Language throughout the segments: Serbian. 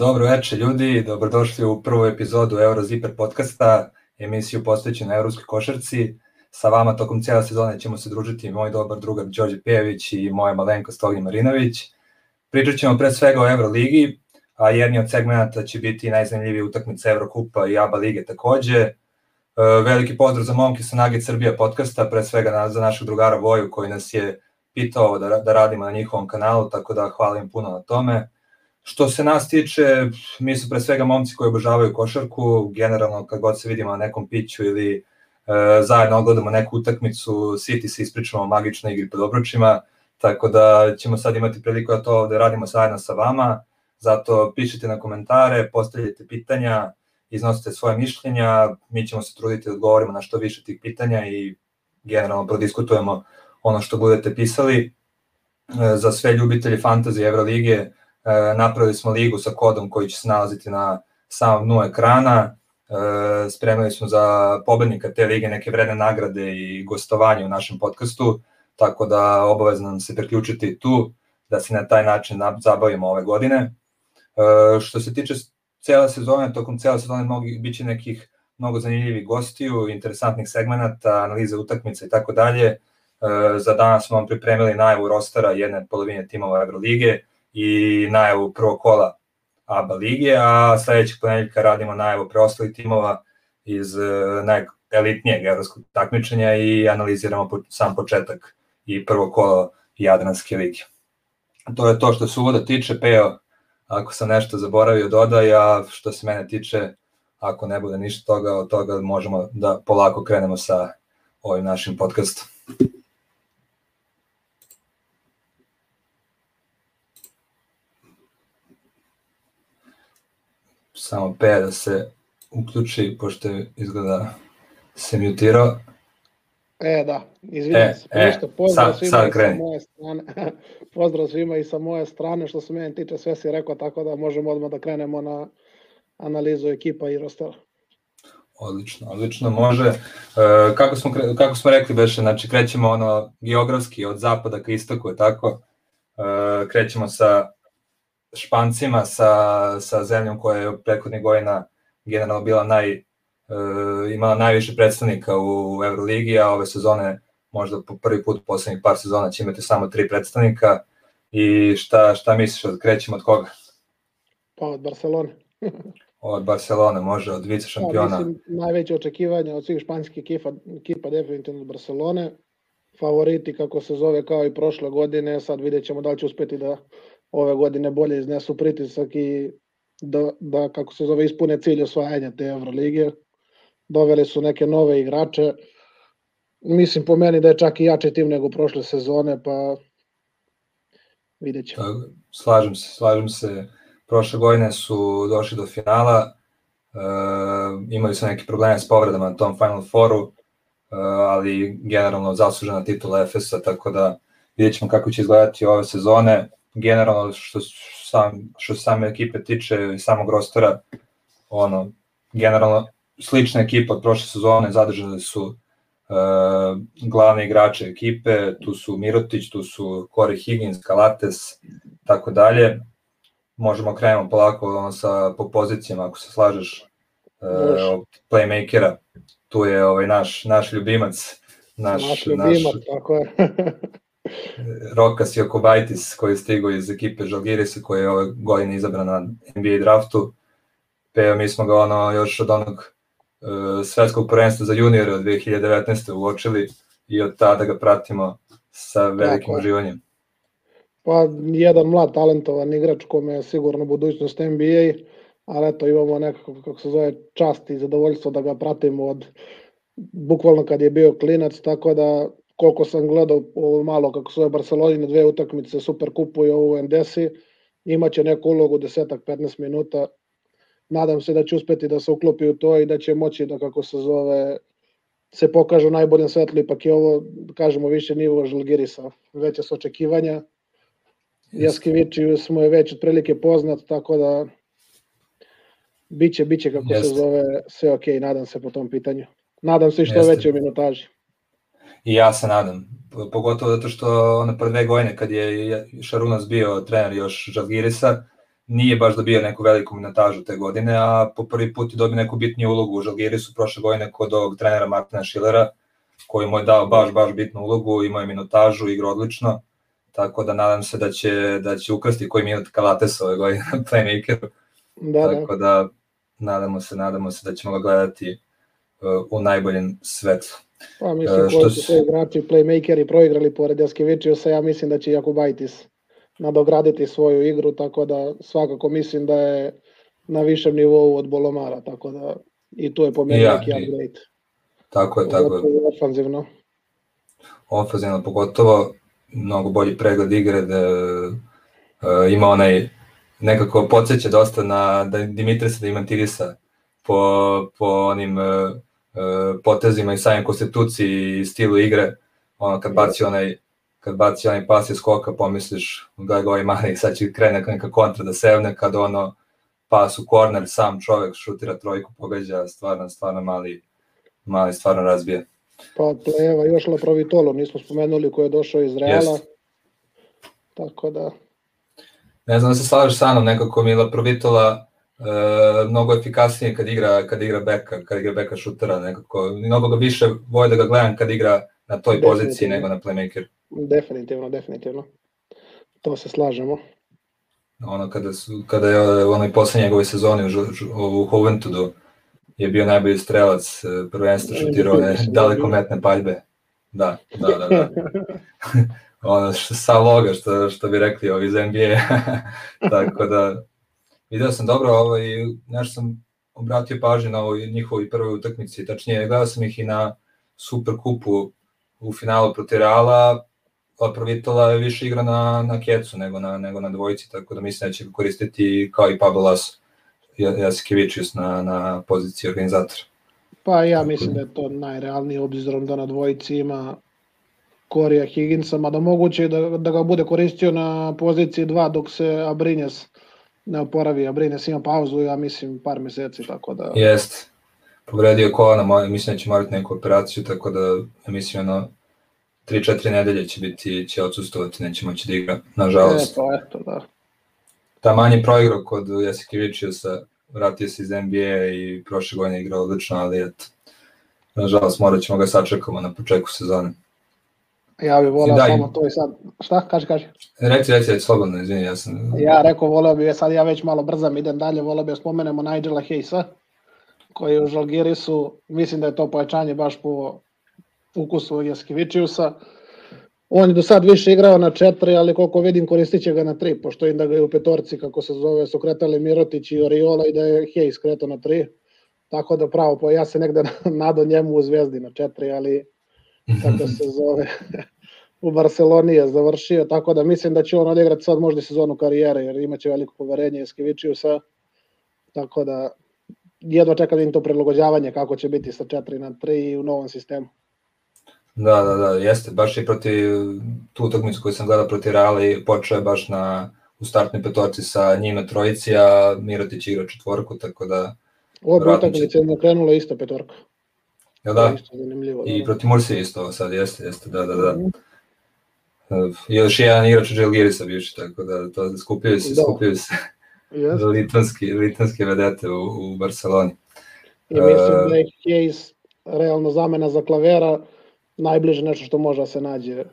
Dobro večer ljudi, dobrodošli u prvu epizodu Euroziper podcasta, emisiju posvećenu evropskoj košarci. Sa vama tokom cijela sezone ćemo se družiti moj dobar drugar Đorđe Pejević i moja malenko Stogi Marinović. Pričat ćemo pre svega o Euroligi, a jedni od segmenta će biti najzanimljivije utakmice Evrokupa i ABA lige takođe. E, veliki pozdrav za momke sa Nugget Srbija podcasta, pre svega za našeg drugara Voju koji nas je pitao da, da radimo na njihovom kanalu, tako da hvala im puno na tome. Što se nas tiče, mi su pre svega momci koji obožavaju košarku, generalno kad god se vidimo na nekom piću ili e, zajedno ogledamo neku utakmicu, siti se ispričamo o magičnoj igri pod obručima, tako da ćemo sad imati priliku da to da radimo zajedno sa vama, zato pišite na komentare, postavljajte pitanja, iznosite svoje mišljenja, mi ćemo se truditi da odgovorimo na što više tih pitanja i generalno prodiskutujemo ono što budete pisali. E, za sve ljubitelje fantazije Evrolige, napravili smo ligu sa kodom koji će se nalaziti na samom dnu ekrana, e, spremili smo za pobednika te lige neke vredne nagrade i gostovanje u našem podcastu, tako da obavezno nam se priključiti tu, da se na taj način zabavimo ove godine. E, što se tiče cele sezone, tokom cele sezone mogu biće nekih mnogo zanimljivih gostiju, interesantnih segmenata, analize utakmica i tako dalje. Za danas smo vam pripremili najavu rostera jedne polovine timova Evrolige, i najavu prvog kola ABA lige, a sledećeg ponedjeljka radimo najavu preostalih timova iz e, najelitnijeg evropskog takmičenja i analiziramo sam početak i prvo kolo Jadranske lige. To je to što se uvoda tiče, Peo, ako sam nešto zaboravio dodaj, a što se mene tiče, ako ne bude ništa toga, od toga možemo da polako krenemo sa ovim našim podcastom. Samo P da se uključi, pošto je izgleda se mutirao. E, da, izvinjam e, se. E, ništa, pozdrav sad, svima sad i sa moje strane. pozdrav svima i sa moje strane, što se meni tiče, sve si rekao, tako da možemo odmah da krenemo na analizu ekipa i rostera. Odlično, odlično, može. E, kako, smo, kako smo rekli, Beše, znači krećemo ono geografski od zapada ka istoku, je tako? E, krećemo sa Špancima, sa, sa zemljom koja je prethodnih godina generalno bila naj, e, imala najviše predstavnika u Euroligi, a ove sezone možda po prvi put u poslednjih par sezona će imati samo tri predstavnika i šta, šta misliš, od krećemo od koga? Pa od Barcelone. od Barcelone, može, od vice šampiona. Pa, mislim, najveće očekivanje od svih španskih ekipa, ekipa definitivno od Barcelone. Favoriti, kako se zove, kao i prošle godine, sad vidjet ćemo da li će uspeti da ove godine bolje iznesu pritisak i da, da kako se zove, ispune cilj osvajanja te Evrolige. Doveli su neke nove igrače. Mislim po meni da je čak i jači tim nego prošle sezone, pa vidjet ćemo. Slažem se, slažem se. Prošle godine su došli do finala, e, imali su neke probleme s povredama na tom Final Fouru, e, ali generalno zaslužena titula Efesa, tako da vidjet ćemo kako će izgledati ove sezone generalno što, sam, što same ekipe tiče samog rostera, ono, generalno slična ekipa od prošle sezone, zadržali su uh, glavne igrače ekipe, tu su Mirotić, tu su Corey Higgins, Kalates, tako dalje. Možemo krenemo polako ono, sa, po pozicijama, ako se slažeš, uh, playmakera. Tu je ovaj naš, naš ljubimac, naš, naš ljubimac, naš, tako je. Rokas Jokobaitis koji je stigao iz ekipe Žalgirisa koji je ove godine izabran na NBA draftu. Pe, mi smo ga ono još od onog uh, svetskog prvenstva za juniore od 2019. uočili i od tada ga pratimo sa velikim uživanjem. Pa jedan mlad talentovan igrač kome je sigurno budućnost NBA, ali eto imamo nekako, kako se zove, čast i zadovoljstvo da ga pratimo od bukvalno kad je bio klinac, tako da koliko sam gledao ovo malo kako svoje Barceloni na dve utakmice Super Kupu i ovo Endesi, imaće neku ulogu 10-15 minuta. Nadam se da će uspeti da se uklopi u to i da će moći da kako se zove se pokaže u najboljem svetlu, ipak je ovo, kažemo, više nivo Žalgirisa, veće su očekivanja. Jaskevičius mu je već otprilike poznat, tako da biće, biće kako Jeste. se zove, sve ok, nadam se po tom pitanju. Nadam se i što Jeste. veće minutaži. I ja se nadam, pogotovo zato što one prve dve godine kad je Šarunas bio trener još Žalgirisa, nije baš dobio neku veliku minutažu te godine, a po prvi put je dobio neku bitniju ulogu u Žalgirisu prošle godine kod ovog trenera Martina Šilera, koji mu je dao baš, baš bitnu ulogu, imao je minutažu, igra odlično, tako da nadam se da će, da će ukrsti koji minut Kalates ove godine na playmakeru. Da, da, tako da nadamo se, nadamo se da ćemo ga gledati uh, u najboljem svetlu. Pa mislim, uh, koji su sve igrači, playmakeri proigrali pored Jaskevičiusa, ja mislim da će Jakubaitis nadograditi svoju igru, tako da svakako mislim da je na višem nivou od Bolomara, tako da i tu je po meni ja, neki upgrade. Tako je, tako je. Ofanzivno. Ofanzivno pogotovo, mnogo bolji pregled igre, da uh, ima onaj, nekako podsjeća dosta na da Dimitrisa Dimantirisa po, po onim uh, potezima i samim konstituciji i stilu igre, ono kad baci onaj kad baci onaj pas iz skoka, pomisliš ga ga ovaj mani, sad će krene neka kontra da sevne, kad ono pas u korner, sam čovek šutira trojku, pogađa, stvarno, stvarno mali, mali stvarno razbije. Pa evo još Laprovitolo, nismo spomenuli ko je došao iz Reala. Jest. Tako da... Ne znam da se slažeš sa mnom, nekako mi Laprovitola e, mnogo efikasnije kad igra, kad igra beka, kad igra beka šutera, nekako, mnogo ga više voje da ga gledam kad igra na toj poziciji nego na playmaker. Definitivno, definitivno. To se slažemo. Ono kada, su, kada je u onoj poslednje njegove sezone u, u Juventudu je bio najbolji strelac e, prvenstva šutirao one dalekometne paljbe. Da, da, da, da. ono što, sa loga što, što bi rekli ovi iz NBA. Tako da video sam dobro ovaj, nešto sam obratio pažnju na ovoj njihovoj prvoj utakmici, tačnije gledao sam ih i na Super kupu u finalu protiv Reala, Provitola je više igra na, na kecu nego na, nego na dvojici, tako da mislim da će koristiti kao i Pablo Laso, Jasikevičius na, na poziciji organizatora. Pa ja mislim da je to najrealnije obzirom da na dvojici ima Korija Higginsa, mada moguće da, da ga bude koristio na poziciji 2 dok se Abrinjes ne oporavi. Abrinjes ima pauzu, ja mislim, par meseci, tako da... Jest. Povredio kolana, mislim da će morati neku operaciju, tako da ja mislim ono 3-4 nedelje će biti, će odsustovati, neće moći da igra, nažalost. Eto, eto, da. Ta manji proigrao kod sa vratio se iz NBA i prošle godine igrao odlično, ali eto, nažalost morat ćemo ga sačekamo na početku sezone. Ja bih volao samo to i sad, šta, kaži, kaži. Reci, reci, reci, slobodno, izvini, ja sam... Ja rekao, volao bih, sad ja već malo brzam, idem dalje, volao bih da spomenemo Nigela Hayesa, koji u Žalgirisu, mislim da je to pojačanje baš po ukusu Jaskivičiusa. On je do sad više igrao na četiri, ali koliko vidim koristit će ga na tri, pošto im da ga je u petorci, kako se zove, su kretali Mirotić i Oriola i da je Hej skretao na tri. Tako da pravo, ja se negde nado njemu u Zvezdi na četiri, ali kako se zove, u Barceloni je završio, tako da mislim da će on odigrati sad možda sezonu karijere, jer imaće veliko poverenje Skivičiusa, tako da jedva čekam da im to prilagođavanje kako će biti sa 4 na 3 u novom sistemu. Da, da, da, jeste, baš i protiv tu utakmicu koju sam gledao protiv Reala i počeo je baš na, u startnoj petorci sa njima trojici, a Mirotić igra četvorku, tako da... Ovo utakmica je krenula isto petorka. Ja da, i da. protiv Mursi isto sad, jeste, jeste, da, da, da. Mm -hmm. Još jedan igrač Želgirisa bivši, tako da to skupljaju se, da. skupljaju se yes. litanski, litanske vedete u, u Barceloni. I mislim uh, da je Hayes realno zamena za klavera, najbliže nešto što može da se nađe.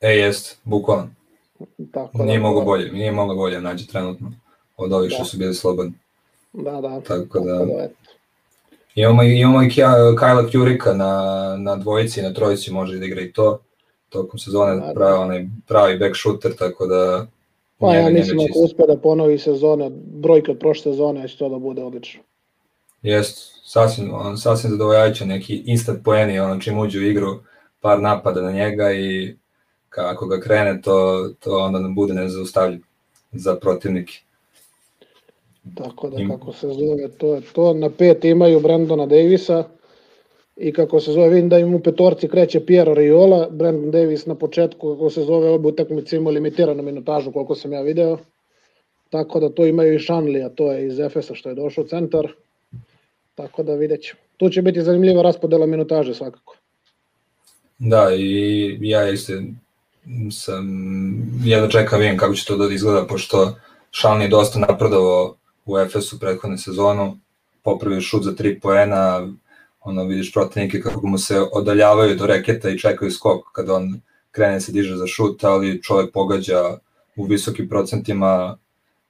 E, jest, bukvalno. Tako da, nije da, mogo bolje, nije mogo bolje nađe trenutno od ovih da. što su bili slobodni. Da, da. Tako da, tako da imamo, imamo i Kajla Kjurika na, na dvojici, na trojici može da igra i to. Tokom sezone pravi, onaj pravi back shooter, tako da Pa ja mislim ako uspe da ponovi sezone, brojke od prošle sezone, će to da bude odlično. Jest, sasvim, on, sasvim zadovoljajuće, neki instant poeni, ono čim uđe u igru, par napada na njega i kako ga krene, to, to onda nam bude nezaustavljivo za protivnike. Tako da, kako se zove, to je to. Na pet imaju Brandona Davisa i kako se zove, vidim da im u petorci kreće Piero Riola, Brandon Davis na početku, kako se zove, obi utakmice imao limitiranu minutažu, koliko sam ja video. Tako da to imaju i Šanlija, to je iz Efesa što je došao u centar. Tako da vidjet ćemo. Tu će biti zanimljiva raspodela minutaže svakako. Da, i ja isto sam, ja da čekam vidim kako će to da izgleda, pošto Šalni je dosta napredovao u Efesu prethodne sezonu, popravio šut za tri poena, ono vidiš protivnike kako mu se odaljavaju do reketa i čekaju skok kada on krene se diže za šut, ali čovjek pogađa u visokim procentima,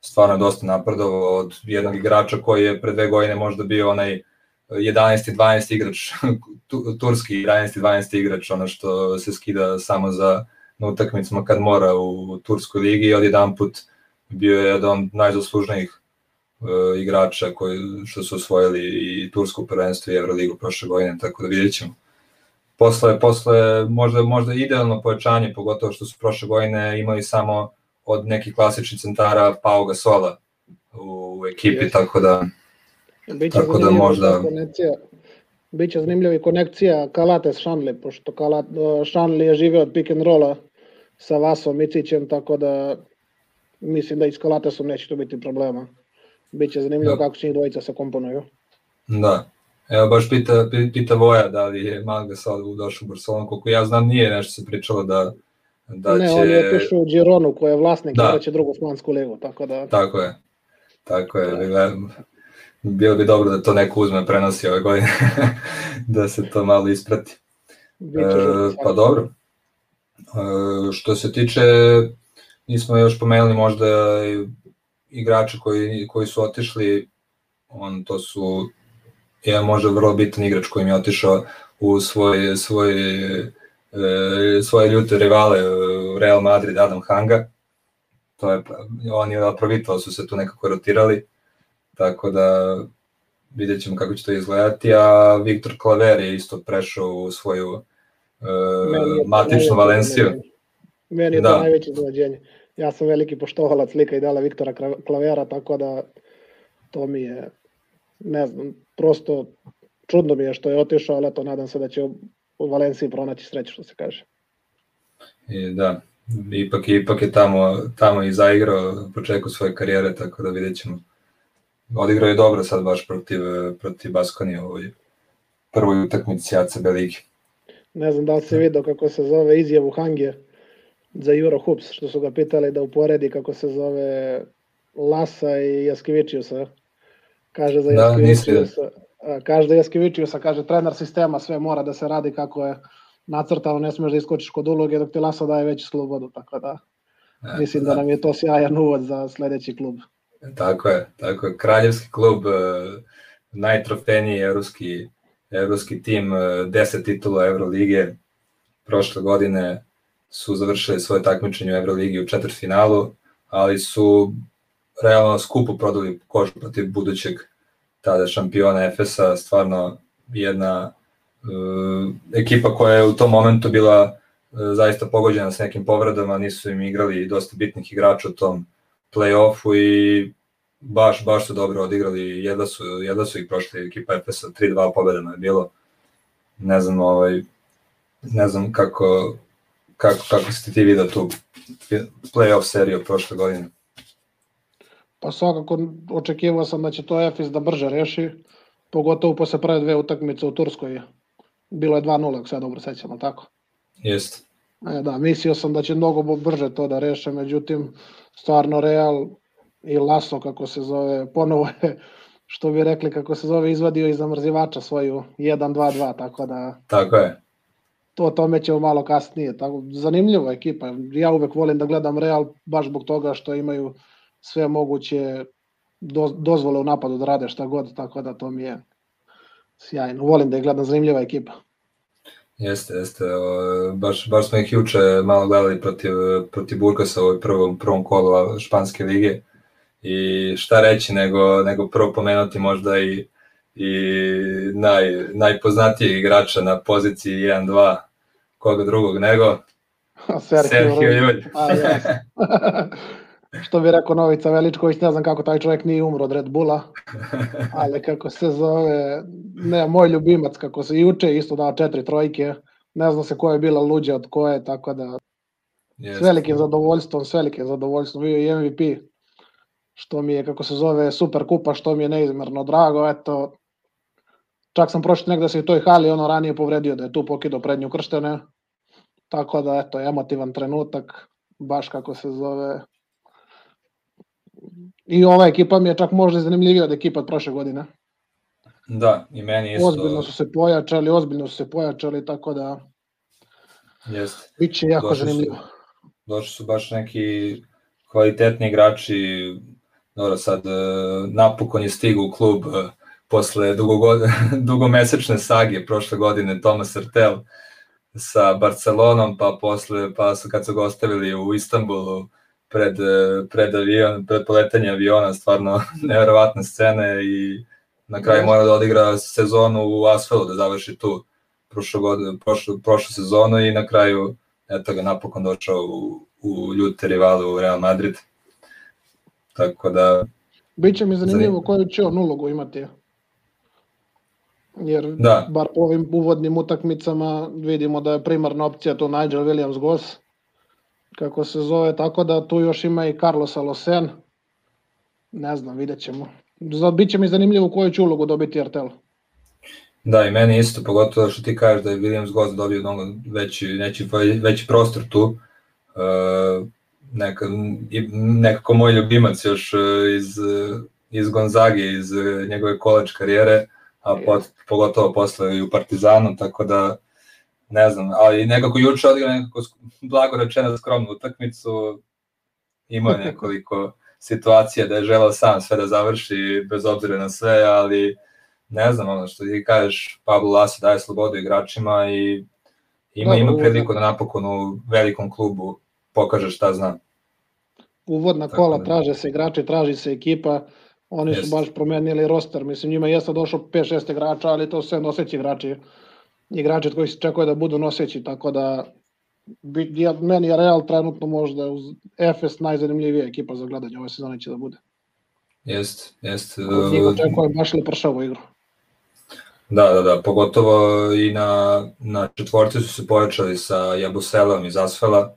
stvarno dosta napredovao od jednog igrača koji je pre dve godine možda bio onaj 11. 12. igrač, turski 11. 12. igrač, ono što se skida samo za na utakmicama kad mora u Turskoj ligi i odjedan put bio je jedan od najzaslužnijih uh, igrača koji, što su osvojili i Tursko prvenstvo i Euroligu prošle godine, tako da vidjet ćemo. Posle, posle možda, možda idealno pojačanje, pogotovo što su prošle godine imali samo od nekih klasičnih centara Pau Gasola u ekipi, yes. tako da Biće tako da možda konekcija, biće zanimljiva i konekcija Kalate s Šanli, pošto Kalat, Šanli je živeo od pick and rolla sa Vasom Micićem, tako da mislim da i s Kalatesom neće to biti problema. Biće zanimljivo da. kako će njih dvojica se komponuju. Da, Evo baš pita, pita Voja da li je Magda sad došao u Barcelonu, koliko ja znam nije nešto se pričalo da, da ne, će... Ne, on je otišao u Gironu koja je vlasnik da. će drugu flansku ligu, tako da... Tako je, tako je, da. bilo bi dobro da to neko uzme prenosi ove godine, da se to malo isprati. E, pa dobro. E, što se tiče, nismo još pomenuli možda igrače koji, koji su otišli, on, to su jedan možda vrlo bitan igrač koji je otišao u svoj, svoj, e, svoje ljute rivale u Real Madrid, Adam Hanga. To je, oni Aprovitao su se tu nekako rotirali, tako da vidjet ćemo kako će to izgledati, a Viktor Klaver je isto prešao u svoju e, matičnu Valenciju. Meni, je da. to najveće izgleđenje. Ja sam veliki poštovalac lika i dala Viktora Klavera, tako da to mi je, ne znam, prosto čudno mi je što je otišao, ali to nadam se da će u Valenciji pronaći sreću, što se kaže. I, da, ipak, ipak je tamo, tamo i zaigrao početku svoje karijere, tako da vidjet ćemo. Odigrao je dobro sad baš protiv, protiv Baskonija u ovoj prvoj utakmici ACB ligi. Ne znam da li se vidio kako se zove izjavu Hangije za Euro Hoops, što su ga pitali da uporedi kako se zove Lasa i Jaskevičiusa. Kaže za da, Jaskevičiusa, kaže da Jaskevičiusa, kaže trener sistema, sve mora da se radi kako je nacrtano, ne smeš da iskočiš kod uloge dok ti Lasa daje veću slobodu, tako da e, mislim da. da nam je to sjajan uvod za sledeći klub. Tako je, tako je. Kraljevski klub, e, najtrofejniji evropski, evropski tim, 10 e, titula Evrolige, prošle godine su završili svoje takmičenje u Euroligi u četvrtfinalu, ali su realno skupo prodali kožu protiv budućeg tada šampiona Efesa, stvarno jedna uh, ekipa koja je u tom momentu bila uh, zaista pogođena sa nekim povredama, nisu im igrali dosta bitnih igrača u tom play-offu i baš, baš su dobro odigrali, jedva su, jedva su ih prošli ekipa Efesa, 3-2 pobedama je bilo, ne znam, ovaj, ne znam kako, kako, kako ste ti vidio tu play-off seriju prošle godine. Pa svakako očekivao sam da će to Efes da brže reši, pogotovo posle prve dve utakmice u Turskoj. Bilo je 2-0, ako se ja dobro sećam, tako? Jeste. E, da, mislio sam da će mnogo brže to da reše, međutim, stvarno Real i Laso, kako se zove, ponovo je, što bi rekli, kako se zove, izvadio iz zamrzivača svoju 1-2-2, tako da... Tako je. To o tome ćemo malo kasnije. Tako, zanimljiva ekipa. Ja uvek volim da gledam Real baš zbog toga što imaju sve moguće do, dozvole u napadu da rade šta god, tako da to mi je sjajno. Volim da je gledam zanimljiva ekipa. Jeste, jeste. Baš, baš smo ih juče malo gledali protiv, protiv Burgasa u prvom, prvom kolu Španske lige i šta reći nego, nego prvo pomenuti možda i, i naj, najpoznatijeg igrača na poziciji 1-2 koga drugog nego Sergio, Sergio Ljulj. što bi rekao Novica Veličković, ne znam kako taj čovjek nije umro od Red Bulla, ali kako se zove, ne, moj ljubimac, kako se juče isto dao četiri trojke, ne znam se koja je bila luđa od koje, tako da yes. s velikim zadovoljstvom, s velikim zadovoljstvom, bio i MVP, što mi je, kako se zove, super kupa, što mi je neizmerno drago, eto, čak sam prošli negde se u toj hali ono ranije povredio da je tu pokido prednju krštene, tako da, eto, emotivan trenutak, baš kako se zove, i ova ekipa mi je čak možda zanimljivija od ekipa od prošle godine. Da, i meni isto. Ozbiljno su se pojačali, ozbiljno su se pojačali, tako da Jeste. Biće jako došli zanimljivo. Su, došli su baš neki kvalitetni igrači, dobro sad e, napokon je stigao u klub e, posle dugomesečne sage prošle godine Tomas Artel sa Barcelonom, pa posle, pa su kad su ga ostavili u Istanbulu pred, pred avion, pred poletanje aviona, stvarno neverovatne scene i na kraju mora da odigra sezonu u Asfelu, da završi tu prošlu, godinu, prošlu, prošlu sezonu i na kraju eto ga napokon došao u, u ljute rivalu u Real Madrid. Tako da... Biće mi zanimljivo koju će on ulogu imati. Jer da. bar po ovim uvodnim utakmicama vidimo da je primarna opcija to Nigel Williams Goss, kako se zove, tako da tu još ima i Carlos Alosen. Ne znam, vidjet ćemo. Biće mi zanimljivo koju će ulogu dobiti Artel. Da, i meni isto, pogotovo što ti kažeš da je Williams Goss dobio mnogo veći, veći, veći prostor tu. Uh, neka, nekako moj ljubimac još e, iz, iz Gonzage, iz njegove koleč karijere, a pot, pogotovo posle i u Partizanu, tako da ne znam, ali nekako juče odigra nekako blago rečeno skromnu utakmicu, imao nekoliko situacija da je želao sam sve da završi bez obzira na sve, ali ne znam, ono što ti kažeš, Pablo Laso daje slobodu igračima i ima, ima priliku da napokon u velikom klubu pokaže šta zna. Uvodna Tako kola, da. traže se igrači, traži se ekipa, oni su baš promenili roster, mislim njima jeste došlo 5-6 igrača, ali to sve noseći igrači, igrači koji se čekaju da budu noseći, tako da ja, meni je Real trenutno možda uz FS najzanimljivija ekipa za gledanje ove sezone će da bude. Jest, jest. Od njih očekujem baš li pršavu igru. Da, da, da, pogotovo i na, na četvorci su se pojačali sa Jabuselom iz Asfela.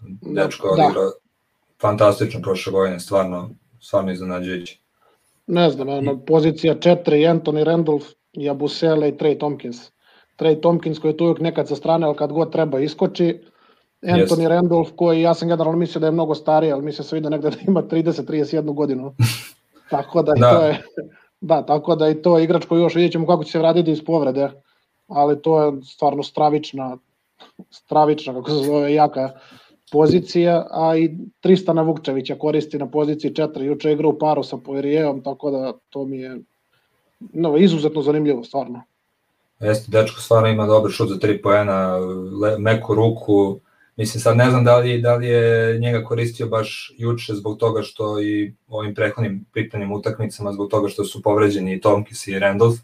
Da, Dečko da. odigrao fantastično prošle godine, stvarno, stvarno iznenađujući. Ne znam, ono, pozicija 4, Anthony Randolph, Jabusele i Trey Tompkins. Trey Tompkins koji je tu uvijek nekad sa strane, ali kad god treba iskoči. Anthony yes. Randolph koji, ja sam generalno mislio da je mnogo stariji, ali mislim se vidi negde da ima 30-31 godinu. Tako da, da. to je Da, tako da i to je igrač koji još vidjet ćemo kako će se vratiti iz povrede, ali to je stvarno stravična, stravična, kako se zove, jaka pozicija, a i Tristana Vukčevića koristi na poziciji 4, juče igra u paru sa Poirijevom, tako da to mi je no, izuzetno zanimljivo, stvarno. Jeste, dečko stvarno ima dobar šut za 3 poena, meku ruku, Mislim, sad ne znam da li, da li je njega koristio baš juče zbog toga što i ovim prethodnim pripremnim utakmicama, zbog toga što su povređeni Tomkis i Randolph,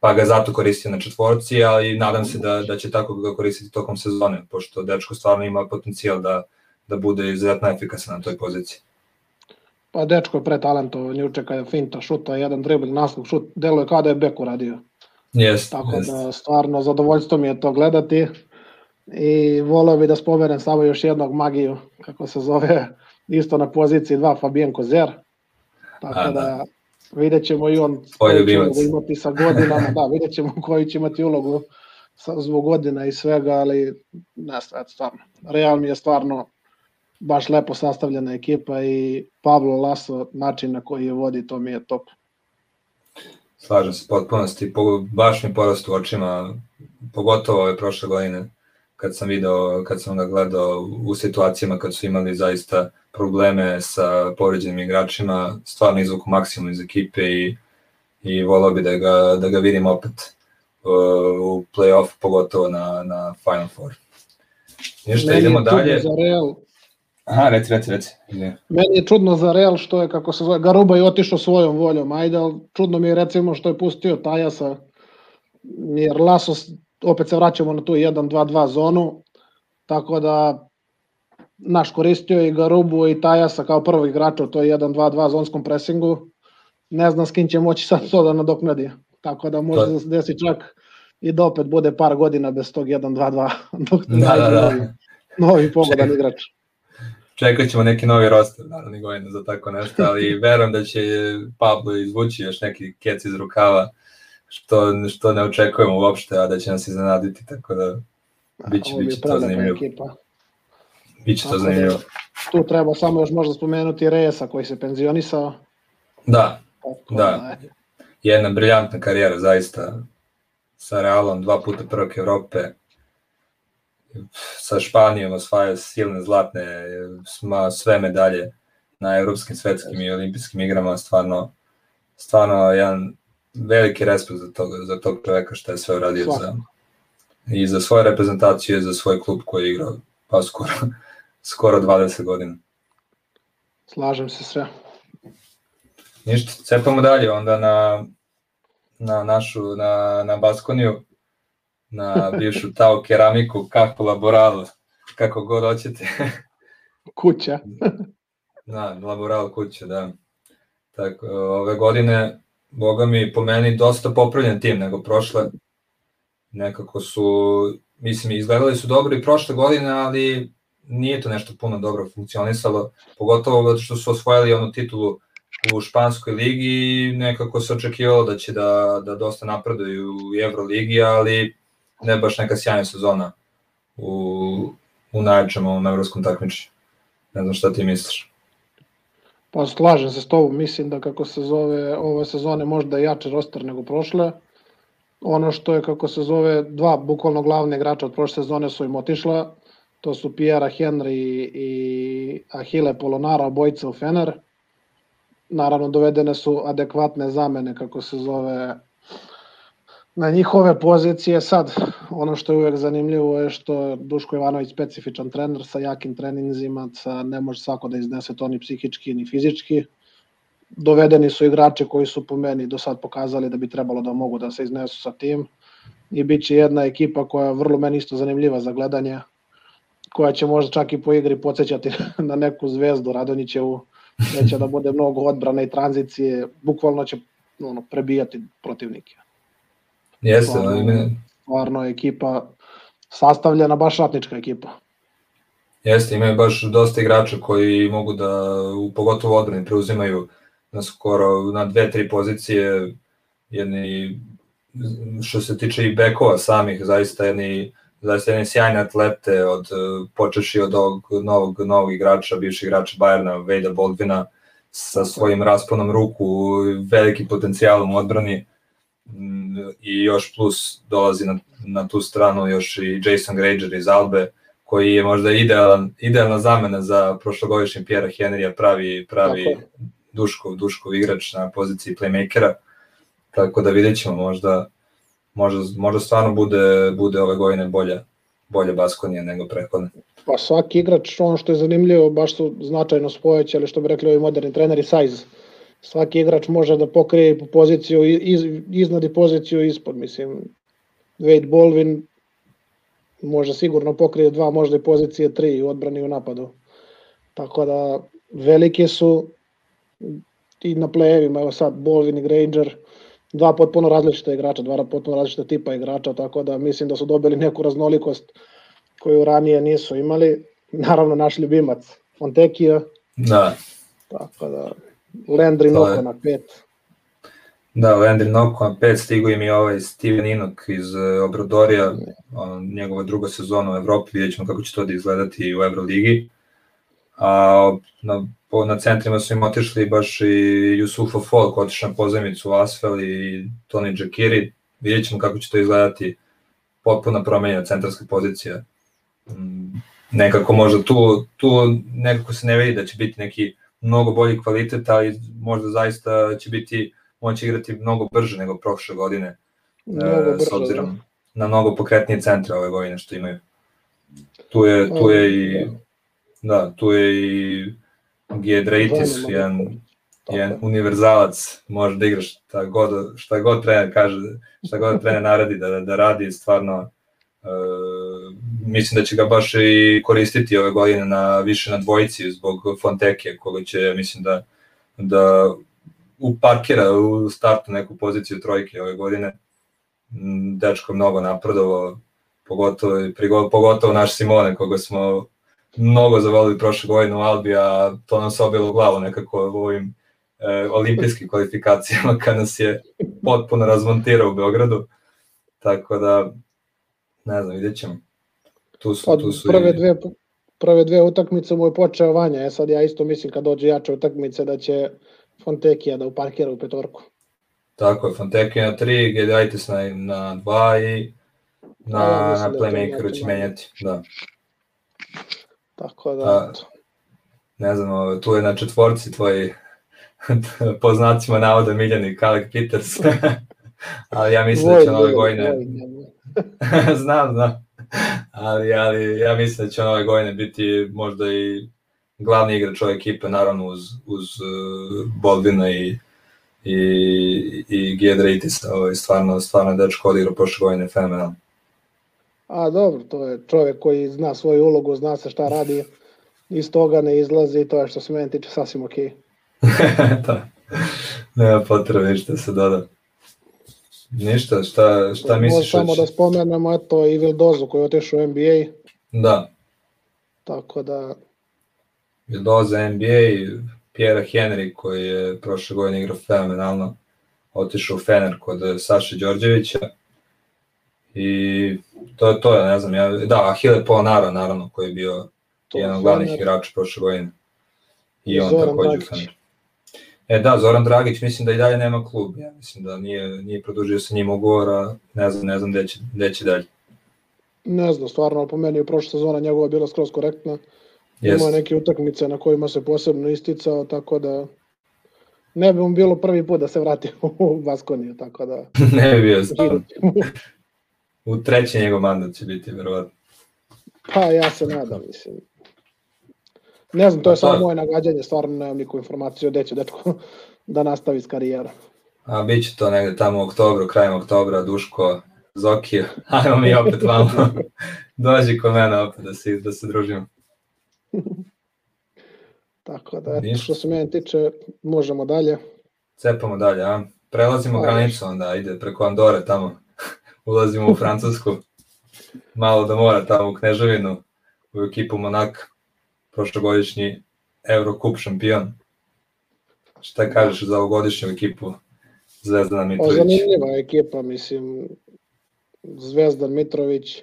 pa ga zato koristio na četvorci, ali nadam se da, da će tako ga koristiti tokom sezone, pošto dečko stvarno ima potencijal da, da bude izuzetno efikasan na toj poziciji. Pa dečko je pretalentovan, juče kada je finta šuta, jedan dribling, naslov šut, deluje kao da je bek uradio. Yes, Tako yes. da stvarno zadovoljstvo mi je to gledati i voleo bi da spomenem samo još jednog magiju, kako se zove, isto na poziciji 2 Fabian Kozer. Tako A, da, da vidjet ćemo i on koji će imati sa godinama, da, vidjet ćemo koji će imati ulogu sa, zbog godina i svega, ali ne, stvarno. Real mi je stvarno baš lepo sastavljena ekipa i Pablo Laso, način na koji je vodi, to mi je top. Slažem se potpunosti, baš mi porast u očima, pogotovo ove prošle godine kad sam video, kad sam ga gledao u situacijama kad su imali zaista probleme sa povređenim igračima, stvarno izvuku maksimum iz ekipe i, i volao bi da ga, da ga vidim opet uh, u play-off, pogotovo na, na Final Four. Ništa, Meni idemo dalje. Za Real. Aha, reci, reci, reci. Meni je čudno za Real što je, kako se zove, Garuba je otišao svojom voljom, ajde, ali čudno mi je recimo što je pustio Tajasa, jer Lasos opet se vraćamo na tu 1-2-2 zonu, tako da naš koristio i Garubu i Tajasa kao prvog igrača u toj 1-2-2 zonskom presingu, ne znam s kim će moći sad to da nadoknadi. Tako da može da se desi čak i da opet bude par godina bez tog 1-2-2 dok da, da, da. novi, novi pogodan Ček, igrač. Čekat ćemo neki novi roster naravno godina za tako nešto, ali verujem da će Pablo izvući još neki kec iz rukava što, što ne očekujemo uopšte, a da će nas iznenaditi, tako da biće, biće to zanimljivo. Ekipa. Biće to zanimljivo. tu treba samo još možda spomenuti Reyesa koji se penzionisao. Da, Tako, da. Jedna briljantna karijera zaista sa Realom, dva puta prvak Evrope, sa Španijom osvaja silne zlatne, sma sve medalje na evropskim, svetskim i olimpijskim igrama, stvarno, stvarno jedan veliki respekt za tog, za tog čoveka što je sve uradio za, i za svoje reprezentacije i za svoj klub koji je igrao pa skoro, skoro 20 godina. Slažem se sve. Ništa, cepamo dalje onda na, na našu, na, na Baskoniju, na bivšu tau keramiku, kako laboral, kako god hoćete. Kuća. da, laboral kuća, da. Tako, ove godine, boga mi, po meni, dosta popravljen tim nego prošle. Nekako su, mislim, izgledali su dobro i prošle godine, ali nije to nešto puno dobro funkcionisalo, pogotovo zato što su osvojili onu titulu u Španskoj ligi i nekako se očekivalo da će da, da dosta napreduju u Euroligi, ali ne baš neka sjajna sezona u, u najvećem ovom evropskom takmičenju. Ne znam šta ti misliš. Pa slažem se s tobom, mislim da kako se zove ove sezone možda jače roster nego prošle. Ono što je kako se zove dva bukvalno glavne igrača od prošle sezone su im otišla, to su Pierre Henry i Ahile Polonara, obojica u Fener. Naravno dovedene su adekvatne zamene kako se zove na njihove pozicije sad, ono što je uvek zanimljivo je što Duško Ivanović specifičan trener sa jakim treninzima, sa ne može svako da iznese to ni psihički ni fizički. Dovedeni su igrači koji su po meni do sad pokazali da bi trebalo da mogu da se iznesu sa tim i bit će jedna ekipa koja je vrlo meni isto zanimljiva za gledanje, koja će možda čak i po igri podsjećati na neku zvezdu Radonjićevu, neće da bude mnogo odbrane i tranzicije, bukvalno će ono, prebijati protivnike. Jeste, stvarno, ima... stvarno ekipa sastavljena, baš ratnička ekipa. Jeste, imaju baš dosta igrača koji mogu da, pogotovo odbrani, preuzimaju na skoro na dve, tri pozicije, jedni, što se tiče i bekova samih, zaista jedni, zaista jedni sjajne atlete, od, počeši od ovog novog, novog igrača, bivšeg igrača Bajerna, Vejda Boldvina, sa svojim rasponom ruku, veliki potencijalom u odbrani, i još plus dolazi na, na tu stranu još i Jason Granger iz Albe, koji je možda idealan, idealna zamena za prošlogodišnji Pjera Henrya, pravi, pravi Duškov, Duškov igrač na poziciji playmakera, tako da vidjet ćemo možda, možda, možda stvarno bude, bude ove godine bolja, bolja Baskonija nego prethodne. Pa svaki igrač, ono što je zanimljivo, baš su značajno spojeći, ali što bi rekli ovi moderni treneri, size svaki igrač može da pokrije po poziciju iz, iznad i poziciju ispod, mislim. Wade Bolvin može sigurno pokrije dva, možda i pozicije tri u odbrani i u napadu. Tako da velike su i na play-evima, evo sad Bolvin i Granger, dva potpuno različita igrača, dva potpuno različita tipa igrača, tako da mislim da su dobili neku raznolikost koju ranije nisu imali. Naravno naš ljubimac Fontekija. Da. Tako da Landry Noko na pet. Da, Landry Noko na pet, stigo im i ovaj Steven Inok iz uh, Obradorija, njegova druga sezona u Evropi, vidjet ćemo kako će to da izgledati u Euroligi. A na, po, na centrima su im otišli baš i Yusufa Folk, otišao na pozemicu u Asfel i Tony Džakiri, vidjet ćemo kako će to izgledati potpuno promenjena centarska pozicija. Mm, nekako možda tu, tu nekako se ne vidi da će biti neki mnogo bolji kvalitet, ali možda zaista će biti, moći igrati mnogo brže nego prošle godine, mnogo brže, s obzirom da. na mnogo pokretnije centre ove godine što imaju. Tu je, tu je i, da, tu je i Giedraitis, jedan, jedan univerzalac, može da igra šta god, šta god trener kaže, šta god trener naradi da, da radi, stvarno E, mislim da će ga baš i koristiti ove godine na više na dvojici zbog Fonteke, koga će, mislim da, da uparkira u startu neku poziciju trojke ove godine. Mm, dečko mnogo napredovao, pogotovo, pogotovo naš Simone, koga smo mnogo zavolili prošle godine u Albi, a to nam se obilo u glavu nekako u ovim e, olimpijskim kvalifikacijama kad nas je potpuno razmontirao u Beogradu. Tako da ne znam, vidjet ćemo. Tu su, tu su prve, i... dve, prve dve utakmice mu je počeo Vanja, e sad ja isto mislim kad dođe jače utakmice da će Fontekija da uparkira u petorku. Tako je, Fontekija na 3, Gedajtis na, na 2 i na, ja na da playmakeru će menjati. Da. Tako da, A, ne znam, tu je na četvorci tvoj po znacima navoda miljenik Alec Peters. ali ja mislim da će ove godine... znam, znam. ali, ali ja mislim da će ove godine biti možda i glavni igrač ove ekipe, naravno uz, uz uh, Bolvina i i, i Giedreitis, ovaj, stvarno, stvarno dečko odigrao prošle godine fenomenalno. A dobro, to je čovjek koji zna svoju ulogu, zna se šta radi, iz toga ne izlazi i to je što se meni tiče sasvim okej. Okay. da. Nema potrebe ništa se doda. Ništa, šta, šta misliš? Samo da spomenemo, eto, i Vildozu koji je otišao u NBA. Da. Tako da... Vildoza NBA, Pierre Henry koji je prošle godine igrao fenomenalno, otišao u Fener kod Saše Đorđevića i to, to je, ne znam, ja, da, Ahile Polonara naravno koji je bio to jedan od glavnih igrača prošle godine i, on Zoran takođe u Fener. E da, Zoran Dragić mislim da i dalje nema klub, ja mislim da nije, nije produžio sa njim ugovora, ne znam, ne znam gde će, gde će dalje. Ne znam, stvarno, po meni je prošla sezona njegova bila skroz korektna. Yes. Ima neke utakmice na kojima se posebno isticao, tako da ne bi mu bilo prvi put da se vrati u Baskoniju, tako da... ne bi bio stvarno. U treći njegov mandat će biti, verovatno. Pa ja se nadam, mislim. Ne znam, to je pa samo moje nagađanje, stvarno nemam niku informaciju gde će dečko da nastavi s karijerom. A bit će to negde tamo u oktobru, krajem oktobra, Duško, Zoki, ajmo mi opet vamo. Dođi kod mene opet da se, da se družimo. Tako da, eto, što se mene tiče, možemo dalje. Cepamo dalje, a? Prelazimo a, granicu, onda ide preko Andore tamo. Ulazimo u Francusku. Malo da mora tamo u Kneževinu, u ekipu Monaka. Prošlogodišnji Eurocup šampion. Šta kažeš za ovogodišnju ekipu Zvezdan Mitrović? Zanimljiva ekipa, mislim, Zvezdan Mitrović,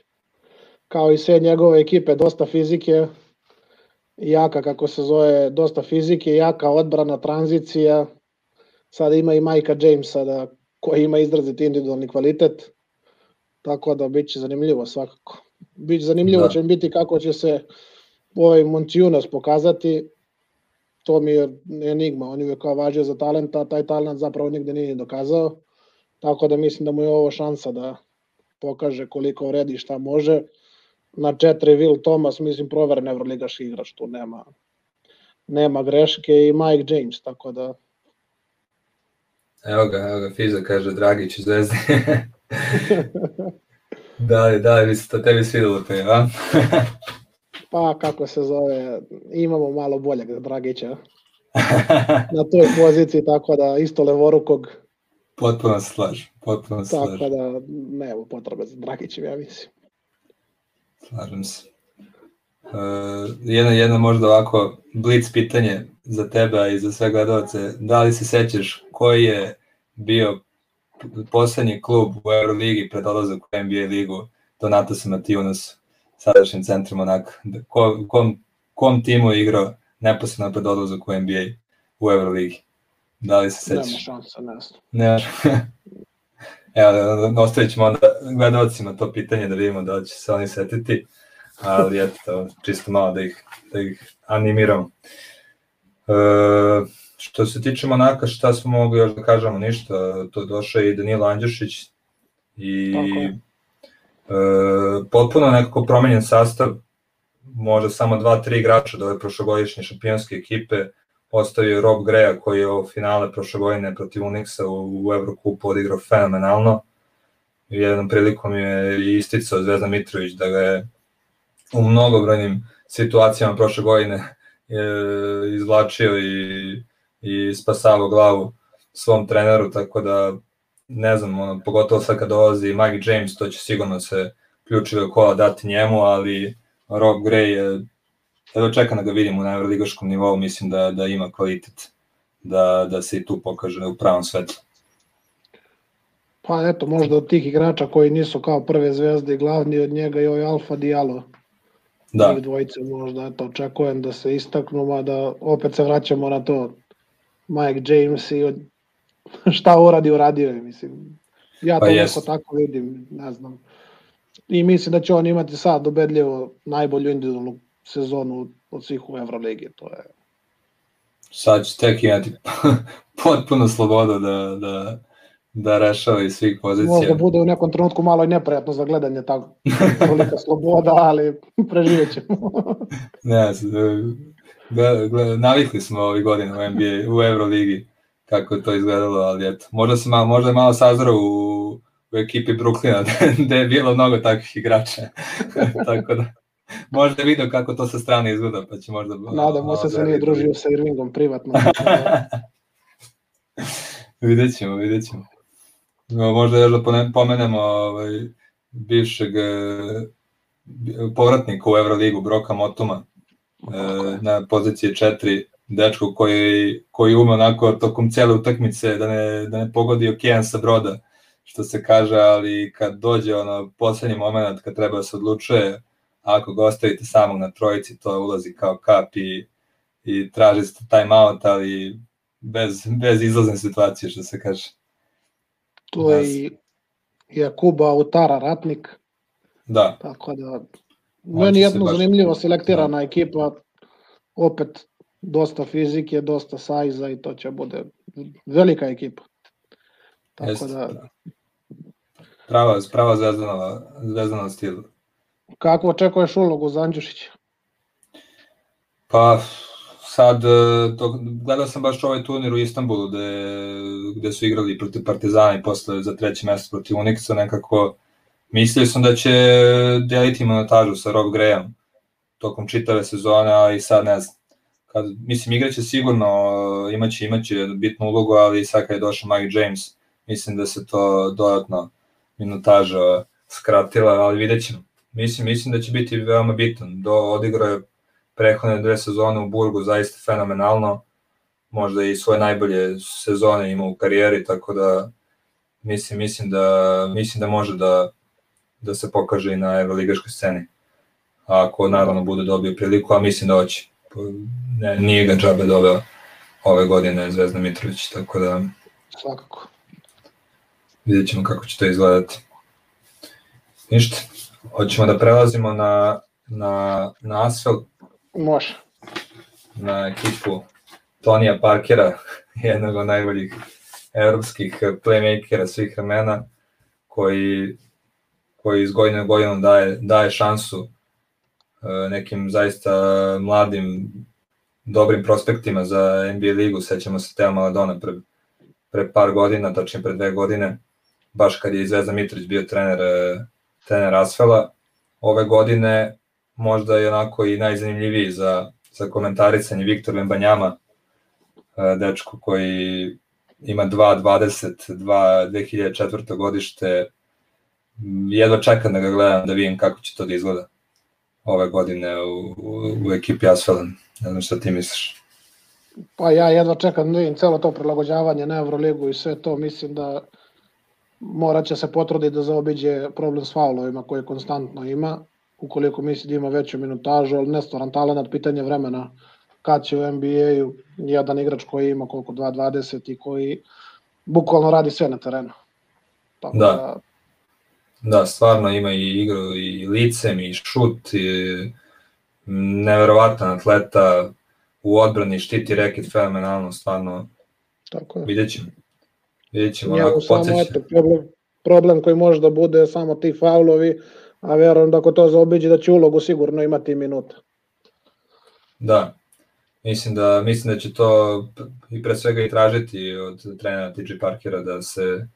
kao i sve njegove ekipe, dosta fizike, jaka, kako se zove, dosta fizike, jaka odbrana, tranzicija. Sada ima i Majka Jamesa da, koji ima izrazit individualni kvalitet. Tako da bit će zanimljivo svakako. Biće zanimljivo da. će biti kako će se ovaj Monciunas pokazati. To mi je enigma. On je kao važio za talenta, a taj talent zapravo nigde nije dokazao. Tako da mislim da mu je ovo šansa da pokaže koliko vredi šta može na četiri Will Thomas, mislim, proveren evroligaški igrač, tu nema, nema greške i Mike James, tako da... Evo ga, evo ga, Fiza kaže Dragić Zvezde. da, da, bi se to tebi svidelo to je, a? pa, kako se zove, imamo malo boljeg Dragića na toj poziciji, tako da isto levorukog. Potpuno se slažem, potpuno se slažem. Tako da, nema potrebe za Dragićem, ja mislim. Slažem se. Uh, jedno, jedno možda ovako blic pitanje za tebe i za sve gledalce. Da li se sećaš koji je bio poslednji klub u Euroligi pred odlazak u NBA ligu Donatas Matijunas, sadašnjim centrom onak, ko, kom, kom timu je igrao neposredno pred odlazak u NBA u Euroligi? Da li se sećaš? Nema šansa, ne znam. Nema Evo, ostavit ćemo onda gledalcima to pitanje da vidimo da će se oni setiti, ali eto, čisto malo da ih, da ih animiramo. E, što se tiče Monaka, šta smo mogli još da kažemo, ništa, to došao i Danilo Andjušić i e, potpuno nekako promenjen sastav, možda samo dva, tri igrača od ove prošlogodišnje šampionske ekipe, ostavio Rob Greja koji je u finale prošle godine protiv Unixa u, u Evrokupu odigrao fenomenalno. Jednom prilikom je isticao Zvezda Mitrović da ga je u mnogobrojnim situacijama prošle godine je izvlačio i, i spasavao glavu svom treneru, tako da ne znam, ono, pogotovo sad kad dolazi Mike James, to će sigurno se ključive kola dati njemu, ali Rob Gray je Evo čekam da ga vidimo na evroligaškom nivou, mislim da, da ima kvalitet da, da se i tu pokaže u pravom svetu. Pa eto, možda od tih igrača koji nisu kao prve zvezde i glavni od njega je ovaj Alfa Diallo. da. njih dvojice možda eto, očekujem da se istaknu, mada opet se vraćamo na to Mike James i od, šta uradi uradio je, mislim. Ja pa to neko tako vidim, ne znam. I mislim da će on imati sad ubedljivo najbolju individualnu sezonu od svih u Euroligi, to je sad će tek imati potpuno slobodu da, da, da rešava iz svih pozicija. Možda bude u nekom trenutku malo i neprijatno za gledanje tako, tolika sloboda, ali preživjet ćemo. ne, navikli smo ovih godina u NBA, u Euroligi, kako je to izgledalo, ali eto, možda, se malo, možda je malo sazro u, u ekipi Brooklyna, gde je bilo mnogo takvih igrača, tako da možda je video kako to sa strane izgleda, pa će možda... Nadamo se da se nije družio sa Irvingom privatno. vidjet ćemo, vidjet ćemo. Možda još da pomenemo ovaj, bivšeg e, povratnika u Euroligu, Broka Motuma, na poziciji 4, dečko koji, koji ume onako tokom cijele utakmice da ne, da ne pogodi okean sa broda, što se kaže, ali kad dođe ono poslednji moment kad treba da se odlučuje, ako ga ostavite samog na trojici, to ulazi kao kap i, i traži se time out, ali bez, bez izlazne situacije, što se kaže. To je i Jakuba Utara, ratnik. Da. Tako da, meni jedno zanimljivo selektirana da. ekipa, opet dosta fizike, dosta sajza i to će bude velika ekipa. Tako Jest, da... da. Prava, prava zvezdana, zvezdana stila. Kako očekuješ ulogu za Andjušića? Pa, sad, e, to, gledao sam baš ovaj turnir u Istanbulu gde, gde su igrali protiv Partizana i posle za treće mesto protiv Uniksa, nekako mislio sam da će deliti monetažu sa Rob Graham tokom čitave sezone, a i sad ne znam. Kad, mislim, igraće sigurno, imaće, imaće bitnu ulogu, ali sad kad je došao Mike James, mislim da se to dodatno minutaža skratila, ali vidjet ćemo. Mislim, mislim da će biti veoma bitan. Do odigrao je prehodne dve sezone u Burgu zaista fenomenalno. Možda i svoje najbolje sezone ima u karijeri, tako da mislim, mislim da mislim da može da da se pokaže i na evroligaškoj sceni. Ako naravno bude dobio priliku, a mislim da hoće. Ne, nije ga džabe doveo ove godine Zvezda Mitrović, tako da svakako. Vidjet ćemo kako će to izgledati. Ništa, Hoćemo da prelazimo na, na, na asfalt. Može. Na ekipu Tonija Parkera, jednog od najboljih evropskih playmakera svih vremena, koji, koji iz godine u godinu daje, daje šansu e, nekim zaista mladim dobrim prospektima za NBA ligu, sećamo se Teo Maladona pre, pre par godina, tačnije pre dve godine, baš kad je Zvezda Mitrović bio trener e, trener Asfela. Ove godine možda je onako i najzanimljiviji za, za komentarisanje Viktor Vembanjama, e, dečko koji ima 2.20, 2004. godište, jedva čekam da ga gledam da vidim kako će to da izgleda ove godine u, u, u ekipi Asfela. Ne znam šta ti misliš. Pa ja jedva čekam da vidim celo to prilagođavanje na Euroligu i sve to, mislim da morat će se potruditi da zaobiđe problem s faulovima koje konstantno ima, ukoliko misli da ima veću minutažu, ali nestvaran talent, pitanje vremena kad će u NBA-u jedan igrač koji ima koliko 2.20 i koji bukvalno radi sve na terenu. Tako da. da Da, stvarno ima i igru i licem i šut i neverovatan atleta u odbrani štiti reket fenomenalno, stvarno. Tako je. Vidjet ćemo. Vidjet ćemo onako podsjeća. Problem, problem koji može da bude samo ti faulovi, a verujem da ako to zaobiđe da će ulogu sigurno imati minuta. Da, mislim da, mislim da će to i pre svega i tražiti od trenera TJ Parkera da se,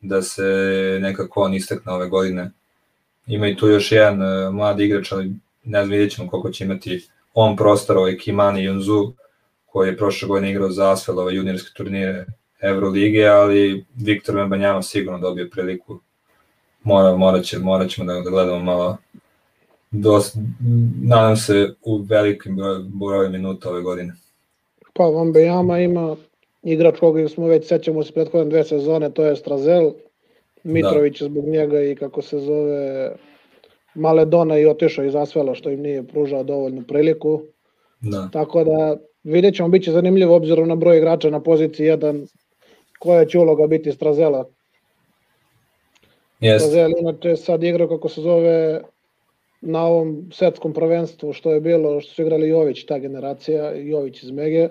da se nekako on istakne ove godine. Ima i tu još jedan uh, mladi igrač, ali ne znam, vidjet ćemo koliko će imati on prostor, ovaj Kimani Junzu, koji je prošle godine igrao za Asfel, ove juniorske turnire Evrolige, ali Viktor Membanjama sigurno dobio priliku. Mora, morat, će, morat ćemo da, da gledamo malo dosta, nadam se u velikim broju minuta ove godine. Pa Vambejama ima igrač koga smo već sećamo se prethodne dve sezone, to je Strazel, Mitrović da. zbog njega i kako se zove Maledona i otišao iz Asvela što im nije pružao dovoljnu priliku. Da. Tako da vidjet ćemo, bit će zanimljivo obzirom na broj igrača na poziciji 1 koja će uloga biti Strazela. Yes. Strazel inače sad igra kako se zove na ovom svetskom prvenstvu što je bilo, što su igrali Jović, ta generacija, Jović iz Mege.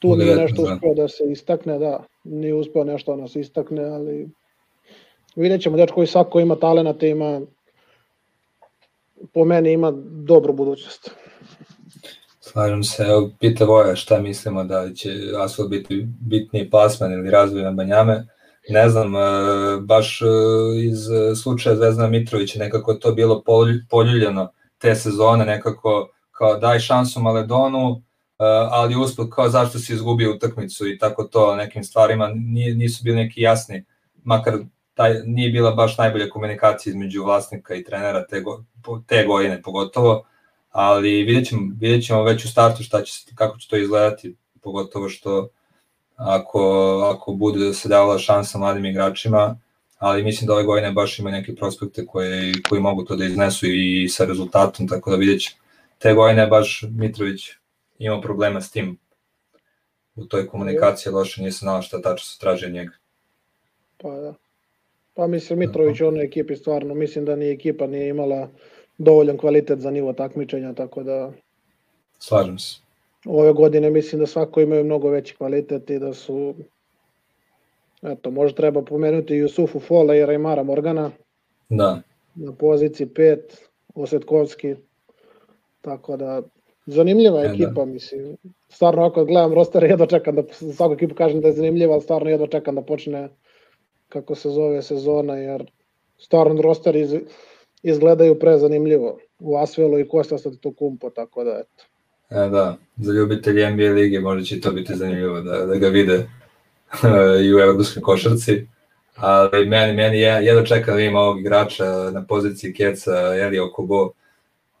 Tu nije nešto da. uspeo da se istakne, da, nije uspeo nešto da se istakne, ali vidjet ćemo, dečko i svako ima talenata, ima po meni ima dobru budućnost. Slažem se, evo pita Voja šta mislimo da će Asfalt biti bitniji plasman ili razvoj na Banjame. Ne znam, e, baš e, iz slučaja Zvezdana Mitrovića nekako to bilo poljuljeno te sezone, nekako kao daj šansu Maledonu, e, ali usput kao zašto si izgubio utakmicu i tako to nekim stvarima nisu bili neki jasni, makar taj, nije bila baš najbolja komunikacija između vlasnika i trenera te, go, te godine pogotovo, ali vidjet ćemo, vidjet ćemo već u startu šta će, kako će to izgledati, pogotovo što ako, ako bude da se davala šansa mladim igračima, ali mislim da ove godine baš ima neke prospekte koji, koji mogu to da iznesu i sa rezultatom, tako da vidjet ćemo. Te godine baš Mitrović ima problema s tim. U toj komunikaciji loše nije se znala šta tačno se traži od njega. Pa da. Pa mislim Mitrović u onoj ekipi stvarno, mislim da ni ekipa nije imala dovoljan kvalitet za nivo takmičenja, tako da... Slažem se. Ove godine mislim da svako imaju mnogo veći kvalitet i da su... Eto, možda treba pomenuti Jusufu Fola i Rajmara Morgana. Da. Na poziciji 5, Osetkovski. Tako da, zanimljiva e, da. ekipa, da. mislim. Stvarno, ako gledam roster, jedva čekam da, svaku ekipu kažem da je zanimljiva, ali stvarno jedva čekam da počne kako se zove sezona, jer stvarno roster iz, izgledaju prezanimljivo. U Asvelu i Kosta sad to kumpo, tako da eto. E, da, za ljubitelji NBA lige možda će to biti zanimljivo da, da ga vide i u evropskoj košarci. Ali meni, meni je, jedno čekam da ima ovog igrača na poziciji Keca, Elio Kobo.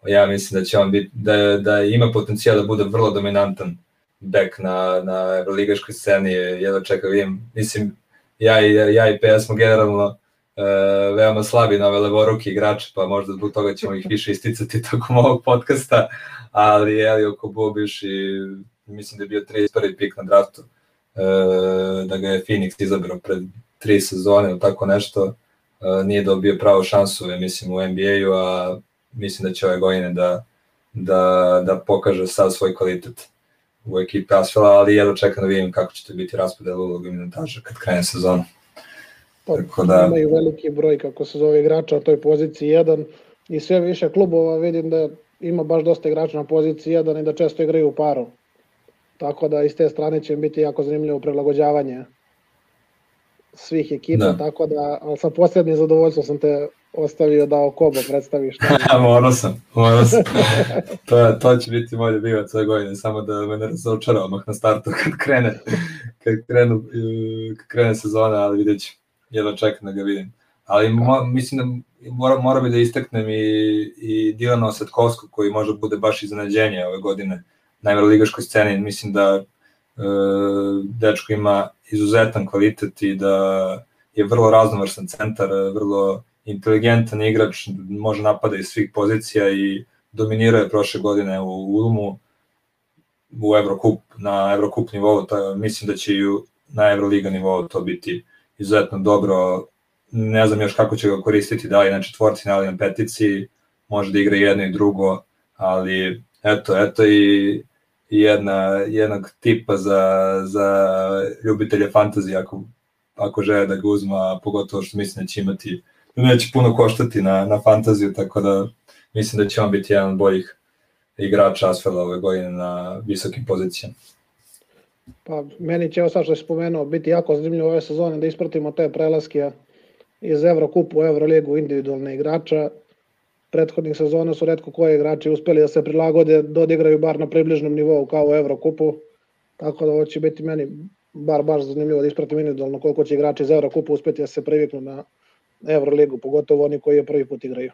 Ja mislim da će on biti, da, da ima potencijal da bude vrlo dominantan bek na, na evroligaškoj sceni. Jedno čekam da vidim, mislim, ja i, ja i PS smo generalno uh, veoma slabi na ove levoruki igrače, pa možda zbog toga ćemo ih više isticati tokom ovog podcasta, ali Elio Kobo i mislim da je bio 31. pik na draftu, uh, da ga je Phoenix izabrao pred tri sezone ili tako nešto, uh, nije dobio pravu šansu, mislim, u NBA-u, a mislim da će ove godine da, da, da pokaže sad svoj kvalitet u ekipi Asfela, ali jedno čekam da vidim kako će to biti raspodel uloga i minutaža kad krene sezona. Pa, Tako da... Imaju veliki broj, kako se zove, igrača na toj poziciji 1 i sve više klubova vidim da ima baš dosta igrača na poziciji 1 i da često igraju u paru. Tako da iz te strane će biti jako zanimljivo prilagođavanje svih ekipa, da. tako da, sa posebnim zadovoljstvom sam te ostavio da Okobo predstaviš. morao sam, morao sam. to, to će biti moj ljubivac ove godine, samo da me ne razočara odmah na startu kad krene, kad, krenu, kad krene sezona, ali vidjet ću, jedno čekam da ga vidim. Ali mo, mislim da mora, mora bi da istaknem i, i Dilana Osetkovskog koji možda bude baš iznenađenje ove godine na evroligaškoj sceni. Mislim da e, dečko ima izuzetan kvalitet i da je vrlo raznovrsan centar, vrlo inteligentan igrač, može napada iz svih pozicija i dominirao je prošle godine u Ulmu u Evrokup, na Evrokup nivou, ta, mislim da će i na Evroliga nivou to biti izuzetno dobro. Ne znam još kako će ga koristiti, da li na četvorci, da li na petici, može da igra jedno i drugo, ali eto, eto i jedna, jednog tipa za, za ljubitelje fantazije ako, ako žele da ga uzma, pogotovo što mislim da će imati neće puno koštati na, na fantaziju, tako da mislim da će on biti jedan od boljih igrača Asfela ove godine na visokim pozicijama. Pa meni će ovo sad što je spomenuo biti jako zanimljivo ove sezone da ispratimo te prelaske iz Evrokupu u Evroligu individualne igrača. Prethodnih sezona su redko koji igrači uspeli da se prilagode, da odigraju bar na približnom nivou kao u Evrokupu. Tako da ovo će biti meni bar baš zanimljivo da ispratim individualno koliko će igrači iz Evrokupa uspeti da se priviknu na Euroligu, pogotovo oni koji je prvi put igraju.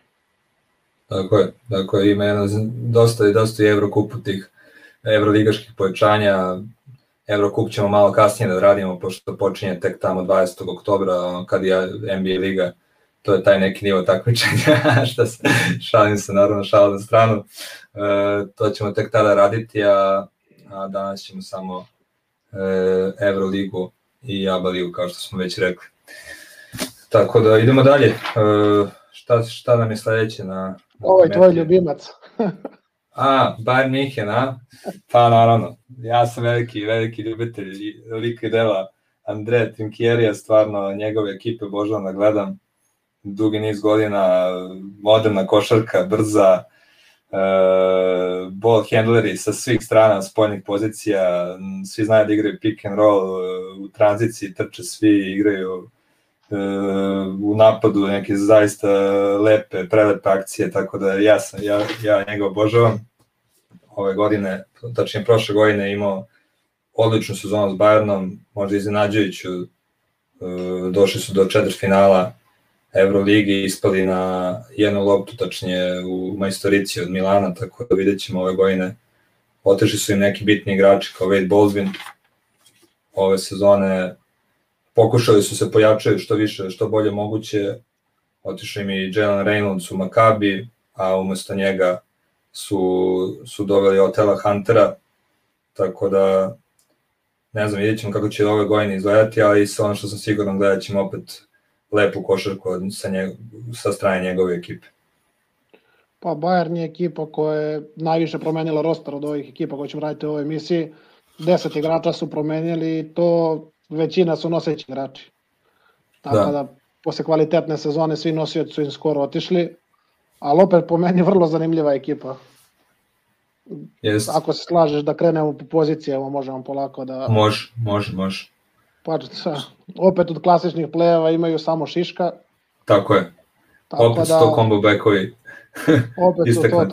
Tako je, tako je, ima jedno, dosta, dosta i Evrokupu tih evroligaških pojačanja, Evrokup ćemo malo kasnije da radimo, pošto počinje tek tamo 20. oktobra, kad je NBA liga to je taj neki nivo takmičenja, šta se, šalim se naravno šalim na stranu, e, to ćemo tek tada raditi, a, a danas ćemo samo e, Euroligu i ABA ligu, kao što smo već rekli. Tako da idemo dalje. E, šta, šta nam je sledeće na... Ovo je tvoj ljubimac. a, Bayern München, a? Pa naravno, ja sam veliki, veliki ljubitelj lika i dela Andre Trinkjerija, stvarno njegove ekipe božavam da gledam dugi niz godina, moderna košarka, brza, uh, ball handleri sa svih strana spoljnih pozicija, svi znaju da igraju pick and roll, uh, u tranziciji trče svi, igraju uh, u napadu neke zaista lepe, prelepe akcije, tako da ja, sam, ja, ja njega obožavam. Ove godine, tačnije prošle godine imao odličnu sezonu s Bayernom, možda iznenađujuću, došli su do četiri finala Euroligi ispali na jednu loptu, tačnije u majstorici od Milana, tako da vidjet ćemo ove godine. Otišli su im neki bitni igrači kao Wade Baldwin ove sezone. Pokušali su se pojačaju što više, što bolje moguće. Otišao im i Jalen Reynolds u Maccabi, a umesto njega su, su doveli Otela Huntera, tako da ne znam, vidjet ćemo kako će ove godine izgledati, ali sa ono što sam siguran gledat ćemo opet lepu košarku sa, njeg, sa strane njegove ekipe. Pa Bayern je ekipa koja je najviše promenila roster od ovih ekipa koje ćemo raditi u ovoj emisiji. Deset igrača su promenili i to većina su noseći igrači. Tako da, da posle kvalitetne sezone svi nosioci su im skoro otišli, ali opet po meni vrlo zanimljiva ekipa. Yes. Ako se slažeš da krenemo po pozicijama, možemo polako da... Može, može, može. Pa, opet od klasičnih plejeva imaju samo Šiška. Tako je. Tako opet da, to combo backovi. opet su to,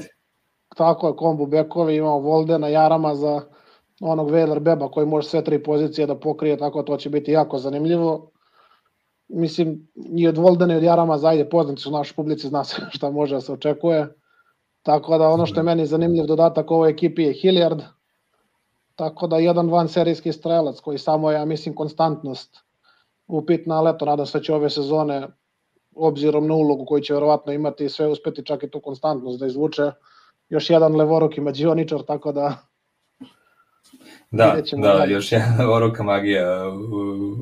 tako je, combo backovi, imamo Voldena, Jarama za onog Vejler Beba koji može sve tri pozicije da pokrije, tako to će biti jako zanimljivo. Mislim, i od Voldena i od Jarama zajde poznati su naši publici, zna se šta može da se očekuje. Tako da ono što je meni zanimljiv dodatak ovoj ekipi je Hilliard, Tako da jedan van serijski strelac koji samo je, ja mislim, konstantnost upitna, ali eto, nadam se da će ove sezone obzirom na ulogu koju će verovatno imati sve uspeti čak i tu konstantnost da izvuče još jedan levoruk ima mađioničar, tako da Da, da, dalje. još jedna levoruka magija u,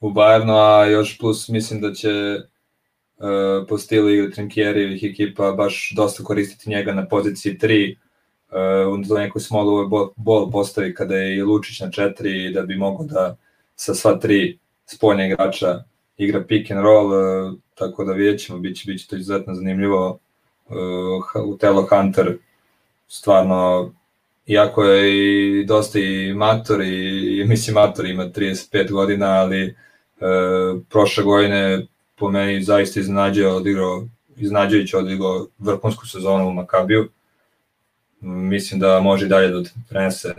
u Bayernu, a još plus mislim da će uh, po stilu igre Trinkjerijevih ekipa baš dosta koristiti njega na poziciji 3, uh, za neku small ball, ball postavi kada je i Lučić na četiri da bi mogo da sa sva tri spoljne igrača igra pick and roll, uh, tako da vidjet ćemo, bit će, bit će to izuzetno zanimljivo. Uh, u Telo Hunter stvarno iako je i dosta i mator i, i mislim mator ima 35 godina, ali e, prošle godine po meni zaista iznenađao odigrao iznađajući odigrao vrhunsku sezonu u Makabiju mislim da može dalje da prenese e,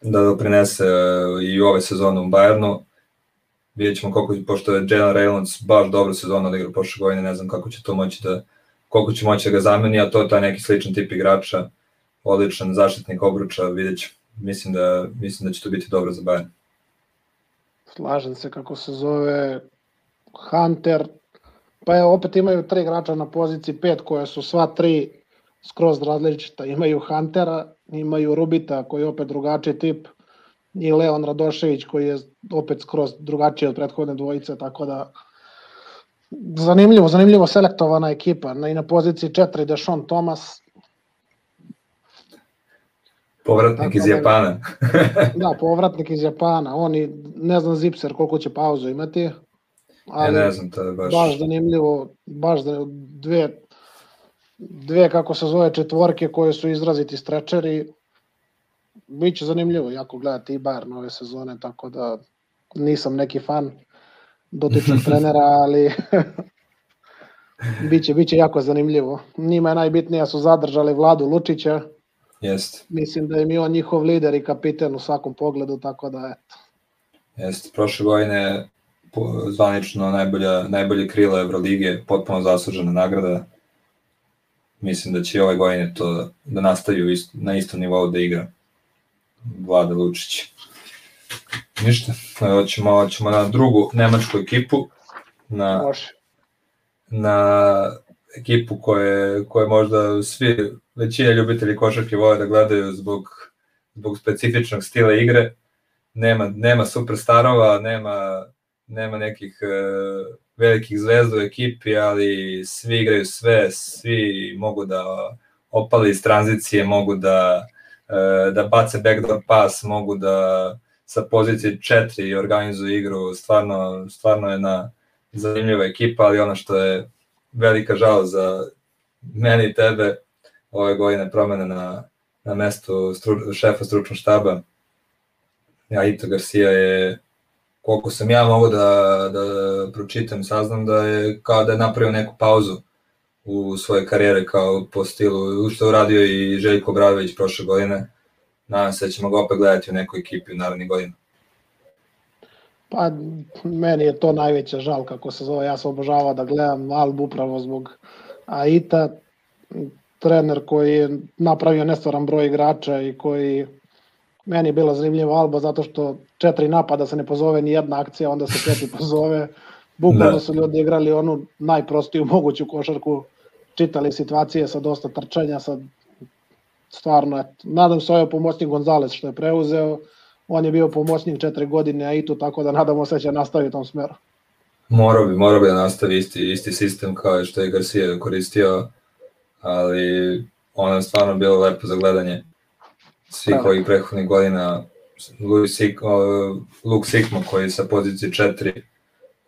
da doprinese e, i ove sezone u Bayernu. Vidjet ćemo koliko, pošto je Jalen Reynolds baš dobro sezonu odigrao prošle godine, ne znam kako će to moći da, koliko će moći da ga zameni, a to je taj neki sličan tip igrača, odličan zaštitnik obruča, vidjet ćemo. Mislim da, mislim da će to biti dobro za Bayern. Slažem se kako se zove Hunter, pa je opet imaju tri igrača na poziciji pet koje su sva tri skroz različita. Imaju Huntera, imaju Rubita koji je opet drugačiji tip i Leon Radošević koji je opet skroz drugačiji od prethodne dvojice, tako da zanimljivo, zanimljivo selektovana ekipa. Na, I na poziciji 4 Dešon Thomas. Povratnik iz da Japana. da, povratnik iz Japana. Oni, ne znam Zipser koliko će pauzu imati. Ali ja ne znam, to je baš... Baš zanimljivo, baš dve dve, kako se zove, četvorke koje su izraziti strečeri. Biće zanimljivo jako gledati i Bayern nove sezone, tako da nisam neki fan dotičnog trenera, ali biće, biće jako zanimljivo. Njima je najbitnije su zadržali Vladu Lučića. Jest. Mislim da je on njihov lider i kapiten u svakom pogledu, tako da eto. Jest, prošle godine zvanično najbolja, najbolje krila Evrolige, potpuno zaslužena nagrada mislim da će ove godine to da nastaviju ist, na istom nivou da igra Vlada Lučić. Ništa, hoćemo, hoćemo na drugu nemačku ekipu, na, na ekipu koje, koje možda svi, većina ljubitelji košarke vole da gledaju zbog, zbog specifičnog stila igre. Nema, nema superstarova, nema, nema nekih uh, velikih zvezda u ekipi, ali svi igraju sve, svi mogu da opali iz tranzicije, mogu da, uh, da bace backdoor pas, mogu da sa pozicije 4 organizuju igru, stvarno, stvarno je na zanimljiva ekipa, ali ono što je velika žal za meni i tebe ove godine promene na, na mestu stru, šefa stručnog štaba. Ja, Ito Garcia je, koliko sam ja mogu da, da pročitam, saznam da je kao da je napravio neku pauzu u svojoj karijere kao po stilu, što je uradio i Željko Bradović prošle godine. Nadam se da ćemo ga opet gledati u nekoj ekipi u narednih godina. Pa, meni je to najveća žal, kako se zove, ja sam obožavao da gledam Albu upravo zbog Aita, trener koji je napravio nestvaran broj igrača i koji meni je bila zanimljiva Alba zato što četiri napada se ne pozove ni jedna akcija, onda se četiri pozove. Bukvalno da. su ljudi igrali onu najprostiju moguću košarku, čitali situacije sa dosta trčanja, sa stvarno, nadam se ovaj pomoćnik Gonzales što je preuzeo, on je bio pomoćnik četiri godine, a i tu tako da nadamo se da će nastaviti u tom smeru. Morao bi, morao bi da nastavi isti, isti sistem kao što je Garcia koristio, ali ono je stvarno bilo lepo za gledanje svih ovih prethodnih godina. Sik, Luke Sikmo koji sa pozicije 4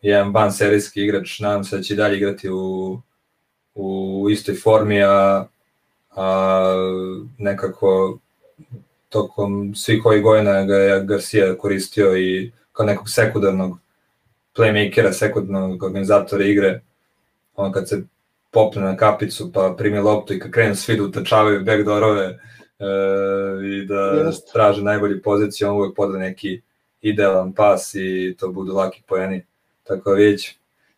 jedan ban serijski igrač, nadam se da će dalje igrati u, u istoj formi, a, a nekako tokom svih ovih godina ga je Garcia koristio i kao nekog sekundarnog playmakera, sekundarnog organizatora igre. On kad se popne na kapicu pa primi loptu i kad krenu svi da utačavaju backdoorove e, i da Just. traže najbolji poziciju, on uvek poda neki idealan pas i to budu laki pojeni. Tako da vidjet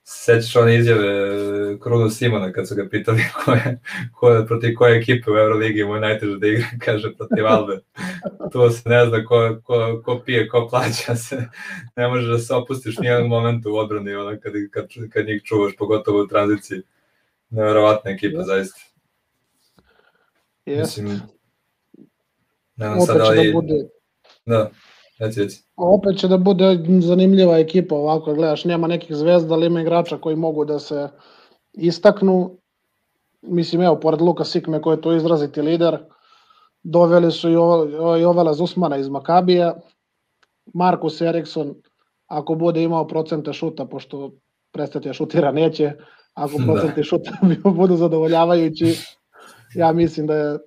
sećaš one izjave e, Kruno Simona kad su ga pitali ko je, ko je, protiv koje ekipe u Euroligi mu je najteže da igra, kaže protiv Albe. Tu se ne zna ko, ko, ko pije, ko plaća se. Ne možeš da se opustiš nijedan moment u odbrani ono, kad, kad, kad njih čuvaš, pogotovo u tranziciji. Neverovatna ekipa, yes. zaista. Yes. Mislim, ne znam sad da li... Da, bude... da reci. Opet će da bude zanimljiva ekipa ovako, gledaš, nema nekih zvezda, ali ima igrača koji mogu da se istaknu. Mislim, evo, pored Luka Sikme koji je to izraziti lider, doveli su i, i Ovela Zusmana iz Makabija, Markus Eriksson, ako bude imao procente šuta, pošto prestati da šutira neće, ako da. procenti da. šuta budu zadovoljavajući, ja mislim da je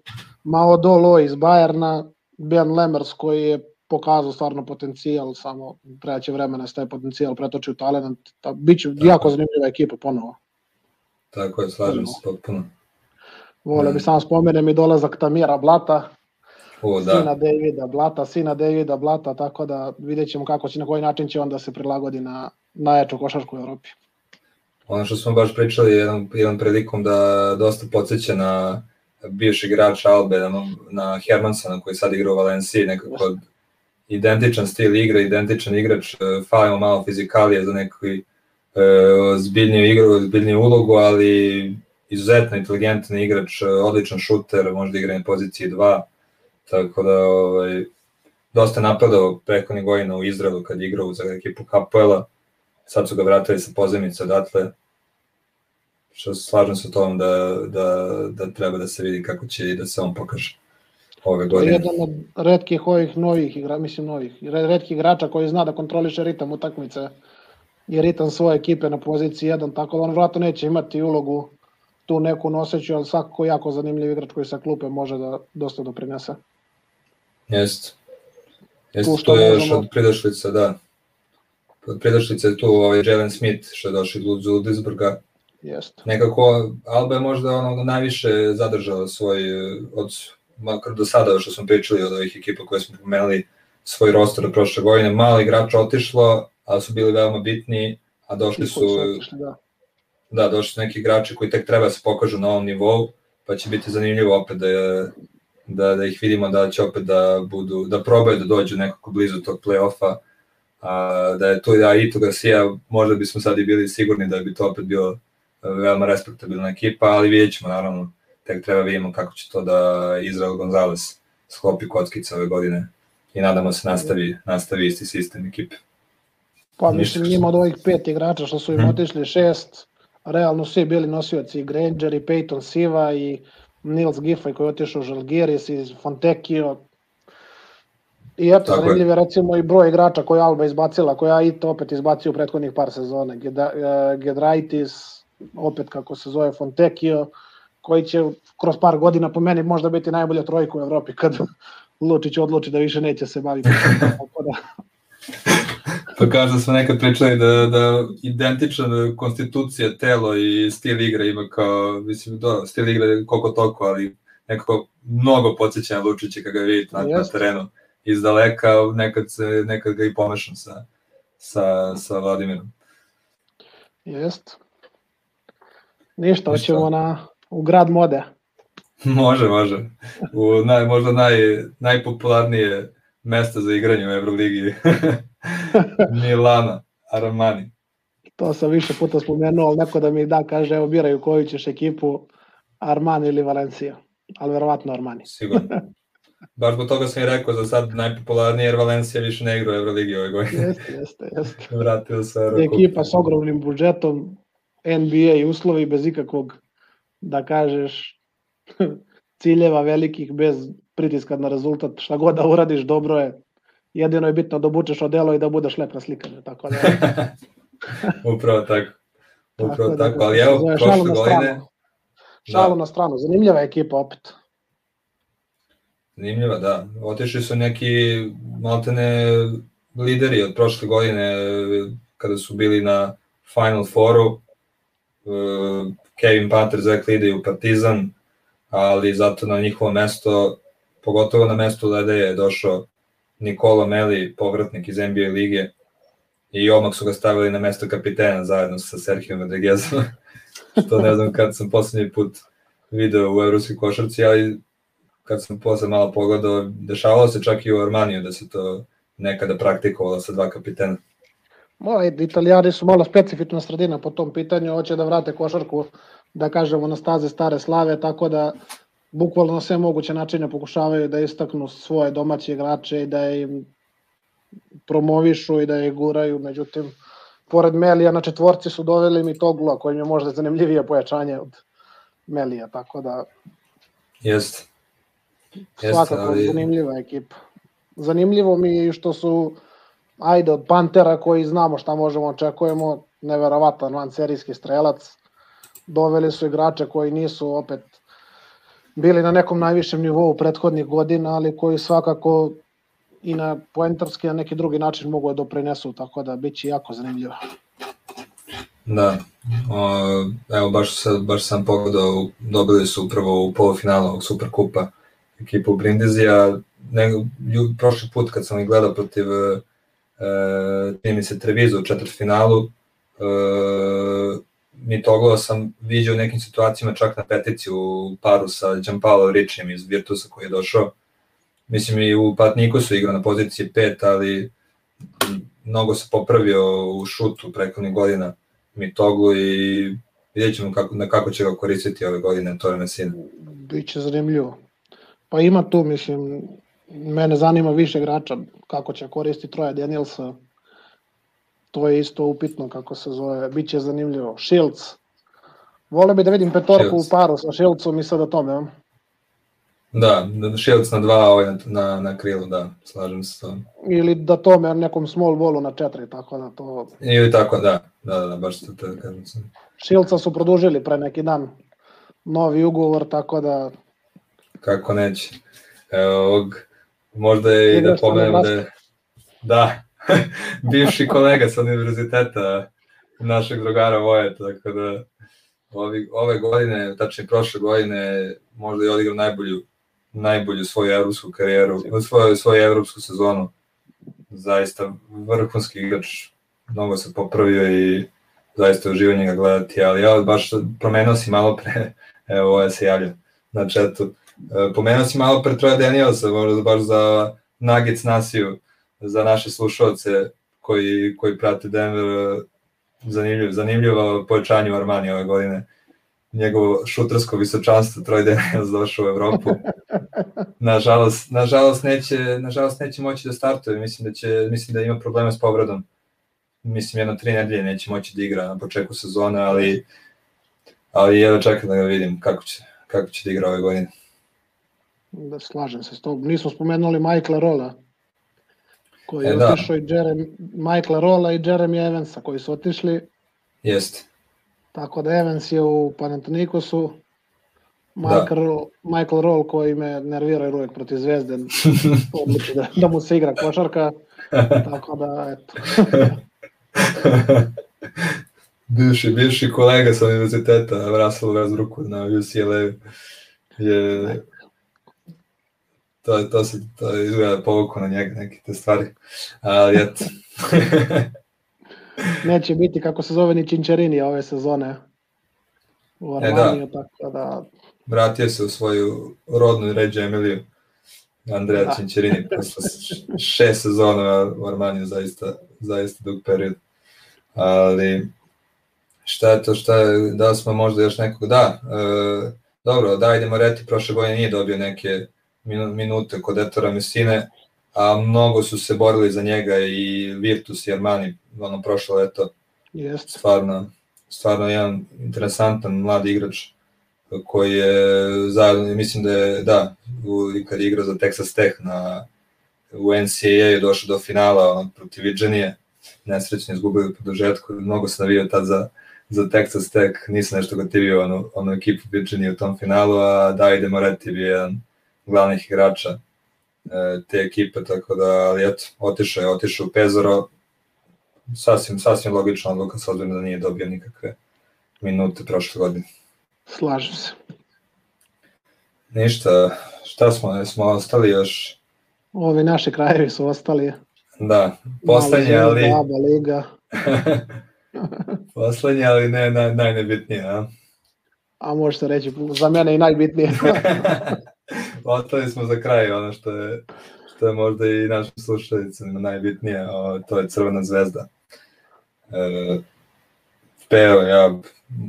Mao Dolo iz Bajerna, Ben Lemers koji je pokazao stvarno potencijal, samo treće vremena da se taj potencijal pretoči u talent. Ta, biće Tako. jako zanimljiva ekipa ponovo. Tako je, slažem se potpuno. Vole bi samo spomenem i dolazak Tamira Blata, o, da. sina Davida Blata, sina Davida Blata, tako da vidjet ćemo kako će, na koji način će on da se prilagodi na najjaču košarku u Evropi. Ono što smo baš pričali jedan, jedan prilikom da dosta podsjeća na bivši igrač Albe, na, na Hermansona koji sad igra u Valenciji, nekako identičan stil igre, identičan igrač, e, falimo malo fizikalije za neku e, zbiljniju igru, zbiljniju ulogu, ali izuzetno inteligentan igrač, e, odličan šuter, možda igra na poziciji 2, tako da ovaj, dosta napadao prekonih godina u Izraelu kad igrao za ekipu Hapoela, sad su ga vratili sa pozemice odatle, što slažem se o tom da, da, da treba da se vidi kako će i da se on pokaže ove godine. Jedan od redkih ovih novih igra, mislim novih, redkih igrača koji zna da kontroliše ritam utakmice i ritam svoje ekipe na poziciji 1, tako da on vratno neće imati ulogu tu neku noseću, ali svakako jako zanimljiv igrač koji sa klupe može da dosta doprinese. Jeste. Jeste, to je još od pridošlica, da. Od pridošlica je tu ovaj Jalen Smith što je došao iz Ludisburga. Jeste. Nekako Alba je možda ono najviše zadržao svoj od makar do sada što smo pričali od ovih ekipa koje smo pomenuli svoj roster od prošle godine, mali igrača otišlo, ali su bili veoma bitni, a došli su, da. da, došli su neki igrači koji tek treba da se pokažu na ovom nivou, pa će biti zanimljivo opet da, da, da ih vidimo da će opet da budu, da probaju da dođu nekako blizu tog play-offa, a, da je tu da Ito Garcia, možda bismo sad i bili sigurni da bi to opet bio veoma respektabilna ekipa, ali vidjet ćemo naravno, tek treba vidimo kako će to da Izrael Gonzalez sklopi kockice ove godine i nadamo se nastavi, nastavi isti sistem ekipe. Pa mislim njima od ovih pet igrača što su im hmm. otišli šest, realno svi bili nosioci Granger i Peyton Siva i Nils Giffey koji je otišao u Žalgiris i Fontekio. I eto, Tako zanimljiv je recimo i broj igrača koje Alba izbacila, koja i to opet izbacio u prethodnih par sezona. E, Gedraitis, opet kako se zove Fontekio, koji će kroz par godina po meni možda biti najbolja trojka u Evropi kad Lučić odluči da više neće se baviti. da, Pa kao da smo nekad pričali da, da identičan konstitucija, telo i stil igre ima kao, mislim, do, stil igre koliko toliko, ali nekako mnogo podsjeća na Lučića kada ga vidite na, na terenu iz daleka, nekad, se, nekad ga i pomešam sa, sa, sa Vladimirom. Jest. Ništa, hoćemo na, u grad mode. može, može. U naj, možda naj, najpopularnije mesto za igranje u Euroligi. Milana, Armani. To sam više puta spomenuo, ali neko da mi da kaže, evo biraju koju ćeš ekipu, Armani ili Valencija. Ali verovatno Armani. Sigurno. Baš zbog toga sam i rekao za sad najpopularnije, jer Valencija više ne igra u Euroligi ove godine. Jeste, jeste, jeste. Vratio se. Ekipa s ogromnim budžetom, NBA i uslovi bez ikakvog, da kažeš, ciljeva velikih, bez pritiska na rezultat, šta god da uradiš, dobro je jedino je bitno da obučeš odelo i da budeš lep na slikanju, tako da... Upravo tako. Upravo tako, tako. ali evo, prošle godine... Šalu da. na stranu, zanimljiva ekipa opet. Zanimljiva, da. Otišli su neki maltene lideri od prošle godine kada su bili na Final Fouru. Kevin Panter, Zach Lide u Partizan, ali zato na njihovo mesto, pogotovo na mesto Lede je došao Nikola Meli, povratnik iz NBA lige, i omak su ga stavili na mesto kapitena zajedno sa Serhijom Rodriguezom, što ne znam kad sam poslednji put video u evropskoj košarci, ali kad sam posle malo pogledao, dešavalo se čak i u Armaniju da se to nekada praktikovalo sa dva kapitena. Ovaj, italijani su malo specifična sredina po tom pitanju, hoće da vrate košarku, da kažemo, na staze stare slave, tako da bukvalno na sve moguće načine pokušavaju da istaknu svoje domaće igrače i da im promovišu i da je guraju, međutim, pored Melija na četvorci su doveli mi Togla, koji je možda zanimljivije pojačanje od Melija, tako da... Jeste. Svakako ali... zanimljiva ekipa. Zanimljivo mi je što su, ajde, od Pantera koji znamo šta možemo očekujemo, neverovatan van serijski strelac, doveli su igrače koji nisu opet bili na nekom najvišem nivou prethodnih godina, ali koji svakako i na poentarski na neki drugi način mogu da doprinesu, tako da biće jako zanimljivo. Da, o, evo baš, baš sam pogledao, dobili su upravo u polufinalu ovog Superkupa ekipu Brindizija, ne, prošli put kad sam ih gledao protiv e, čini se Trevizu u četvrtfinalu, e, Mitogova sam vidio u nekim situacijama čak na petici u paru sa Gianpaolo Ričijem iz Virtusa koji je došao. Mislim i u Patniku su igrao na poziciji 5, ali mnogo se popravio u šutu prekodnih godina Mitoglu i vidjet ćemo kako, na kako će ga koristiti ove godine Tore Messina. Biće zanimljivo. Pa ima tu, mislim, mene zanima više igrača kako će koristiti Troja Danielsa to je isto upitno kako se zove, bit će zanimljivo. Shields, vole bi da vidim petorku Shields. u paru sa Shieldsom i sada tome, ja? Da, da Shields na dva, ovaj na, na, na krilu, da, slažem se s tom. Ili da tome nekom small ballu na četiri, tako da to... Ili tako, da, da, da, baš to da kažem sam. Shieldsa su produžili pre neki dan novi ugovor, tako da... Kako neće. Evo, ovog, možda je i da pomenem da je... Da, bivši kolega sa univerziteta našeg drugara Voje, tako da ovi, ove godine, tačnije prošle godine, možda je odigrao najbolju, najbolju svoju evropsku karijeru, svoju, svoju evropsku sezonu. Zaista vrhunski igrač, mnogo se popravio i zaista uživanje ga gledati, ali ja baš promenio si malo pre, evo ovo se javlja na četu, pomenuo si malo pre Troja Danielsa, možda baš za Nuggets Nasiju, za naše slušalce koji, koji prate Denver, zanimljiv, zanimljivo pojačanje u Armani ove godine. Njegovo šutersko visočanstvo Troy Daniels došao u Evropu. Nažalost, nažalost, neće, nažalost neće moći da startuje. Mislim da, će, mislim da ima problema s povredom. Mislim jedno tri nedelje neće moći da igra na početku sezone, ali, ali evo čekam da ga vidim kako će, kako će da igra ove godine. Da slažem se s tobom. Nismo spomenuli Michaela Rolla koji je e, da. otišao i Jeremy, Michaela Rolla i Jeremy Evansa koji su otišli. Jeste. Tako da Evans je u Panathinaikosu, Michael, da. Michael Roll koji me nervira jer uvek protiv Zvezde odluči da, da mu se igra košarka, tako da eto. bivši, bivši kolega sa univerziteta Russell Westbrook na UCLA je to, to se to izgleda povuku na njega neke te stvari. Ali eto. Neće biti kako se zove ni Činčerini ove sezone u Armaniju, e, da. tako da... Vratio se u svoju rodnu ređu Emiliju. Andreja da. Činčerini posle šest sezona u Armaniju, zaista, zaista dug period. Ali šta je to, šta je, da smo možda još nekog, da, e, dobro, da, idemo reti, prošle godine nije dobio neke minute kod Etora Messine, a mnogo su se borili za njega i Virtus i Armani ono prošlo leto. Jest. Stvarno, stvarno jedan interesantan mladi igrač koji je zajedno, mislim da je, da, u, kad je igrao za Texas Tech na, u NCAA je došao do finala on, protiv Virginije, nesrećno izgubili po dožetku, mnogo se navio tad za, za Texas Tech, nisam nešto gotivio onu, onu ekipu Virginije u tom finalu, a Davide Moretti je jedan glavnih igrača e, te ekipe, tako da, ali eto, otišao je, otišao u Pezaro, sasvim, sasvim logična odluka, s obzirom da nije dobio nikakve minute prošle godine. Slažem se. Ništa, šta smo, smo ostali još? Ovi naši krajevi su ostali. Da, poslednje, ali... Aba, liga. poslednje, ali ne naj, najnebitnije, a? A može se reći, za mene i najbitnije. Ostali smo za kraj ono što je, što je možda i našim slušalicima najbitnije, o, to je Crvena zvezda. E, Peo, ja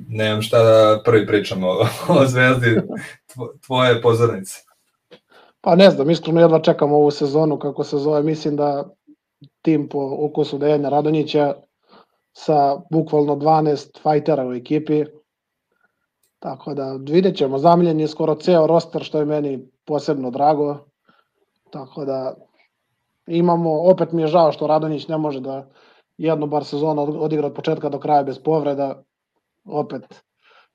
nemam šta da prvi pričam o, o zvezdi, tvoje pozornice. Pa ne znam, iskreno jedva čekam ovu sezonu, kako se zove, mislim da tim po ukusu Dejana Radonjića sa bukvalno 12 fajtera u ekipi, Tako da vidjet ćemo, zamljen je skoro ceo roster što je meni posebno drago. Tako da imamo, opet mi je žao što Radonjić ne može da jednu bar sezonu odigra od početka do kraja bez povreda. Opet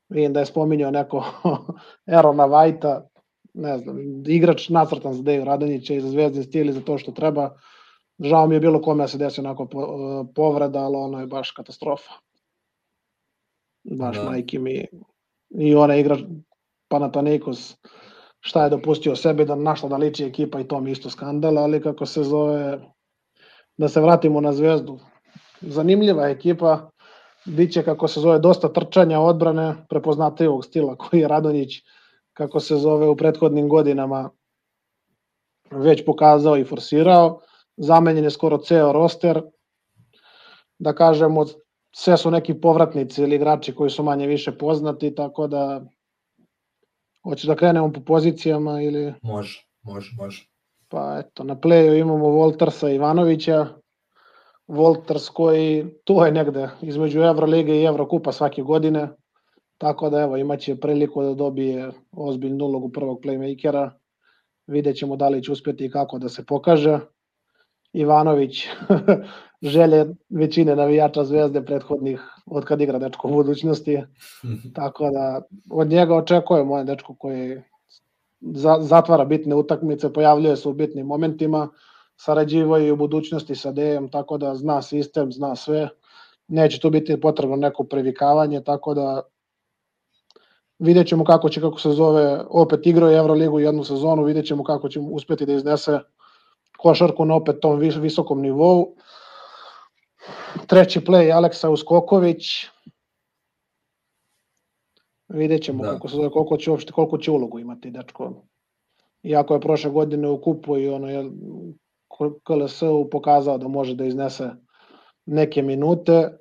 vidim da je spominjao neko Erona Vajta, ne znam, igrač nacrtan za Deju Radonjića i za zvezdni stil i za to što treba. Žao mi je bilo kome da se desi onako povreda, ali ono je baš katastrofa. Baš da. majke mi i ona igra Panathinaikos šta je dopustio sebi da našla da liči ekipa i to mi isto skandal, ali kako se zove da se vratimo na zvezdu. Zanimljiva ekipa, biće kako se zove dosta trčanja odbrane, prepoznatljivog stila koji je Radonjić kako se zove u prethodnim godinama već pokazao i forsirao. Zamenjen je skoro ceo roster. Da kažemo, sve su neki povratnici ili igrači koji su manje više poznati, tako da hoćeš da krenemo po pozicijama ili... Može, može, može. Pa eto, na pleju imamo Voltersa Ivanovića, Volters koji tu je negde između Evrolige i Evrokupa svake godine, tako da evo imaće priliku da dobije ozbiljnu ulogu prvog playmakera, vidjet ćemo da li će uspjeti i kako da se pokaže. Ivanović želje većine navijača Zvezde prethodnih od kad igra dečko u budućnosti. Tako da od njega očekujemo ovaj dečko koji za, zatvara bitne utakmice, pojavljuje se u bitnim momentima, sarađivo i u budućnosti sa Dejem, tako da zna sistem, zna sve. Neće tu biti potrebno neko previkavanje, tako da vidjet ćemo kako će, kako se zove, opet igrao je Euroligu jednu sezonu, vidjet ćemo kako će uspeti da iznese košarku na opet tom visokom nivou. Treći play Aleksa Uskoković. Vidjet ćemo da. kako se koliko će uopšte, koliko će ulogu imati dečko. Iako je prošle godine u kupu i ono je KLS-u pokazao da može da iznese neke minute.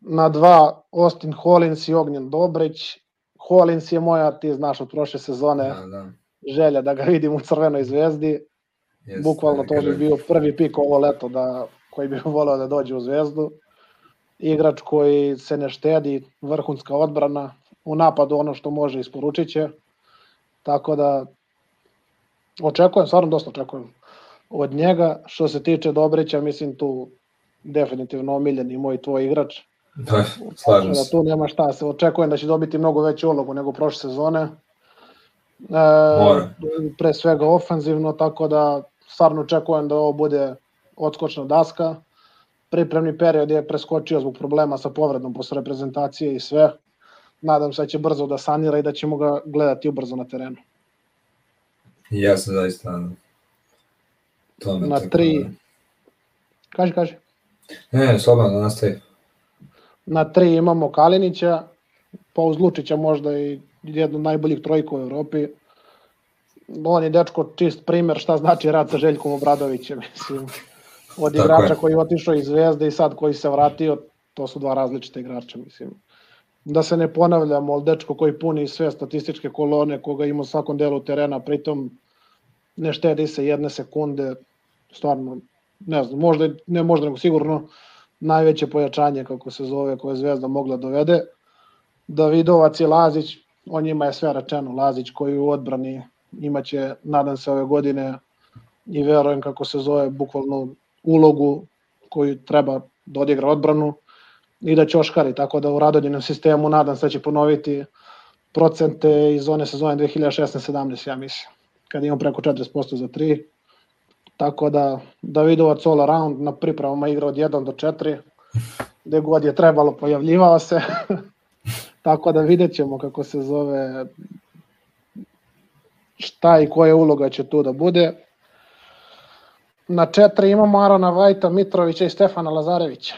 Na dva Austin Hollins i Ognjen Dobrić. Hollins je moja, ti znaš od prošle sezone, Da, da. želja da ga vidim u crvenoj zvezdi. Jeste, Bukvalno to bi bio prvi pik ovo leto da, koji bi voleo da dođe u zvezdu. Igrač koji se ne štedi, vrhunska odbrana, u napadu ono što može isporučit će. Tako da očekujem, stvarno dosta očekujem od njega. Što se tiče Dobrića, mislim tu definitivno omiljeni moj tvoj igrač. Da, slažem da se. tu nema šta, se očekujem da će dobiti mnogo veću ulogu nego prošle sezone. E, Mora. pre svega ofanzivno, tako da stvarno očekujem da ovo bude odskočna daska. Pripremni period je preskočio zbog problema sa povredom posle reprezentacije i sve. Nadam se da će brzo da sanira i da ćemo ga gledati ubrzo na terenu. Ja sam zaista nadam. Tome, Na tri- da- Kaži, kaži. Ne, ne, slobodno da nastavi. Na tri imamo Kalinića, pa uz Lučića možda i jednu od najboljih trojka u Evropi. On je dečko čist primer šta znači rad sa Željkom Obradovićem, mislim. Od Tako igrača je. koji je otišao iz Zvezde i sad koji se vratio, to su dva različita igrača, mislim. Da se ne ponavljamo, ali dečko koji puni sve statističke kolone, koga ima u svakom delu terena, pritom ne štedi se jedne sekunde, stvarno, ne znam, možda, ne možda, nego sigurno najveće pojačanje, kako se zove, koje je Zvezda mogla dovede. Davidovac i Lazić, o njima je sve rečeno. Lazić koji u odbrani imaće, nadam se, ove godine i verujem kako se zove, bukvalno ulogu koju treba da odigra odbranu i da će oškari, tako da u radoljenom sistemu nadam se da će ponoviti procente iz one sezone 2016-17, ja mislim, kad imam preko 40% za 3. Tako da Davidovac all around na pripremama igra od 1 do 4, gde god je trebalo pojavljivao se. Tako da vidjet ćemo kako se zove šta i koja uloga će tu da bude. Na četiri imamo Arona Vajta, Mitrovića i Stefana Lazarevića.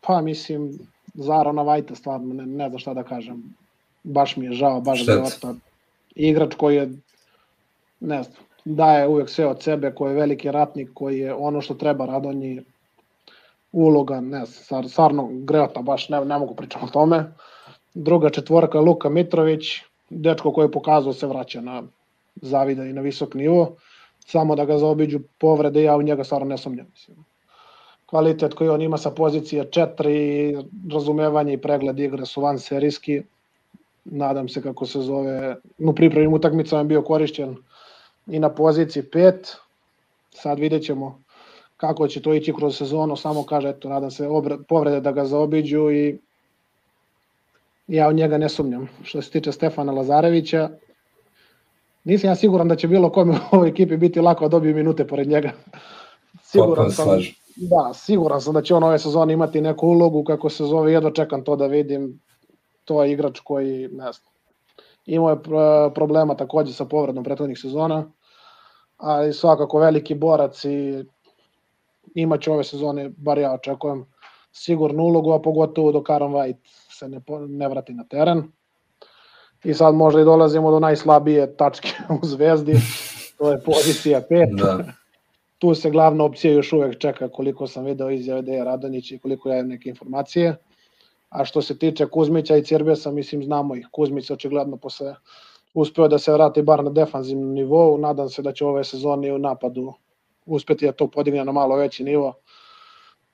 Pa mislim, za Arona Vajta stvarno ne, ne znam šta da kažem. Baš mi je žao, baš je otpad. Igrač koji je, ne znam, daje uvek sve od sebe, koji je veliki ratnik, koji je ono što treba Radonji, uloga, ne znam, stvar- stvarno greota, baš ne, ne mogu pričati o tome. Druga četvorka Luka Mitrović, dečko koji je pokazao se vraća na zavida i na visok nivo, samo da ga zaobiđu povrede, ja u njega stvarno ne sumnjam. Mislim. Kvalitet koji on ima sa pozicije 4, razumevanje i pregled igre su van serijski. Nadam se kako se zove, u pripremnim utakmicama je bio korišćen i na poziciji 5. Sad vidjet ćemo kako će to ići kroz sezonu, samo kaže, eto, nadam se obra- povrede da ga zaobiđu i ja u njega ne sumnjam. Što se tiče Stefana Lazarevića, nisam ja siguran da će bilo kome u ovoj ekipi biti lako da dobije minute pored njega. Siguran sam, da, siguran sam da će on ove sezone imati neku ulogu, kako se zove, jedva čekam to da vidim. To je igrač koji, ne znam, imao je pro- problema takođe sa povredom prethodnih sezona, ali svakako veliki borac i imaće ove sezone, bar ja očekujem, sigurnu ulogu, a pogotovo do Karan White se ne, ne vrati na teren. I sad možda i dolazimo do najslabije tačke u Zvezdi, to je pozicija 5. Da, Tu se glavna opcija još uvek čeka koliko sam video izjave Deja Radonjić i koliko ja imam neke informacije. A što se tiče Kuzmića i Cirbesa, mislim znamo ih. Kuzmić je očigledno posle uspeo da se vrati bar na defanzivnom nivou. Nadam se da će ove sezone i u napadu uspeti da to podigne na malo veći nivo.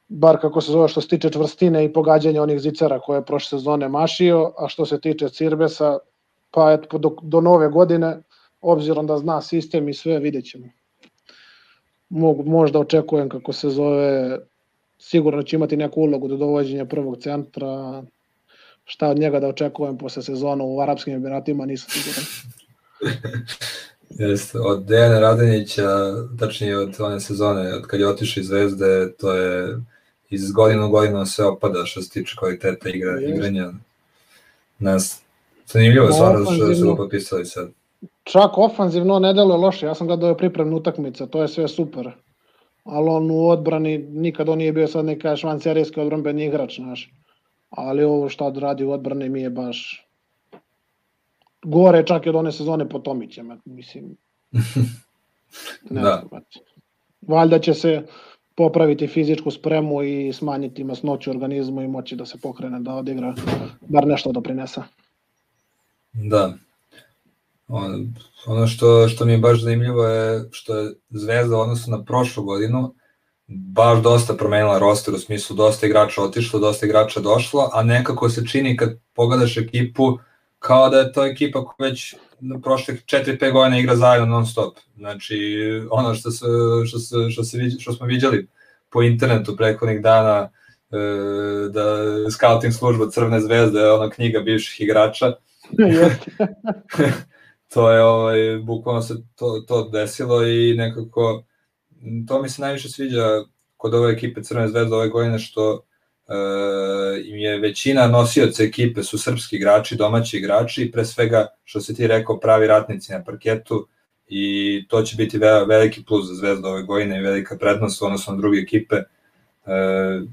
Bar kako se zove što se tiče čvrstine i pogađanja onih zicera koje je prošle sezone mašio, a što se tiče Cirbesa, pa eto, do, do nove godine, obzirom da zna sistem i sve, vidjet ćemo mogu, možda očekujem kako se zove, sigurno će imati neku ulogu do dovođenja prvog centra, šta od njega da očekujem posle sezona u Arapskim Emiratima, nisam siguran. jeste. Od Dejana Radonjića, tačnije od one sezone, od kad je otišao iz Zvezde, to je iz godinu u godinu sve opada što se tiče kvaliteta igra, Jeste. igranja. Nas, zanimljivo je stvarno što su ga potpisali sad. Čak ofanzivno ne deluje loše, ja sam gledao je pripremnu utakmice, to je sve super. Ali on u odbrani, nikad on nije bio sad neka švancerijski odbranbeni igrač, znaš. Ali ovo šta radi u odbrani mi je baš gore čak i od one sezone po Tomićem, mislim. Ne Da. eto. Valjda će se popraviti fizičku spremu i smanjiti masnoću organizmu i moći da se pokrene, da odigra, bar nešto da prinese. Da. On, ono što, što mi je baš zanimljivo je što je Zvezda odnosno na prošlu godinu baš dosta promenila roster u smislu dosta igrača otišlo, dosta igrača došlo, a nekako se čini kad pogledaš ekipu kao da je to ekipa koja već prošlih 4-5 godina igra zajedno non stop. Znači, ono što, se, što, se, što, se, što smo viđali po internetu prethodnih dana, e, da scouting služba Crvene zvezde ona knjiga bivših igrača. to je ovaj, bukvalno se to, to desilo i nekako to mi se najviše sviđa kod ove ekipe Crvene zvezde ove godine što e, im je većina nosioca ekipe su srpski igrači, domaći igrači, pre svega što se ti rekao pravi ratnici na parketu i to će biti veliki plus za Zvezdu ove godine i velika prednost odnosno druge ekipe. E,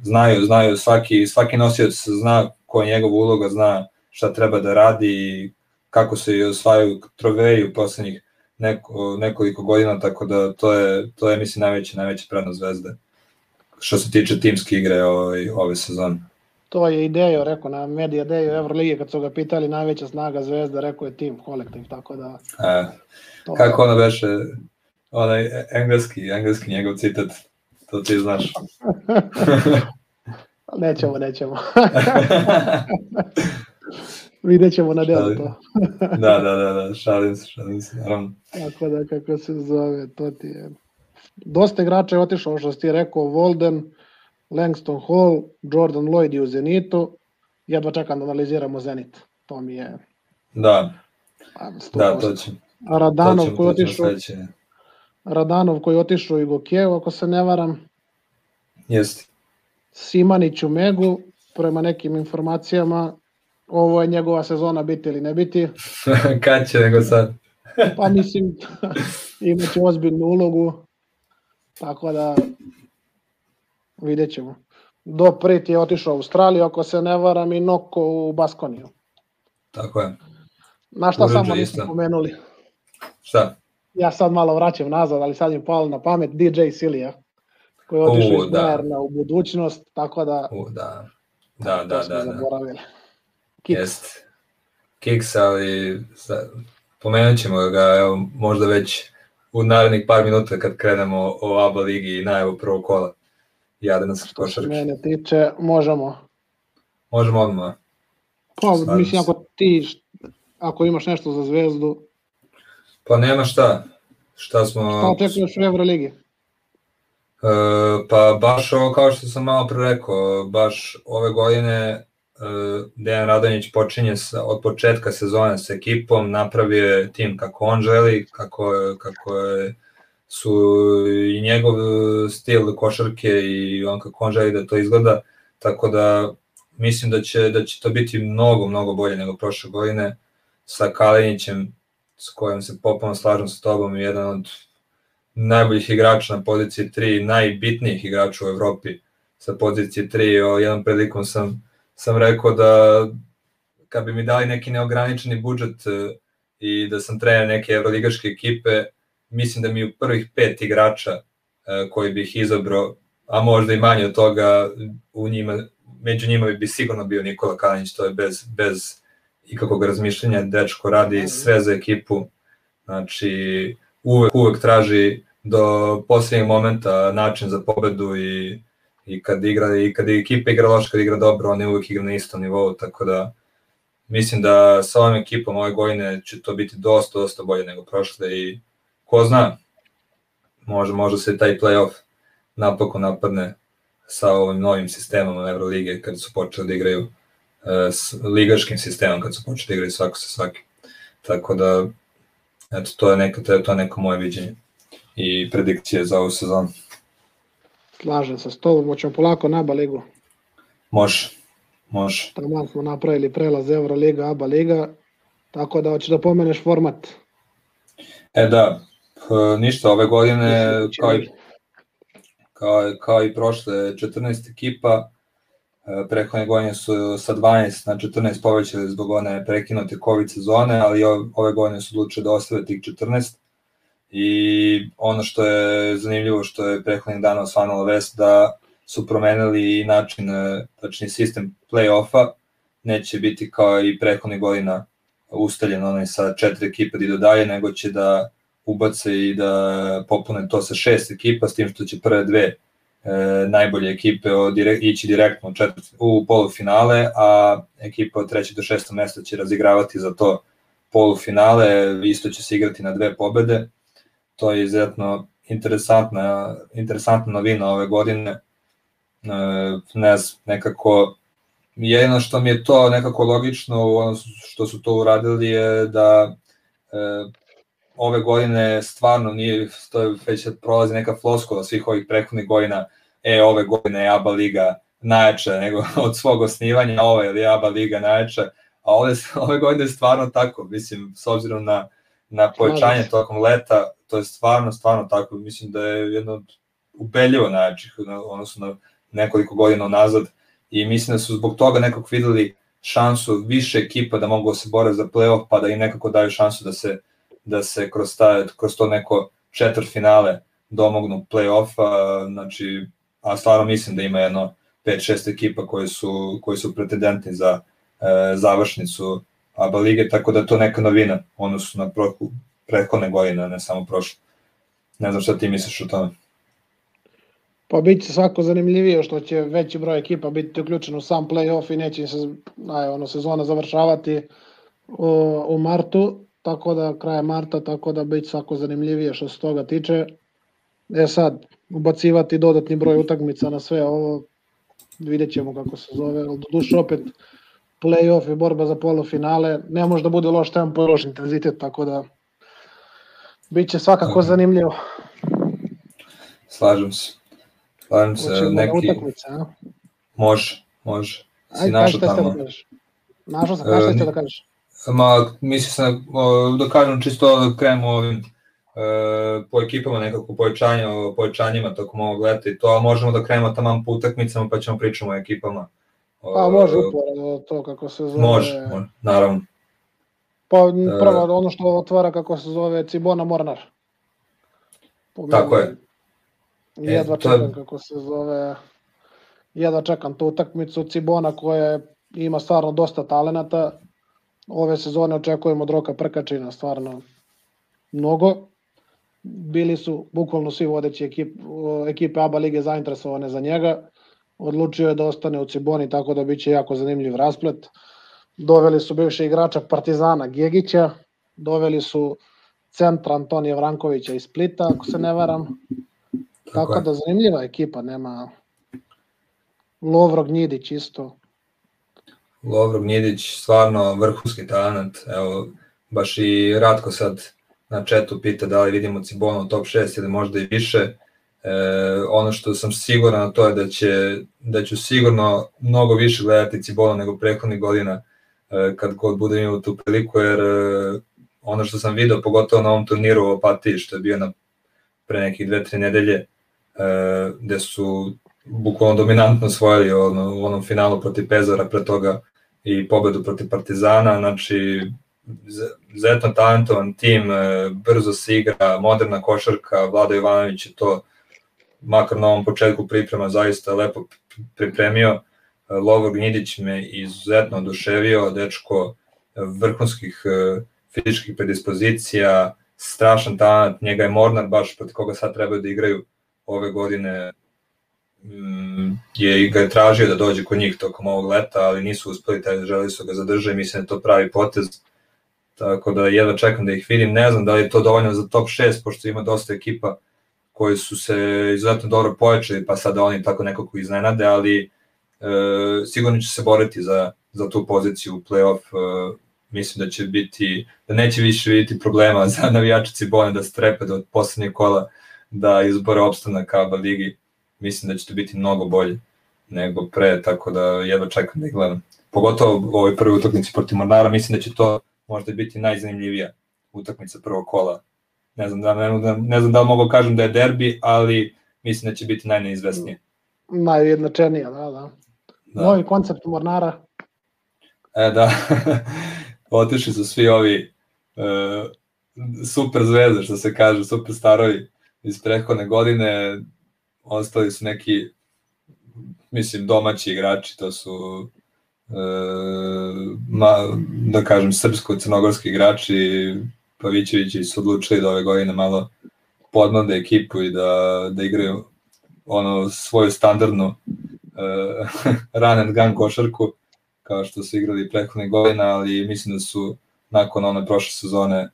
znaju, znaju, svaki, svaki nosioc zna koja je njegova uloga, zna šta treba da radi i kako se i osvajaju troveji u poslednjih neko, nekoliko godina, tako da to je, to je mislim, najveća, najveća prednost Zvezde što se tiče timske igre ove, ove sezone. To je ideja, rekao na medija deju Evrolige, kad su ga pitali najveća snaga Zvezda, rekao je tim, kolektiv, tako da... E. Kako ono beše, onaj engleski, engleski njegov citat, to ti znaš. nećemo, nećemo. Vidjet ćemo na delu to. da, da, da, da, šalim se, šalim se, naravno. Tako da, kako se zove, to ti je... Dosta igrača je otišao, što ti rekao, Volden, Langston Hall, Jordan Lloyd i u Zenitu. Jedva čekam da analiziramo Zenit. To mi je... Da, da, to će. A Radanov koji je otišao... Radanov koji je otišao i Gokijev, ako se ne varam. Jeste. Simanić u Megu, prema nekim informacijama, ovo je njegova sezona biti ili ne biti. Kad će nego sad? pa mislim, imaće ozbiljnu ulogu, tako da vidjet ćemo. Do Prit je otišao u Australiju, ako se ne varam, i Noko u Baskoniju. Tako je. Na šta samo nismo pomenuli? Šta? Ja sad malo vraćam nazad, ali sad mi palo na pamet DJ Silija, koji je otišao iz da. u budućnost, tako da... U, da. Da, da, da. da. Zaboravili. Kiks. Jest. Kiks, ali pomenut ćemo ga evo, možda već u narednih par minuta kad krenemo o ABA ligi i najavu prvog kola Jadranske košarke. Što se mene tiče, možemo. Možemo odmah. Pa, Slavim mislim, ako ti, ako imaš nešto za zvezdu... Pa nema šta. Šta smo... Šta očekuješ u Euroligi? E, pa baš ovo kao što sam malo pre rekao, baš ove godine Dejan Radonjić počinje sa, od početka sezone sa ekipom, napravio je tim kako on želi, kako, kako je, su i njegov stil košarke i on kako on želi da to izgleda, tako da mislim da će, da će to biti mnogo, mnogo bolje nego prošle godine. Sa Kalinićem, s kojim se popuno slažem sa tobom, jedan od najboljih igrača na poziciji 3, najbitnijih igrača u Evropi sa pozicije 3, o jednom prilikom sam sam rekao da kad bi mi dali neki neograničeni budžet e, i da sam trener neke evroligaške ekipe, mislim da mi u prvih pet igrača e, koji bih izabrao, a možda i manje od toga, u njima, među njima bi sigurno bio Nikola Kalinić, to je bez, bez ikakvog razmišljenja, dečko radi sve za ekipu, znači uvek, uvek traži do poslednjeg momenta način za pobedu i i kad igra i kad je ekipa igra loše, kad igra dobro, on je uvek igra na istom nivou, tako da mislim da sa ovom ekipom ove godine će to biti dosta, dosta bolje nego prošle i ko zna, može, može se taj playoff napokon napadne sa ovim novim sistemom Evrolige kad su počeli da igraju e, s ligaškim sistemom kad su počeli da igraju svako sa svakim. Tako da, eto, to je neko, to je, to je neko moje viđenje i predikcije za ovu sezonu. Slažem se s tobom, hoćemo polako na ABA ligu. Može, može. Tamo smo napravili prelaz Euroliga, ABA liga, tako da hoćeš da pomeneš format. E da, ništa, ove godine kao i, kao, kao i prošle 14 ekipa, e, prehodne godine su sa 12 na 14 povećali zbog one prekinute COVID sezone, ali ove godine su odlučili da ostave tih 14 i ono što je zanimljivo što je prethodnih dana osvanula vest da su promenili i način, e, tačni sistem play-offa, neće biti kao i prethodnih godina ustaljen onaj sa četiri ekipe da idu dalje, nego će da ubace i da popune to sa šest ekipa, s tim što će prve dve e, najbolje ekipe o, direkt, ići direktno u, četvrt, u polufinale, a ekipa od trećeg do šestog mesta će razigravati za to polufinale, isto će se igrati na dve pobede. To je izuzetno interesantna, interesantna novina ove godine. E, ne znam, nekako jedino što mi je to nekako logično, ono što su to uradili je da e, ove godine stvarno nije, to je već prolazi neka floskula svih ovih prethodnih godina, e, ove godine je ABA liga najjača, nego od svog osnivanja ove ili ABA liga najjača, a ove, ove godine je stvarno tako, mislim, s obzirom na, na povećanje tokom leta, to je stvarno, stvarno tako, mislim da je jedno ubeljivo najjačih, odnosno na nekoliko godina nazad, i mislim da su zbog toga nekog videli šansu više ekipa da mogu da se bore za playoff, pa da im nekako daju šansu da se, da se kroz, ta, kroz to neko četvrt finale domognu play-offa, znači, a stvarno mislim da ima jedno 5-6 ekipa koji su, koji su pretendenti za e, završnicu ABA lige, tako da to neka novina, ono su na prethodne godine, ne samo prošle. Ne znam šta ti misliš o tome. Pa bit će svako zanimljivije što će veći broj ekipa biti uključen u sam play-off i neće se aj, ono, sezona završavati u, u martu, tako da kraje marta, tako da bit svako zanimljivije što se toga tiče. E sad, ubacivati dodatni broj utakmica na sve ovo, vidjet ćemo kako se zove, ali duše opet play-off i borba za polufinale, ne može da bude loš tempo i loš intenzitet, tako da bit će svakako zanimljivo. Slažem se. Slažem se, neki... Utakmice, a? Može, može. Si Ajde, našao tamo. Da našao sam, kažeš šta da kažeš? Ma, mislim sam, da kažem čisto da krenemo ovim uh, po ekipama nekako povećanje, o povećanjima tokom ovog leta i to, ali možemo da krenemo tamo po utakmicama pa ćemo pričamo o ekipama. Pa može uporedno to kako se zove. Može, može naravno. Pa prvo uh, ono što otvara kako se zove Cibona Mornar. Pobjede. Tako je. Jedva e, čekam je... kako se zove, jedva čekam tu utakmicu Cibona koja ima stvarno dosta talenata. Ove sezone očekujemo od Roka Prkačina stvarno mnogo. Bili su bukvalno svi vodeći ekip, ekipe ABA lige zainteresovane za njega. Odlučio je da ostane u Ciboni, tako da biće jako zanimljiv rasplet. Doveli su bivše igrača Partizana Gegića, doveli su centra Antonija Vrankovića iz Splita, ako se ne varam. Tako, da zanimljiva ekipa, nema Lovro Gnjidić isto. Lovro Gnjidić, stvarno vrhunski talent, evo, baš i Ratko sad na četu pita da li vidimo Cibona u top 6 ili možda i više. E, ono što sam siguran na to je da, će, da ću sigurno mnogo više gledati Cibona nego prethodnih godina kad god budem imao tu priliku, jer e, ono što sam video, pogotovo na ovom turniru u Opatiji, što je bio na pre nekih dve, tri nedelje, e, gde su bukvalno dominantno osvojili ono, u onom finalu protiv Pezara, pre toga i pobedu protiv Partizana, znači zetno talentovan tim, e, brzo se igra, moderna košarka, Vlada Ivanović je to makar na ovom početku priprema zaista lepo pripremio. E, Lovor Gnjidić me izuzetno oduševio, dečko vrhunskih e, fizičkih predispozicija, strašan talent, njega je Mornar baš protiv koga sad trebaju da igraju ove godine. Mm, je ga je tražio da dođe kod njih tokom ovog leta, ali nisu uspeli, taj želi su ga zadržati, mislim da to pravi potez, tako da jedva čekam da ih vidim, ne znam da li je to dovoljno za top 6, pošto ima dosta ekipa koji su se izuzetno dobro pojačali, pa sada oni tako nekako iznenade, ali e, sigurno će se boriti za, za tu poziciju u playoff, e, mislim da će biti, da neće više vidjeti problema za navijače Cibone da strepe do poslednjeg kola da izbore opstanak ABA ligi, mislim da će to biti mnogo bolje nego pre, tako da jedva čekam da ih gledam. Pogotovo u ovoj prvoj utakmici protiv Mornara, mislim da će to možda biti najzanimljivija utakmica prvog kola. Ne znam da, ne, ne znam da li mogu kažem da je derbi, ali mislim da će biti najneizvesnije. Najjednačenija, da, da. Da. Novi koncept Mornara. E, da. Otišli su svi ovi uh, super zvezde, što se kaže, super starovi iz prethodne godine, ostali su neki, mislim, domaći igrači, to su e, ma, da kažem, srpsko-crnogorski igrači, Pavićevići su odlučili da ove godine malo podmlade ekipu i da, da igraju ono svoju standardnu uh, run and gun košarku kao što su igrali prethodne godina, ali mislim da su nakon one prošle sezone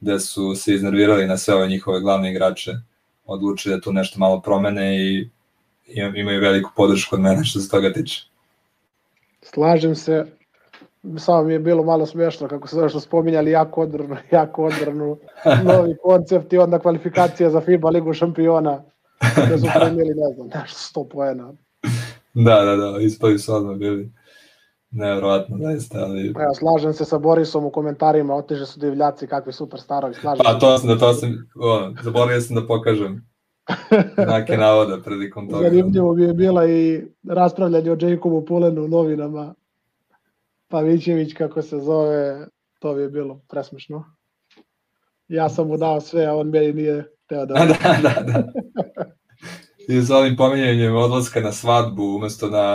gde su se iznervirali na sve ove njihove glavne igrače, odlučili da tu nešto malo promene i imaju veliku podršku od mene što se toga tiče. Slažem se, samo mi je bilo malo smešno kako se što spominjali jako odbranu, jako odbranu, novi koncept i onda kvalifikacija za FIBA ligu šampiona, da su primili, ne znam, nešto sto poena. Da, da, da, ispali su odmah bili nevjerojatno, zaista, ali... Ja, slažem se sa Borisom u komentarima, oteže su divljaci, kakvi super starovi, slažem Pa to sam, da to sam, ono, zaboravio sam da pokažem znake navoda prilikom toga. Zanimljivo bi je bila i raspravljanje o Jacobu Pulenu u novinama, Pavićević kako se zove, to bi je bilo presmešno. Ja sam mu dao sve, a on meni nije teo da... da, da, da. I sa ovim pominjanjem odlaska na svadbu umesto na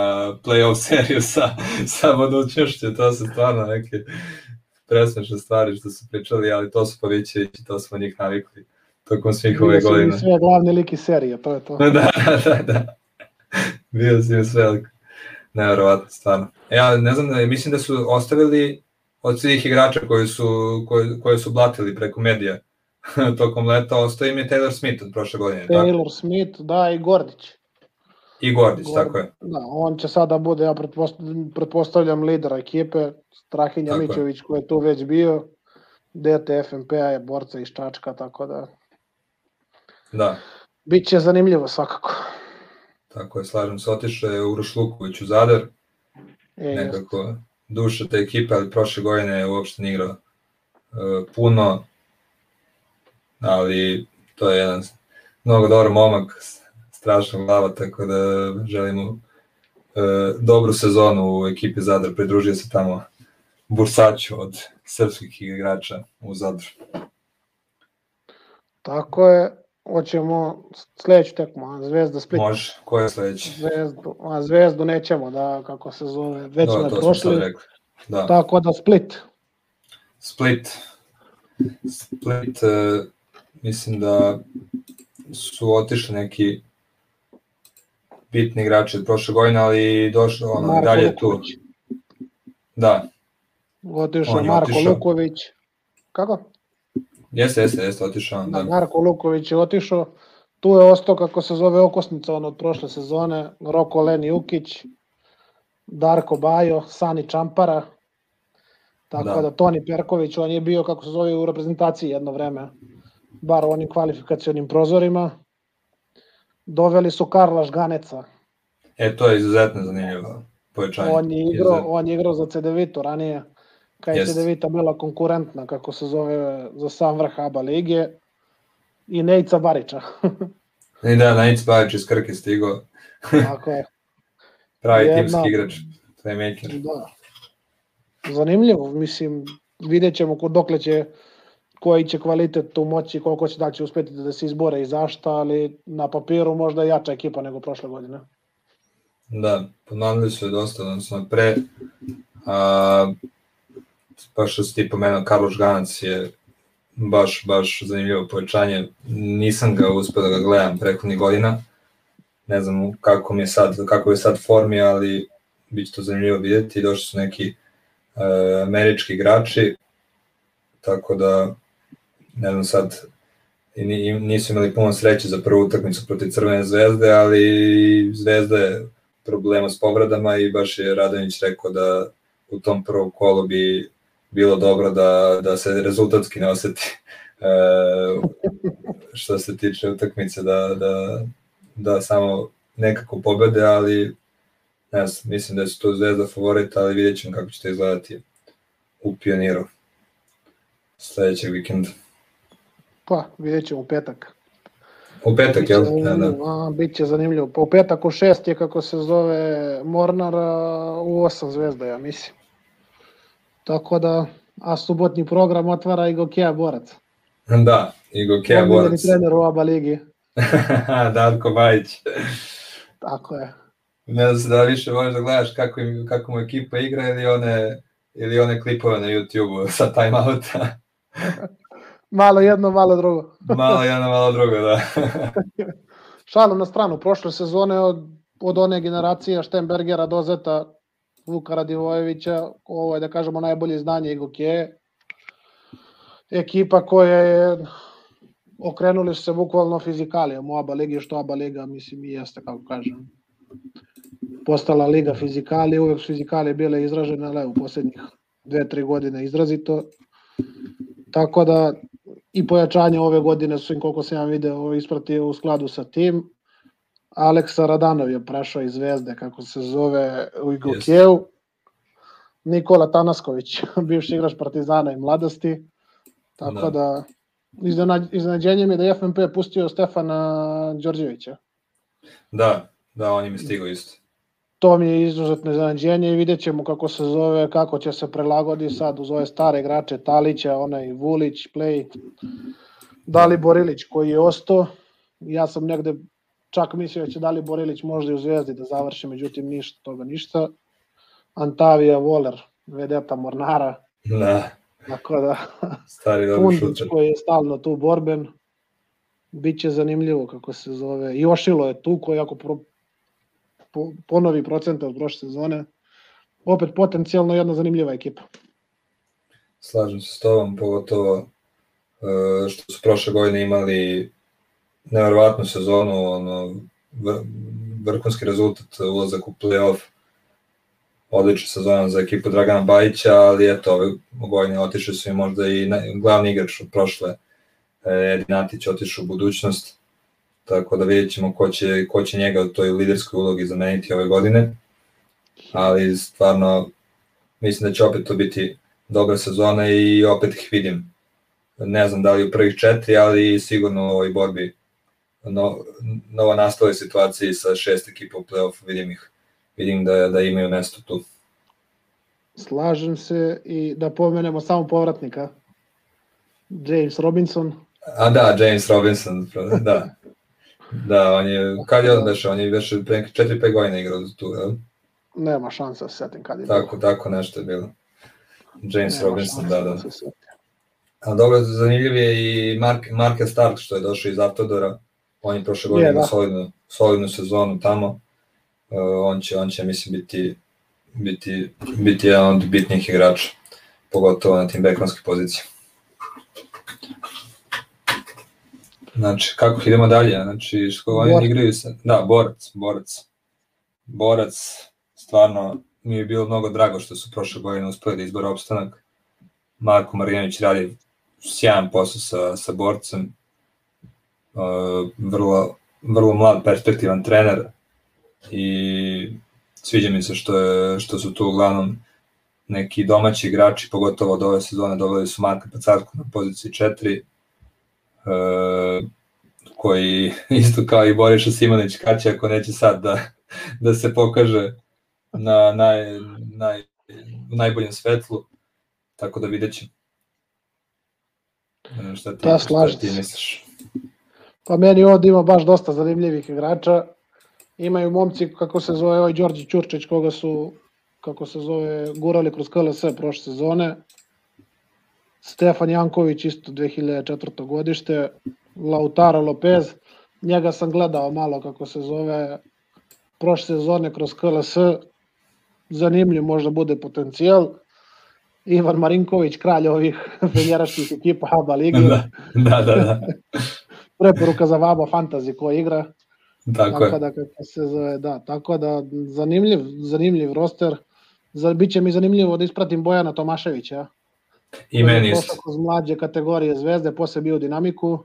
play-off seriju sa, sa budućnošću, to su stvarno neke presmešne stvari što su pričali, ali to su Pavićević i to smo njih navikli tokom svih ove godine. Bio sve glavni lik iz serije, to je to. da, da, da, da. Bio si sve nevjerovatno, stvarno. Ja ne znam, da, mislim da su ostavili od svih igrača koji su, koji, koje su blatili preko medija tokom leta, ostao im je Taylor Smith od prošle godine. Taylor tako? Smith, da, i Gordić. I Gordić, Gordić, tako je. Da, on će sada bude, ja pretpostavljam, lidera ekipe, Strahinja tako Mićević je. koji je tu već bio, dete FNP-a je borca iz Čačka, tako da... Da. Biće zanimljivo svakako. Tako je, slažem se, otišao je Uroš Luković u Zadar, e, nekako jest. duša te ekipe, ali prošle godine je uopšte ne igrao uh, puno, ali to je jedan mnogo dobar momak, strašna glava, tako da želimo uh, dobru sezonu u ekipi Zadar, pridružio se tamo Bursaću od srpskih igrača u Zadru. Tako je, hoćemo sledeću tekmu, a Zvezda Split. Može, ko je sledeći? Zvezdu, a Zvezdu nećemo, da, kako se zove, već da, smo prošli. Da. Tako da Split. Split. Split, uh, mislim da su otišli neki bitni igrači od prošle godine, ali došlo ono, Marko dalje Luković. tu. Da. Otišao Marko otišao. Luković. Kako? Jeste, jeste, jeste, otišao. Da. da. Marko Luković je otišao. Tu je ostao, kako se zove, okosnica on od prošle sezone, Roko Leni Ukić, Darko Bajo, Sani Čampara, tako da. da Toni Perković, on je bio, kako se zove, u reprezentaciji jedno vreme, bar u onim kvalifikacionim prozorima. Doveli su Karla Žganeca. E, to je izuzetno zanimljivo povećanje. On je igrao, on je igrao za CDV-tu ranije kad je CDVita bila konkurentna, kako se zove, za sam vrh ABA lige, i Nejca Barića. I da, Nejca Barić iz Krke stigo. Tako je. Pravi Jedna, timski igrač, playmaker. Da. Zanimljivo, mislim, vidjet ćemo dokle će koji će kvalitet tu moći, koliko će da će uspeti da se izbore i zašta, ali na papiru možda jača ekipa nego prošle godine. Da, ponavljaju se dosta, odnosno pre, a, pa što si ti pomenuo, Karlo Žganac je baš, baš zanimljivo povećanje. Nisam ga uspio da ga gledam prethodnih godina. Ne znam kako mi je sad, kako je sad formi, ali bit će to zanimljivo videti. Došli su neki uh, američki igrači, tako da ne znam sad, i nisu imali puno sreće za prvu utakmicu protiv Crvene zvezde, ali Zvezda je problema s povredama i baš je Radonić rekao da u tom prvom kolu bi bilo dobro da, da se rezultatski ne oseti e, što se tiče utakmice da, da, da samo nekako pobede, ali ne znam, mislim da su to zvezda favorita, ali vidjet ćemo kako će to izgledati u pioniru sledećeg vikenda. Pa, vidjet ćemo u petak. U petak, jel? Da, da. A, biće zanimljivo. Pa u petak u šest je, kako se zove, Mornar, u osam zvezda, ja mislim. Tako da, a subotni program otvara i Gokija Borac. Da, i Gokeja Borac. Omiljeni trener u oba ligi. Darko Bajić. Tako je. Ne znam se da više možeš da gledaš kako, im, kako mu ekipa igra ili one, ili one klipove na YouTube-u sa timeouta. malo jedno, malo drugo. malo jedno, malo drugo, da. Šalom na stranu, prošle sezone od, od one generacije Štenbergera, Dozeta, Vuka Radivojevića, ovo je da kažemo najbolje znanje Igo Kje, ekipa koja je okrenuli su se bukvalno fizikalijom u ABA ligi, što ABA liga, mislim, i jeste, kako kažem, postala liga fizikalije, uvek su fizikalije bile izražene, ali u poslednjih dve, tri godine izrazito. Tako da i pojačanje ove godine su im, koliko sam ja video, ispratio u skladu sa tim. Aleksa Radanov je prešao iz Zvezde, kako se zove, u Igokeju. Nikola Tanasković, bivši igrač Partizana i mladosti. Tako da, da iznenađenje mi je da je FNP pustio Stefana Đorđevića. Da, da, on im je stigao isto. To mi je izuzetno iznenađenje i vidjet ćemo kako se zove, kako će se prelagodi sad uz ove stare igrače Talića, onaj Vulić, Play, Dali Borilić koji je ostao. Ja sam negde čak mislio da će Dali Borilić možda i u Zvezdi da završi, međutim ništa toga ništa. Antavija Voler, vedeta Mornara. Da. Tako da, Stari Fundić koji je stalno tu borben, bit će zanimljivo kako se zove. I Ošilo je tu koji ako pro, ponovi procente od prošle sezone, opet potencijalno jedna zanimljiva ekipa. Slažem se s tobom, pogotovo e, što su prošle godine imali neverovatnu sezonu, ono, vrhunski rezultat, ulazak u play-off, odlična sezona za ekipu Dragana Bajića, ali eto, ove godine otišli su i možda i glavni igrač od prošle, Edin Antić otišao u budućnost, tako da vidjet ćemo ko će, ko će njega u toj liderskoj ulogi zameniti ove godine, ali stvarno mislim da će opet to biti dobra sezona i opet ih vidim. Ne znam da li u prvih četiri, ali sigurno u ovoj borbi no, nova nastale situaciji sa šest ekipa u play-offu vidim ih vidim da, da imaju mesto tu. Slažem se i da pomenemo samo povratnika. James Robinson. A da, James Robinson, da. Da, on je, kad je on beše, on je beše pre 4-5 godina igrao tu, jel? Nema šansa da se setim kad je tako, bilo. Tako nešto je bilo. James Nema Robinson, da, da. da A dobro, zanimljiv je i Mark, Marke Stark što je došao iz Автодора. On je prošle godine da. solidnu, solidnu sezonu tamo. Uh, on će, on će mislim biti, biti, biti jedan od bitnijih igrača, pogotovo na tim bekonskih pozicija. Znači, kako idemo dalje? Znači, što oni igraju se... Da, borac, borac. Borac, stvarno, mi je bilo mnogo drago što su prošle godine uspeli da izbora opstanak. Marko Marjanović radi sjajan posao sa, sa borcem. Uh, vrlo, vrlo mlad, perspektivan trener i sviđa mi se što, je, što su tu uglavnom neki domaći igrači, pogotovo od ove sezone doveli su Marka Pacarku na poziciji 4, e, koji isto kao i Boriša Simonić kaće ako neće sad da, da se pokaže na naj, naj, u najboljem svetlu, tako da vidjet ćemo. E, šta ti, da, šta ti misliš? Pa meni ovdje ima baš dosta zanimljivih igrača imaju momci, kako se zove ovaj Đorđe Ćurčić, koga su, kako se zove, gurali kroz KLS prošle sezone. Stefan Janković, isto 2004. godište. Lautaro Lopez, njega sam gledao malo, kako se zove, prošle sezone kroz KLS. Zanimljiv možda bude potencijal. Ivan Marinković, kralj ovih venjeraških ekipa ABA Lige. Da, da, da. da. Preporuka za Vaba Fantasy ko igra. Tako, tako da kako se zove, da, tako da zanimljiv, zanimljiv roster. Za, biće mi zanimljivo da ispratim Bojana Tomaševića. I meni isto. Kroz mlađe kategorije zvezde, posle bio dinamiku.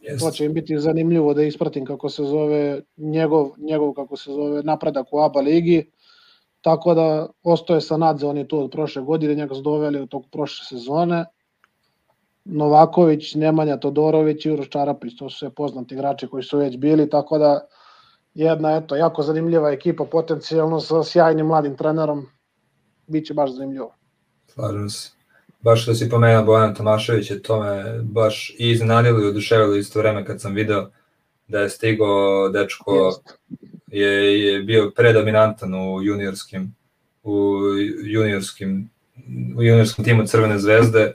Yes. To će im biti zanimljivo da ispratim kako se zove njegov, njegov kako se zove napredak u ABA ligi. Tako da ostoje sa Nadze, on je tu od prošle godine, njega su doveli od tog prošle sezone. Novaković, Nemanja Todorović i Uroš Čarapić, to su sve poznati igrači koji su već bili, tako da jedna eto, jako zanimljiva ekipa potencijalno sa sjajnim mladim trenerom, biće baš zanimljivo. Slažem se. Baš da si pomenuo Bojan Tomašević, je to me baš i iznenadilo i oduševilo isto vreme kad sam video da je stigao dečko je, je bio predominantan u juniorskim u juniorskim u juniorskom timu Crvene zvezde.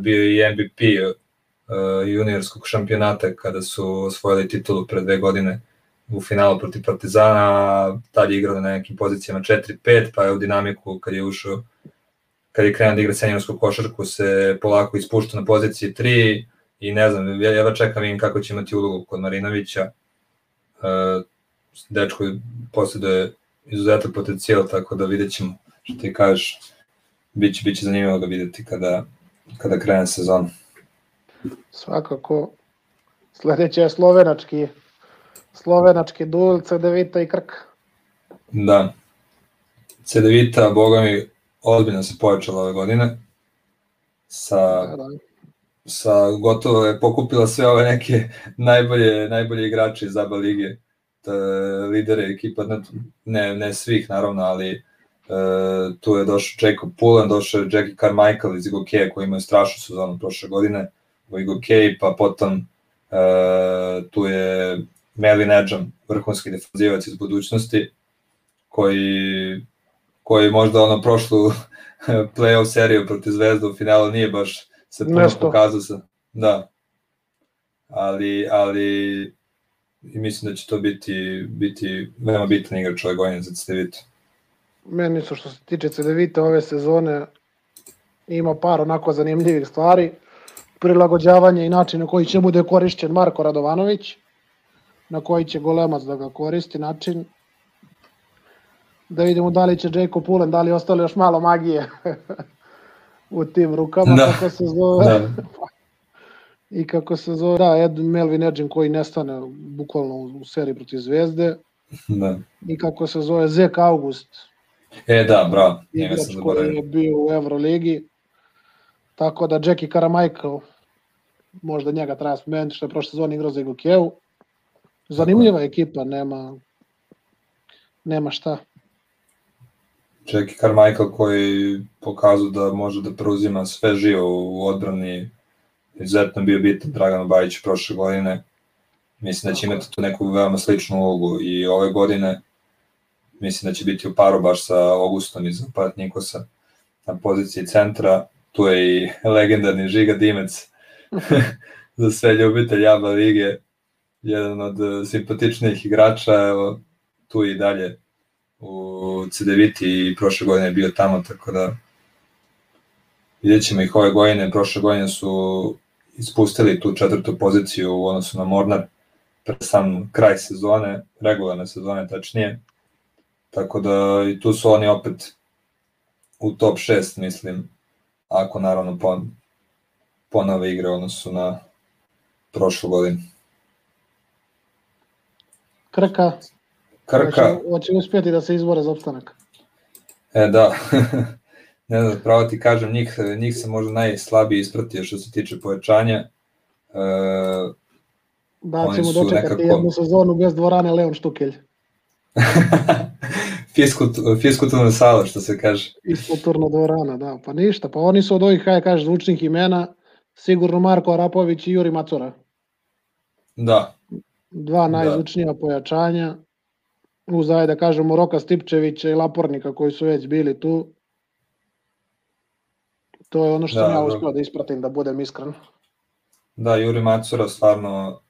Bio je i MVP uh, juniorskog šampionata kada su osvojili titulu pre dve godine u finalu protiv Partizana, tad je igrao na nekim pozicijama 4-5, pa je u dinamiku kad je ušao, kad je krenuo da igra seniorsku košarku, se polako ispušta na poziciji 3 i ne znam, ja, ja čekam vidim kako će imati ulogu kod Marinovića. Uh, dečko posjeduje izuzetan potencijal, tako da vidjet ćemo što ti kažeš. Biće, biće zanimljivo ga videti kada, kada krene sezon. Svakako. Sledeće je slovenački slovenački duel Cedevita i Krk. Da. Cedevita, boga mi, ozbiljno se pojačala ove godine. Sa, da, da. sa gotovo je pokupila sve ove neke najbolje, najbolje igrače iz ABA lige, t, lidere ekipa, ne, ne svih naravno, ali Uh, tu je došao Jacob Pullen, došao je Jackie Carmichael iz Igokeja koji imaju strašnu sezonu prošle godine u Igokej, pa potom uh, tu je Melvin Edžam, vrhunski defanzivac iz budućnosti, koji, koji možda ono prošlu playoff seriju protiv Zvezda u finalu nije baš se puno Nesto. pokazao sa, da. Ali, ali i mislim da će to biti, biti veoma bitan igrač ove godine za Cedevita. Meni su što se tiče Cedevita ove sezone ima par onako zanimljivih stvari. Prilagođavanje i način na koji će bude korišćen Marko Radovanović na koji će golemac da ga koristi način da vidimo da li će Jacob Pullen, da li ostalo još malo magije u tim rukama, da. kako se zove. Da. I kako se zove, da, Ed Melvin Edgen koji nestane bukvalno u seriji protiv Zvezde. Da. I kako se zove Zek August. E, da, bravo. Igrač koji je bio u Euroligi. Tako da Jackie Carmichael, možda njega treba spomenuti što je prošle sezone igrao za Igokevu. Zanimljiva ekipa, nema, nema šta. Jackie Carmichael koji pokazao da može da preuzima sve živo u odbrani, izuzetno bio bitan Dragan Bajić prošle godine. Mislim da će imati tu neku veoma sličnu ulogu i ove godine mislim da će biti u paru baš sa Augustom iz Nikosa na poziciji centra. Tu je i legendarni Žiga Dimec za sve ljubitelje Jaba lige jedan od e, simpatičnijih igrača, evo, tu i dalje u CDViti i prošle godine je bio tamo, tako da vidjet ćemo ih ove godine, prošle godine su ispustili tu četvrtu poziciju u odnosu na Mornar pre sam kraj sezone, regularne sezone tačnije, tako da i tu su oni opet u top 6, mislim, ako naravno pon, ponove igre odnosu na prošlu godinu. Krka. Krka. Hoće, hoće uspjeti da se izbore za opstanak. E, da. ne znam, pravo ti kažem, njih, njih se možda najslabije ispratio što se tiče povećanja. E, da, ćemo dočekati nekako... jednu sezonu bez dvorane Leon Štukelj. fiskulturna sala, što se kaže. Fiskulturna dvorana, da. Pa ništa, pa oni su od ovih, kaj kažeš, zvučnih imena, sigurno Marko Arapović i Juri Macura. Da, dva da. najzvučnija da. pojačanja, uz da kažemo Roka Stipčevića i Lapornika koji su već bili tu. To je ono što da, sam ja uspio da ispratim, da budem iskren. Da, Juri Macura stvarno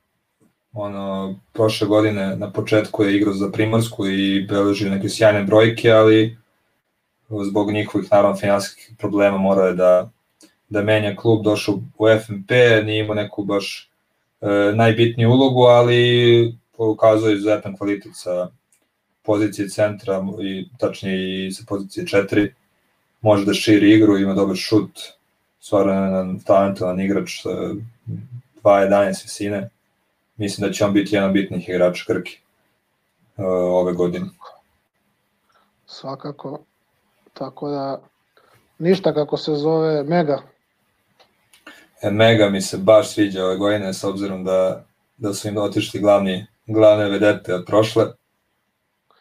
ono, prošle godine na početku je igrao za Primorsku i beležio neke sjajne brojke, ali zbog njihovih naravno finansijskih problema morao je da, da menja klub, došao u FNP, nije imao neku baš e, najbitniju ulogu, ali pokazuje izuzetan kvalitet sa pozicije centra i tačnije i sa pozicije 4. Može da širi igru, ima dobar šut, stvarno talentovan igrač sa 2.11 visine. Mislim da će on biti jedan bitnih igrača Krki uh, ove godine. Svakako. Tako da, ništa kako se zove Mega, E, mega mi se baš sviđa ove godine s obzirom da, da su im otišli glavni, glavne vedete od prošle.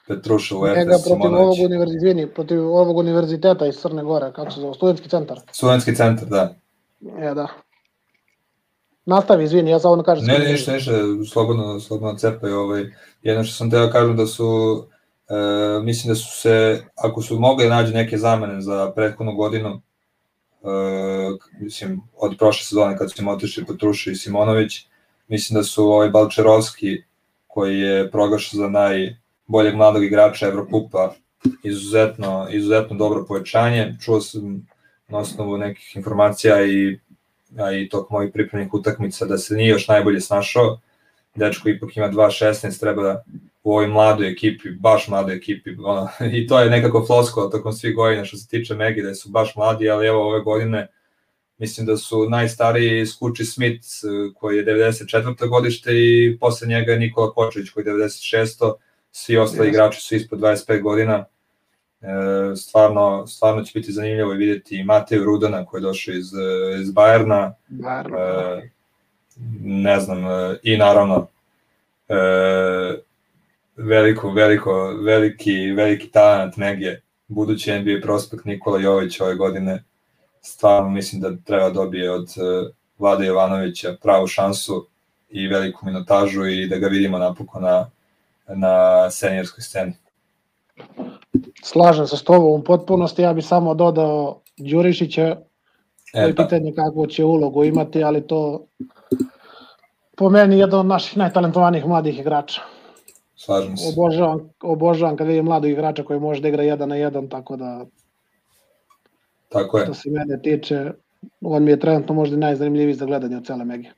Petruša u Njega protiv ovog, univerziteta, protiv ovog univerziteta iz Crne Gore, kako se zove, studentski centar. Studentski centar, da. E, da. Nastavi, izvini, ja samo kažem. Ne, ne, ništa, ništa, slobodno, slobodno cepaj. Ovaj. Jedno što sam teo kažem da su, e, mislim da su se, ako su mogli nađu neke zamene za prethodnu godinu, e, mislim, od prošle sezone kad su im otišli Petruša i Simonović, mislim da su ovaj Balčerovski, koji je proglašen za najboljeg mladog igrača Evrokupa, izuzetno, izuzetno dobro povećanje. Čuo sam na osnovu nekih informacija i a i tog mojih pripremnih utakmica da se nije još najbolje snašao. Dečko ipak ima 2.16, treba u ovoj mladoj ekipi, baš mladoj ekipi, ono, i to je nekako flosko tokom svih godina što se tiče Megi, da su baš mladi, ali evo ove godine mislim da su najstariji Skuči Smith koji je 94. godište i posle njega je Nikola Kočević koji je 96. Svi ostali yes. igrači su ispod 25 godina. E, stvarno, stvarno će biti zanimljivo videti Mateju Rudana koji je došao iz, iz Bajerna. Bajerna. E, ne znam, e, i naravno e, veliko, veliko, veliki, veliki talent negdje, budući NBA prospekt Nikola Jović ove godine, stvarno mislim da treba dobije od e, Vlada Jovanovića pravu šansu i veliku minutažu i da ga vidimo napokon na, na senjorskoj sceni. Slažem se s tobom u potpunosti, ja bih samo dodao Đurišića, to je pitanje kakvu će ulogu imati, ali to po meni jedan od naših najtalentovanijih mladih igrača. Slažem se. Obožavam, obožavam kad vidim mladog igrača koji može da igra jedan na jedan, tako da Tako je. Što se mene tiče, on mi je trenutno možda najzanimljiviji za gledanje od cele Megi.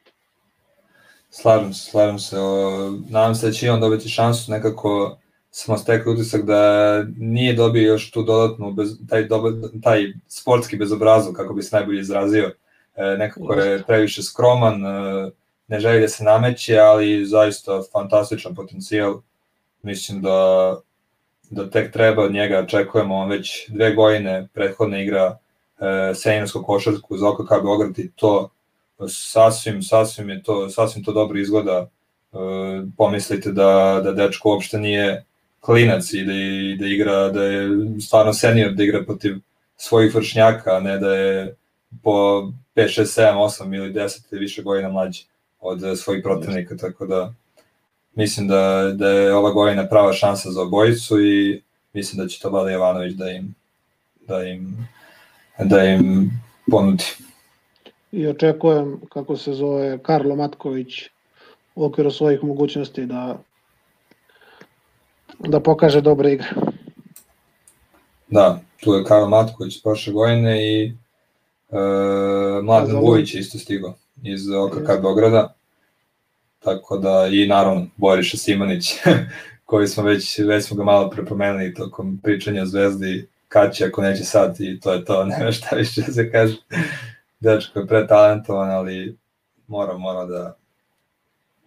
Slažem se, slažem se. O, nadam se da će on dobiti šansu nekako smo stekli utisak da nije dobio još tu dodatnu, bez, taj, doba, taj sportski bezobrazov, kako bi se najbolje izrazio. E, nekako je previše skroman, e, ne želi da se nameće, ali zaista fantastičan potencijal. Mislim da, da tek treba od njega, očekujemo, on već dve godine prethodne igra e, senjorsku košarku za OKK Beograd i to sasvim, sasvim je to, sasvim to dobro izgleda. E, pomislite da, da dečko uopšte nije klinac i da, i da igra, da je stvarno senior da igra protiv svojih vršnjaka, a ne da je po 5, 6, 7, 8 ili 10 ili više godina mlađi od svojih protivnika, tako da mislim da, da je ova godina prava šansa za obojicu i mislim da će to Vlada Jovanović da im, da im, da im ponudi. I očekujem, kako se zove, Karlo Matković u okviru svojih mogućnosti da da pokaže dobre igre. Da, tu je Karol Matković prošle godine i e, Mladen Vujić isto stigo iz OKK Beograda. Tako da i naravno Boriša Simanić koji smo već, već smo ga malo prepomenuli tokom pričanja o Zvezdi kad će ako neće sad i to je to, nema šta više da se kaže. Dečko je pretalentovan, ali mora, mora da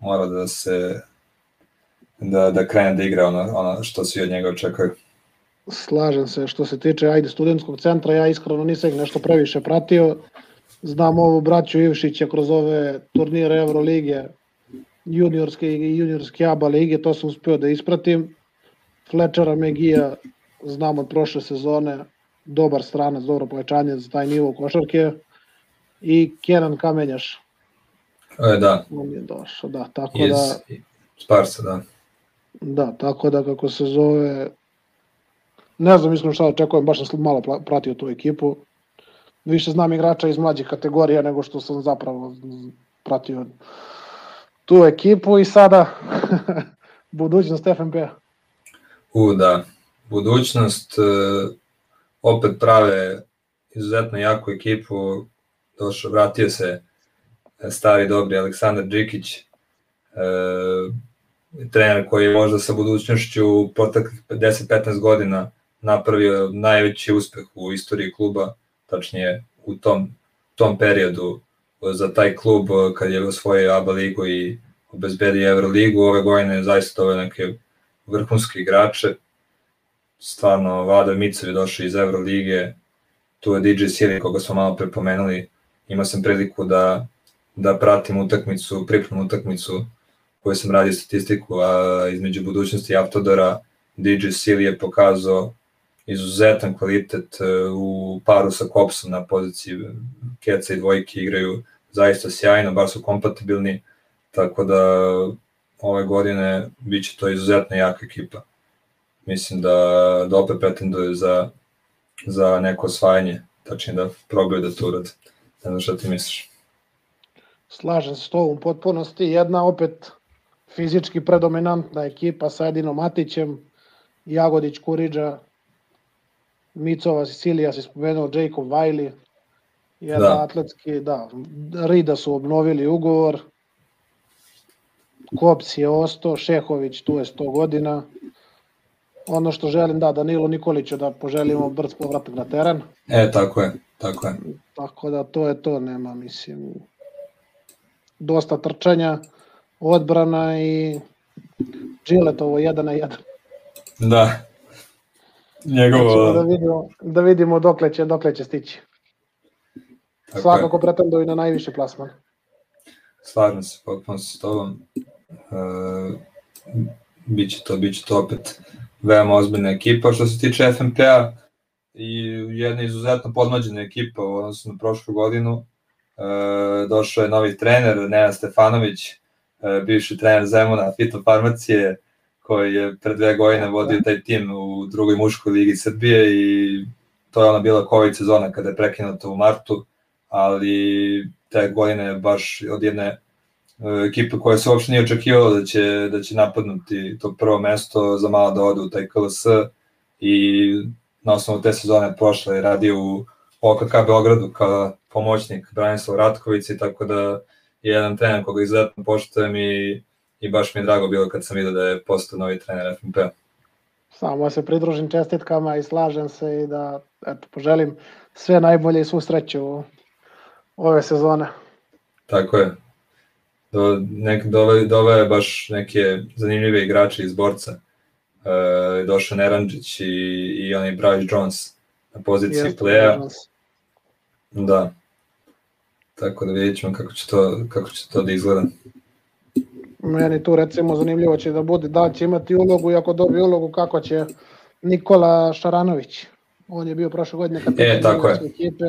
mora da se da, da krene da igra ono, ono što svi od njega očekuju. Slažem se, što se tiče ajde studentskog centra, ja iskreno nisam nešto previše pratio. Znam ovu braću Ivšića kroz ove turnire Euroligije, juniorske i juniorske ABA lige, to sam uspio da ispratim. Flečera Megija znam od prošle sezone, dobar stranac, dobro povećanje za taj nivo košarke. I Kenan Kamenjaš. E, da. On je došao, da, tako Iz, da... Sparsa, da. Da, tako da kako se zove, ne znam iskreno šta očekujem, baš sam malo pratio tu ekipu. Više znam igrača iz mlađih kategorija nego što sam zapravo pratio tu ekipu i sada budućnost FNP-a. U, da. Budućnost e, opet prave izuzetno jaku ekipu. Došao, vratio se e, stari dobri Aleksandar Đikić, e, trener koji je možda sa budućnošću proteklih 10-15 godina napravio najveći uspeh u istoriji kluba, tačnije u tom, tom periodu za taj klub kad je osvojio ABA ligu i obezbedio Euroligu, ove godine je zaista ove neke vrhunske igrače, stvarno Vlada Micovi došao iz Euroligije, tu je DJ Siri koga smo malo prepomenuli, imao sam priliku da, da pratim utakmicu, pripremnu utakmicu koju sam radio statistiku a, između budućnosti Автодора, DJ Sili je pokazao izuzetan kvalitet u paru sa Kopsom na poziciji Keca i dvojke igraju zaista sjajno, bar su kompatibilni, tako da ove godine bit će to izuzetno jaka ekipa. Mislim da, da opet pretenduju za, za neko osvajanje, tačnije da probaju da to urade. Ne znam šta ti misliš. Slažem se s to u potpunosti. Jedna opet fizički predominantna ekipa sa Edinom Matićem, Jagodić, Kuriđa, Micova, Sicilija si spomenuo, Jacob Wiley, jedan da. atletski, da, Rida su obnovili ugovor, Kops je ostao, Šehović tu je 100 godina. Ono što želim, da, Danilo Nikoliću da poželimo brz povratak na teren. E, tako je, tako je. Tako da to je to, nema, mislim, dosta trčanja, odbrana i Džiletovo jedan na jedan. Da. Njegovo... Da vidimo, da vidimo dokle će, dokle će stići. Tako Svakako je. pretenduju na najviši plasman. Slažem se potpuno s tobom. E, biće to, biće to opet veoma ozbiljna ekipa. Što se tiče FNP-a, i jedna izuzetno podmađena ekipa u odnosu na prošlu godinu. E, došao je novi trener, Nena Stefanović, e, bivši trener Zemuna fitofarmacije, koji je pre dve godine vodio taj tim u drugoj muškoj ligi Srbije i to je ona bila COVID sezona kada je prekinuta u martu, ali te godine baš od jedne e, ekipe koja se uopšte nije očekivalo da će, da će napadnuti to prvo mesto za malo da ode u taj KLS i na osnovu te sezone prošle radio u OKK Beogradu kao pomoćnik Branislav Ratković i tako da je jedan trener koga izuzetno poštujem i, i baš mi je drago bilo kad sam vidio da je postao novi trener FNP. Samo se pridružim čestitkama i slažem se i da eto, poželim sve najbolje i svu sreću ove sezone. Tako je. Do, nek, dove, dove baš neke zanimljive igrače iz borca. E, došao Neranđić i, i onaj Bryce Jones na poziciji Jeste, playa. Da. Tako da vidjet ćemo kako će to, kako će to da izgleda. Meni tu recimo zanimljivo će da bude da će imati ulogu i ako dobije ulogu kako će Nikola Šaranović. On je bio prošle godine kapitan e, tako je. ekipe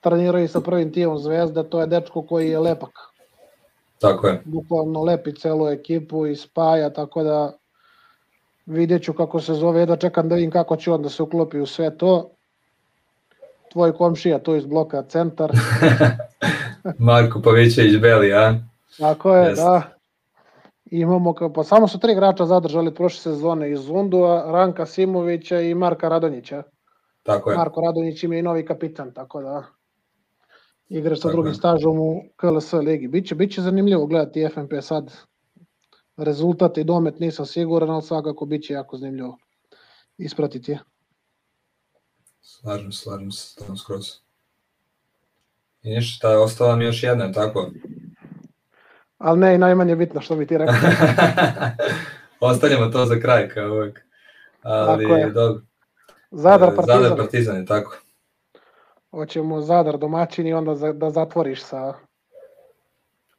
treniraju sa prvim timom Zvezda, to je dečko koji je lepak. Tako je. Bukvalno lepi celu ekipu i spaja, tako da vidjet ću kako se zove, da čekam da vidim kako će on da se uklopi u sve to. Tvoj komšija tu iz bloka centar. Marko Pavićević Beli, a? Tako je, Jest. da. Imamo, pa samo su tri igrača zadržali prošle sezone iz Zundua, Ranka Simovića i Marka Radonjića. Tako je. Marko Radonjić ima i novi kapitan, tako da igraš sa drugim stažom u KLS ligi. Biće, biće zanimljivo gledati FNP sad. Rezultat i domet nisam siguran, ali svakako biće jako zanimljivo ispratiti je. Slažem, slažem se tom skroz. I ništa, ostala mi još jedna, tako? Ali ne, i najmanje bitno što bi ti rekao. Ostavljamo to za kraj, kao uvek. Ali, tako je. dobro. Zadar Partizan. Zadar Partizan je tako hoćemo Zadar domaćin i onda za, da zatvoriš sa...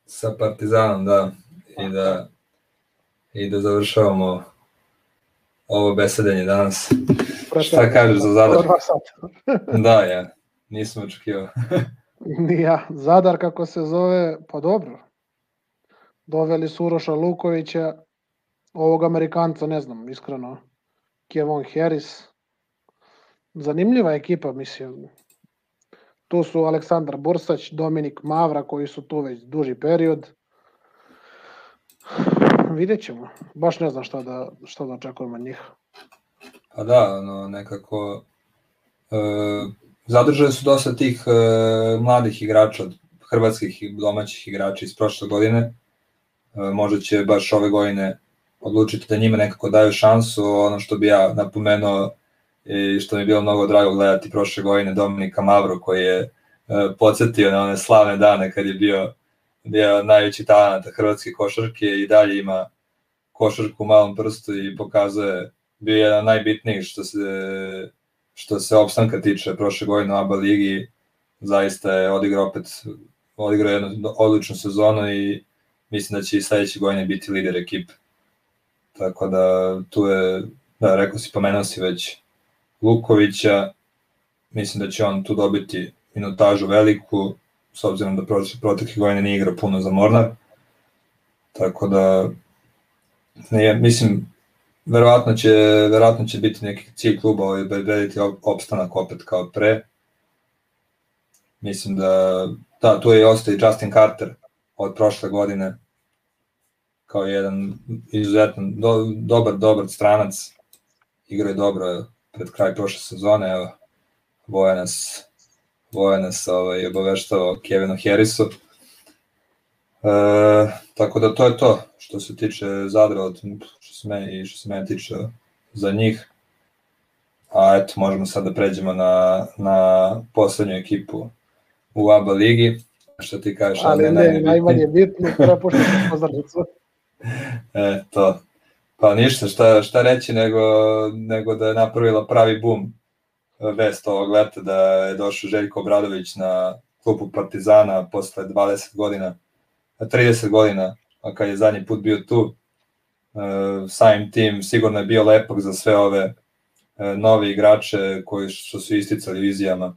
Sa Partizanom, da. I da, i da završavamo ovo besedenje danas. Šta kažeš za Zadar? da, ja. Nisam očekivao. ja. Zadar, kako se zove, pa dobro. Doveli su Uroša Lukovića, ovog Amerikanca, ne znam, iskreno. Kevon Harris. Zanimljiva ekipa, mislim. Tu su Aleksandar Bursać, Dominik Mavra koji su tu već duži period. Vidjet ćemo. Baš ne znam šta da, šta da očekujemo od njih. Pa da, no, nekako e, zadržali su dosta tih e, mladih igrača, hrvatskih i domaćih igrača iz prošle godine. E, možda će baš ove godine odlučiti da njima nekako daju šansu. Ono što bi ja napomenuo i što mi je bilo mnogo drago gledati prošle godine Dominika Mavro koji je uh, podsjetio na one slavne dane kad je bio, bio najveći talent hrvatske košarke i dalje ima košarku u malom prstu i pokazuje bio jedan najbitnijih što se što se opstanka tiče prošle godine u ABA ligi. Zaista je odigrao opet odigrao jednu odličnu sezonu i mislim da će i sledeće godine biti lider ekipe. Tako da tu je da, rekao si, pomenuo si već Lukovića, mislim da će on tu dobiti minutažu veliku, s obzirom da protekle godine nije igrao puno za Mornar, tako da, ne, mislim, verovatno će, verovatno će biti neki cilj kluba ovaj, obezbediti opstanak opet kao pre. Mislim da, da, tu je i ostaje Justin Carter od prošle godine kao jedan izuzetno do, dobar, dobar stranac. Igra je dobro pred kraj prošle sezone, evo, Voja nas, Voja nas ovaj, obaveštao Kevinu Harrisu. E, tako da to je to što se tiče Zadra od što se meni i što se mene tiče za njih. A eto, možemo sad da pređemo na, na poslednju ekipu u ABA ligi. Što ti kažeš? Ali ne, ne najmanje bitno, prepuštam pozdravnicu. e, to. Pa ništa, šta, šta reći nego, nego da je napravila pravi bum vest ovog leta da je došao Željko Obradović na klubu Partizana posle 20 godina, 30 godina, a kad je zadnji put bio tu, e, samim tim sigurno je bio lepak za sve ove e, nove igrače koji su isticali vizijama,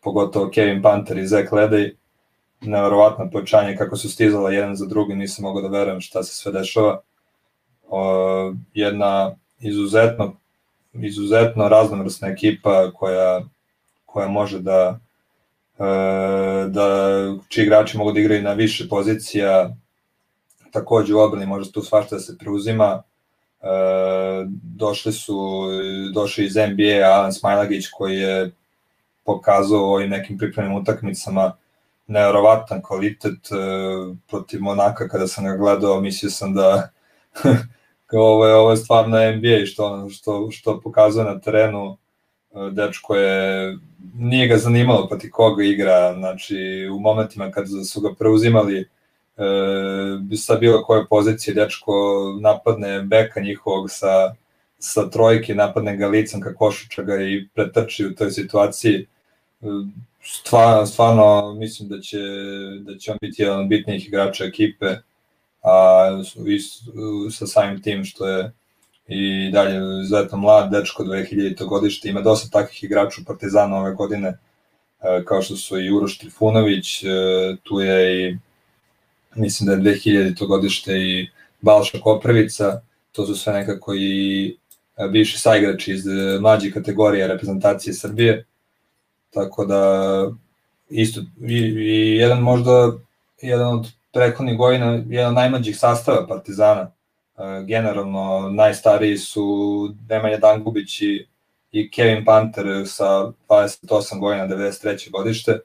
pogotovo Kevin Panter i Zach Ledej, nevjerovatno pojačanje kako su stizala jedan za drugi, nisam mogao da verujem šta se sve dešava. Jedna izuzetno izuzetno raznovrsna ekipa koja, koja može da e, da čiji igrači mogu da igraju na više pozicija takođe u obrani može tu svašta da se preuzima. E, došli su došli iz NBA Alan Smajlagić koji je pokazao ovim nekim pripremnim utakmicama nevjerovatan kvalitet e, protiv Monaka kada sam ga gledao mislio sam da ovo je, ovo je stvarno NBA što, što, što pokazuje na terenu e, dečko je, nije ga zanimalo pati koga igra, znači u momentima kad su ga preuzimali e, sa bilo koje pozicije dečko napadne beka njihovog sa, sa trojke, napadne ga licem ka košuča ga i pretrči u toj situaciji. E, stvarno, stvarno mislim da će, da će on biti jedan od bitnijih igrača ekipe a i sa samim tim što je i dalje izuzetno mlad dečko 2000. godište, ima dosta takvih igrača u Partizanu ove godine, e, kao što su i Uroš Trifunović, e, tu je i mislim da je 2000. godište i Balša Koprevica, to su sve nekako i e, bivši saigrači iz mlađe kategorije reprezentacije Srbije, tako da isto i, i jedan možda jedan od prethodnih godina jedan najmlađih sastava Partizana. E, generalno najstariji su Nemanja Dangubić i, i Kevin Panter sa 28 godina, 93. godište.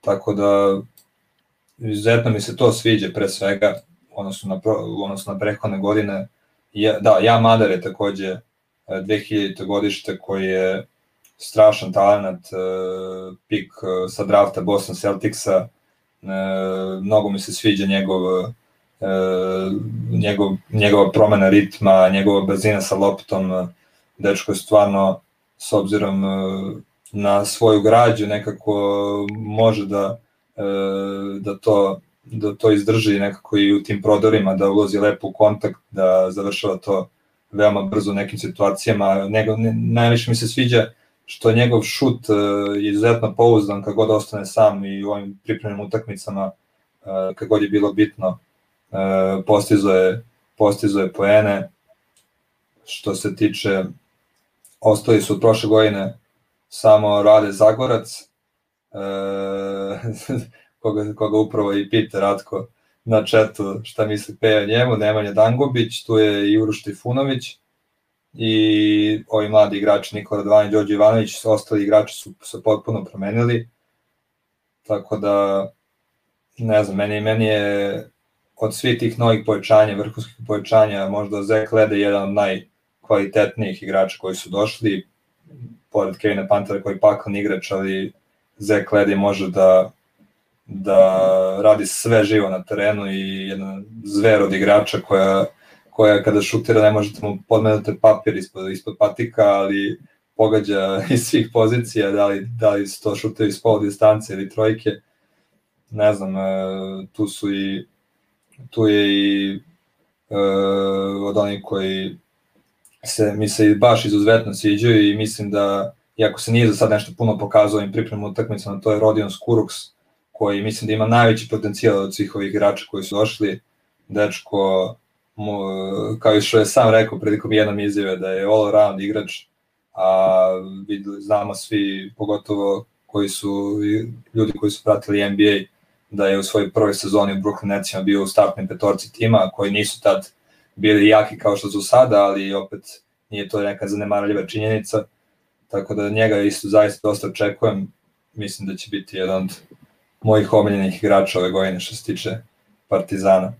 Tako da izuzetno mi se to sviđa pre svega odnosno na, odnosno na prethodne godine. Ja, da, ja Madar je takođe 2000. E, godište koji je strašan talent, e, pik sa drafta Boston Celticsa, mnogo mi se sviđa njegov, e, njegov, njegova promena ritma, njegova brzina sa loptom, dečko je stvarno, s obzirom e, na svoju građu, nekako može da, da to da to izdrži nekako i u tim prodorima, da ulazi lepo u kontakt, da završava to veoma brzo u nekim situacijama. Nego, ne, najviše mi se sviđa što njegov šut uh, je izuzetno pouzdan kad god ostane sam i u ovim pripremnim utakmicama uh, kad god je bilo bitno uh, postizo je, postizo je poene. Što se tiče ostali su prošle godine samo Rade Zagorac uh, koga, koga upravo i pita Ratko na četu šta misli Peja njemu, Nemanja Dangobić, tu je i Uroš Trifunović, i ovi mladi igrači Nikola Dvani, Đorđe Ivanović, ostali igrači su se potpuno promenili, tako da ne znam, meni, meni je od svih tih novih povećanja, vrhunskih povećanja, možda Zek Lede jedan od najkvalitetnijih igrača koji su došli, pored Kevina Pantera koji je paklan igrač, ali Zek Lede može da da radi sve živo na terenu i jedan zver od igrača koja koja kada šutira ne možete mu podmenuti papir ispod, ispod patika, ali pogađa iz svih pozicija, da li, da li su to šutaju iz pol distance ili trojke. Ne znam, e, tu su i tu je i uh, od onih koji se, mi se baš izuzetno sviđaju i mislim da, iako se nije za sad nešto puno pokazao im pripremu utakmicama, to je Rodion Skuruks, koji mislim da ima najveći potencijal od svih ovih igrača koji su došli. Dečko, mu, kao i što je sam rekao predikom jednom izjave, da je all around igrač, a videli, znamo svi, pogotovo koji su ljudi koji su pratili NBA, da je u svojoj prvoj sezoni u Brooklyn Netsima bio u startnim petorci tima, koji nisu tad bili jaki kao što su sada, ali opet nije to neka zanemarljiva činjenica, tako da njega isto zaista dosta očekujem, mislim da će biti jedan od mojih omiljenih igrača ove godine što se tiče Partizana.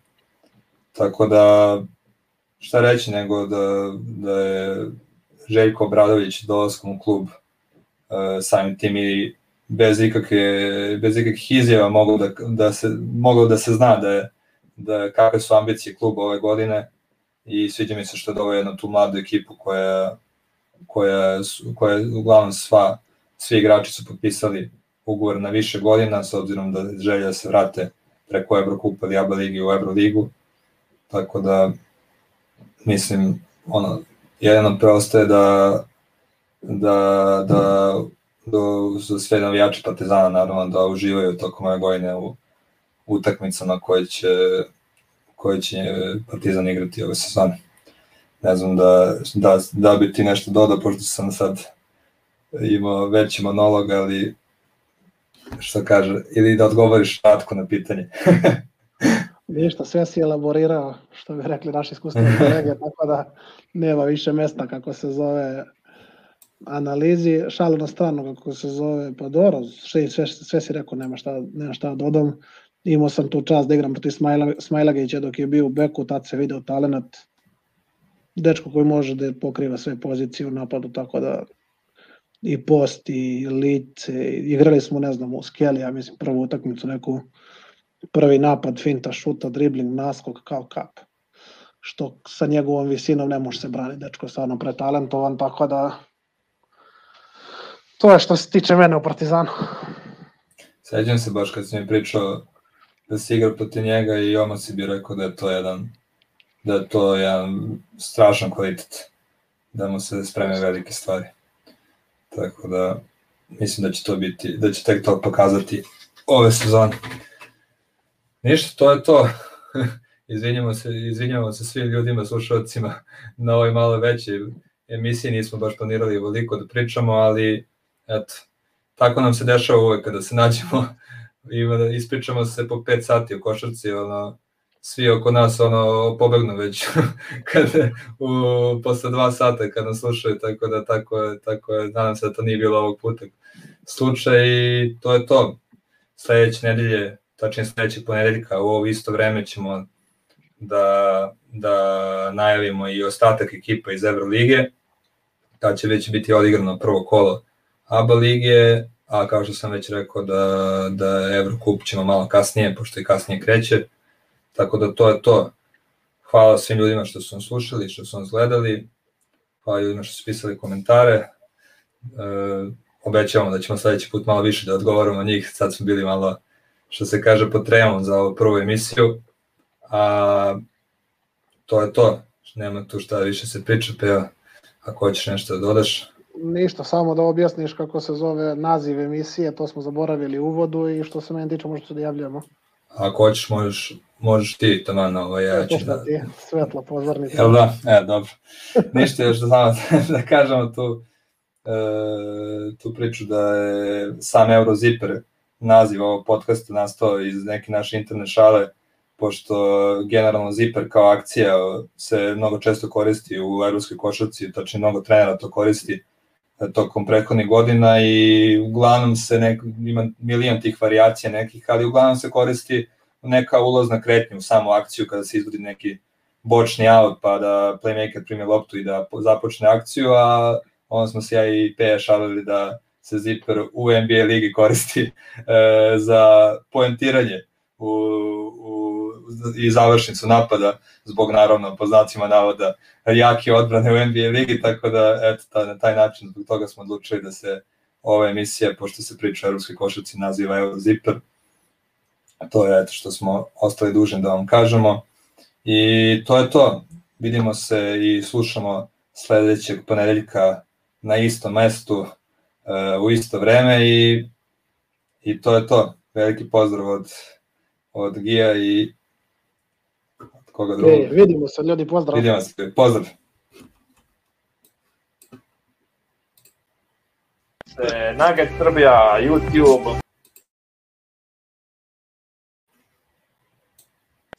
Tako da, šta reći nego da, da je Željko Obradović dolaskom u klub uh, samim tim i bez ikakve, bez ikakvih izjava mogu da, da se, mogu da se zna da, je, da kakve su ambicije kluba ove godine i sviđa mi se što je doveo jednu tu mladu ekipu koja, koja, koja uglavnom sva, svi igrači su potpisali ugovor na više godina s obzirom da želja da se vrate preko Evrokupa ili ABA ligi u Evroligu. Tako da mislim ono jedino preostaje da da da do, za sve navijače Partizana naravno da uživaju tokom ove godine u utakmicama koje će koje će Partizan igrati ove sezone. Ne znam da, da, da bi ti nešto dodao, pošto sam sad imao veći monolog, ali što kaže, ili da odgovoriš kratko na pitanje. Ništa, sve si elaborirao, što bi rekli naši iskustveni kolege, tako da nema više mesta kako se zove analizi, šalu na stranu kako se zove, pa dobro, sve, sve, sve si rekao, nema šta, nema šta da dodam. Imao sam tu čast da igram protiv Smajla, Smajlagića dok je bio u beku, tad se video talent, dečko koji može da pokriva sve pozicije u napadu, tako da i post i lice, igrali smo, ne znam, u Skeli, ja mislim, prvu utakmicu, neku prvi napad, finta, šuta, dribling, naskok, kao kap. Što sa njegovom visinom ne može se braniti, dečko je stvarno pretalentovan, tako da to je što se tiče mene u Partizanu. Seđam se baš kad si mi pričao da si igra protiv njega i Oma si bi rekao da je to jedan da je to jedan strašan kvalitet da mu se spreme velike stvari. Tako da mislim da će to biti, da će tek to pokazati ove sezone. Ništa, to je to. izvinjamo se, izvinjamo se svim ljudima, slušalcima na ovoj malo većoj emisiji, nismo baš planirali veliko da pričamo, ali eto, tako nam se dešava uvek kada se nađemo. I ispričamo se po 5 sati u košarci, ono, svi oko nas ono pobegnu već kad u posle dva sata kad nas slušaju tako da tako je tako je. Nadam se da to nije bilo ovog puta slučaj i to je to. Sledeće nedelje tačnije sledećeg ponedeljka u ovo isto vreme ćemo da, da najavimo i ostatak ekipa iz Evrolige kad će već biti odigrano prvo kolo ABA lige a kao što sam već rekao da, da Evrokup ćemo malo kasnije pošto i kasnije kreće Tako da to je to. Hvala svim ljudima što su nas slušali, što su nas gledali. Hvala ljudima što su pisali komentare. E, obećavamo da ćemo sledeći put malo više da odgovaramo na njih. Sad smo bili malo, što se kaže, potrejamo za ovu prvu emisiju. A to je to. Nema tu šta više se priča, ja, ako hoćeš nešto da dodaš. Ništa, samo da objasniš kako se zove naziv emisije, to smo zaboravili u uvodu i što se meni tiče možete da javljamo. Ako hoćeš možeš možeš ti taman ovo, ja ću da... Ti, svetla pozornica. Jel da? E, dobro. Ništa još da znamo da kažemo tu, e, tu priču da je sam Eurozipper naziv ovog podcasta nastao iz neke naše interne šale, pošto generalno Zipper kao akcija se mnogo često koristi u evropskoj košarci, tačnije mnogo trenera to koristi e, tokom prethodnih godina i uglavnom se nek, ima milion tih variacija nekih, ali uglavnom se koristi neka ulazna kretnja u samu akciju kada se izvodi neki bočni out pa da playmaker primi loptu i da započne akciju, a onda smo se ja i Peja šalili da se Zipper u NBA ligi koristi e, za poentiranje u, u, i završnicu napada zbog naravno po znacima navoda jake odbrane u NBA ligi, tako da eto, ta, na taj način zbog toga smo odlučili da se ova emisija, pošto se priča o evropskoj košarci, naziva Eurozipper. Zipper to je eto što smo ostali dužni da vam kažemo i to je to. Vidimo se i slušamo sledećeg ponedeljka na istom mestu u isto vreme i, i to je to. Veliki pozdrav od, od Gija i od koga drugog. E, vidimo se, ljudi, pozdrav. Vidimo se, pozdrav. Nugget Srbija, YouTube,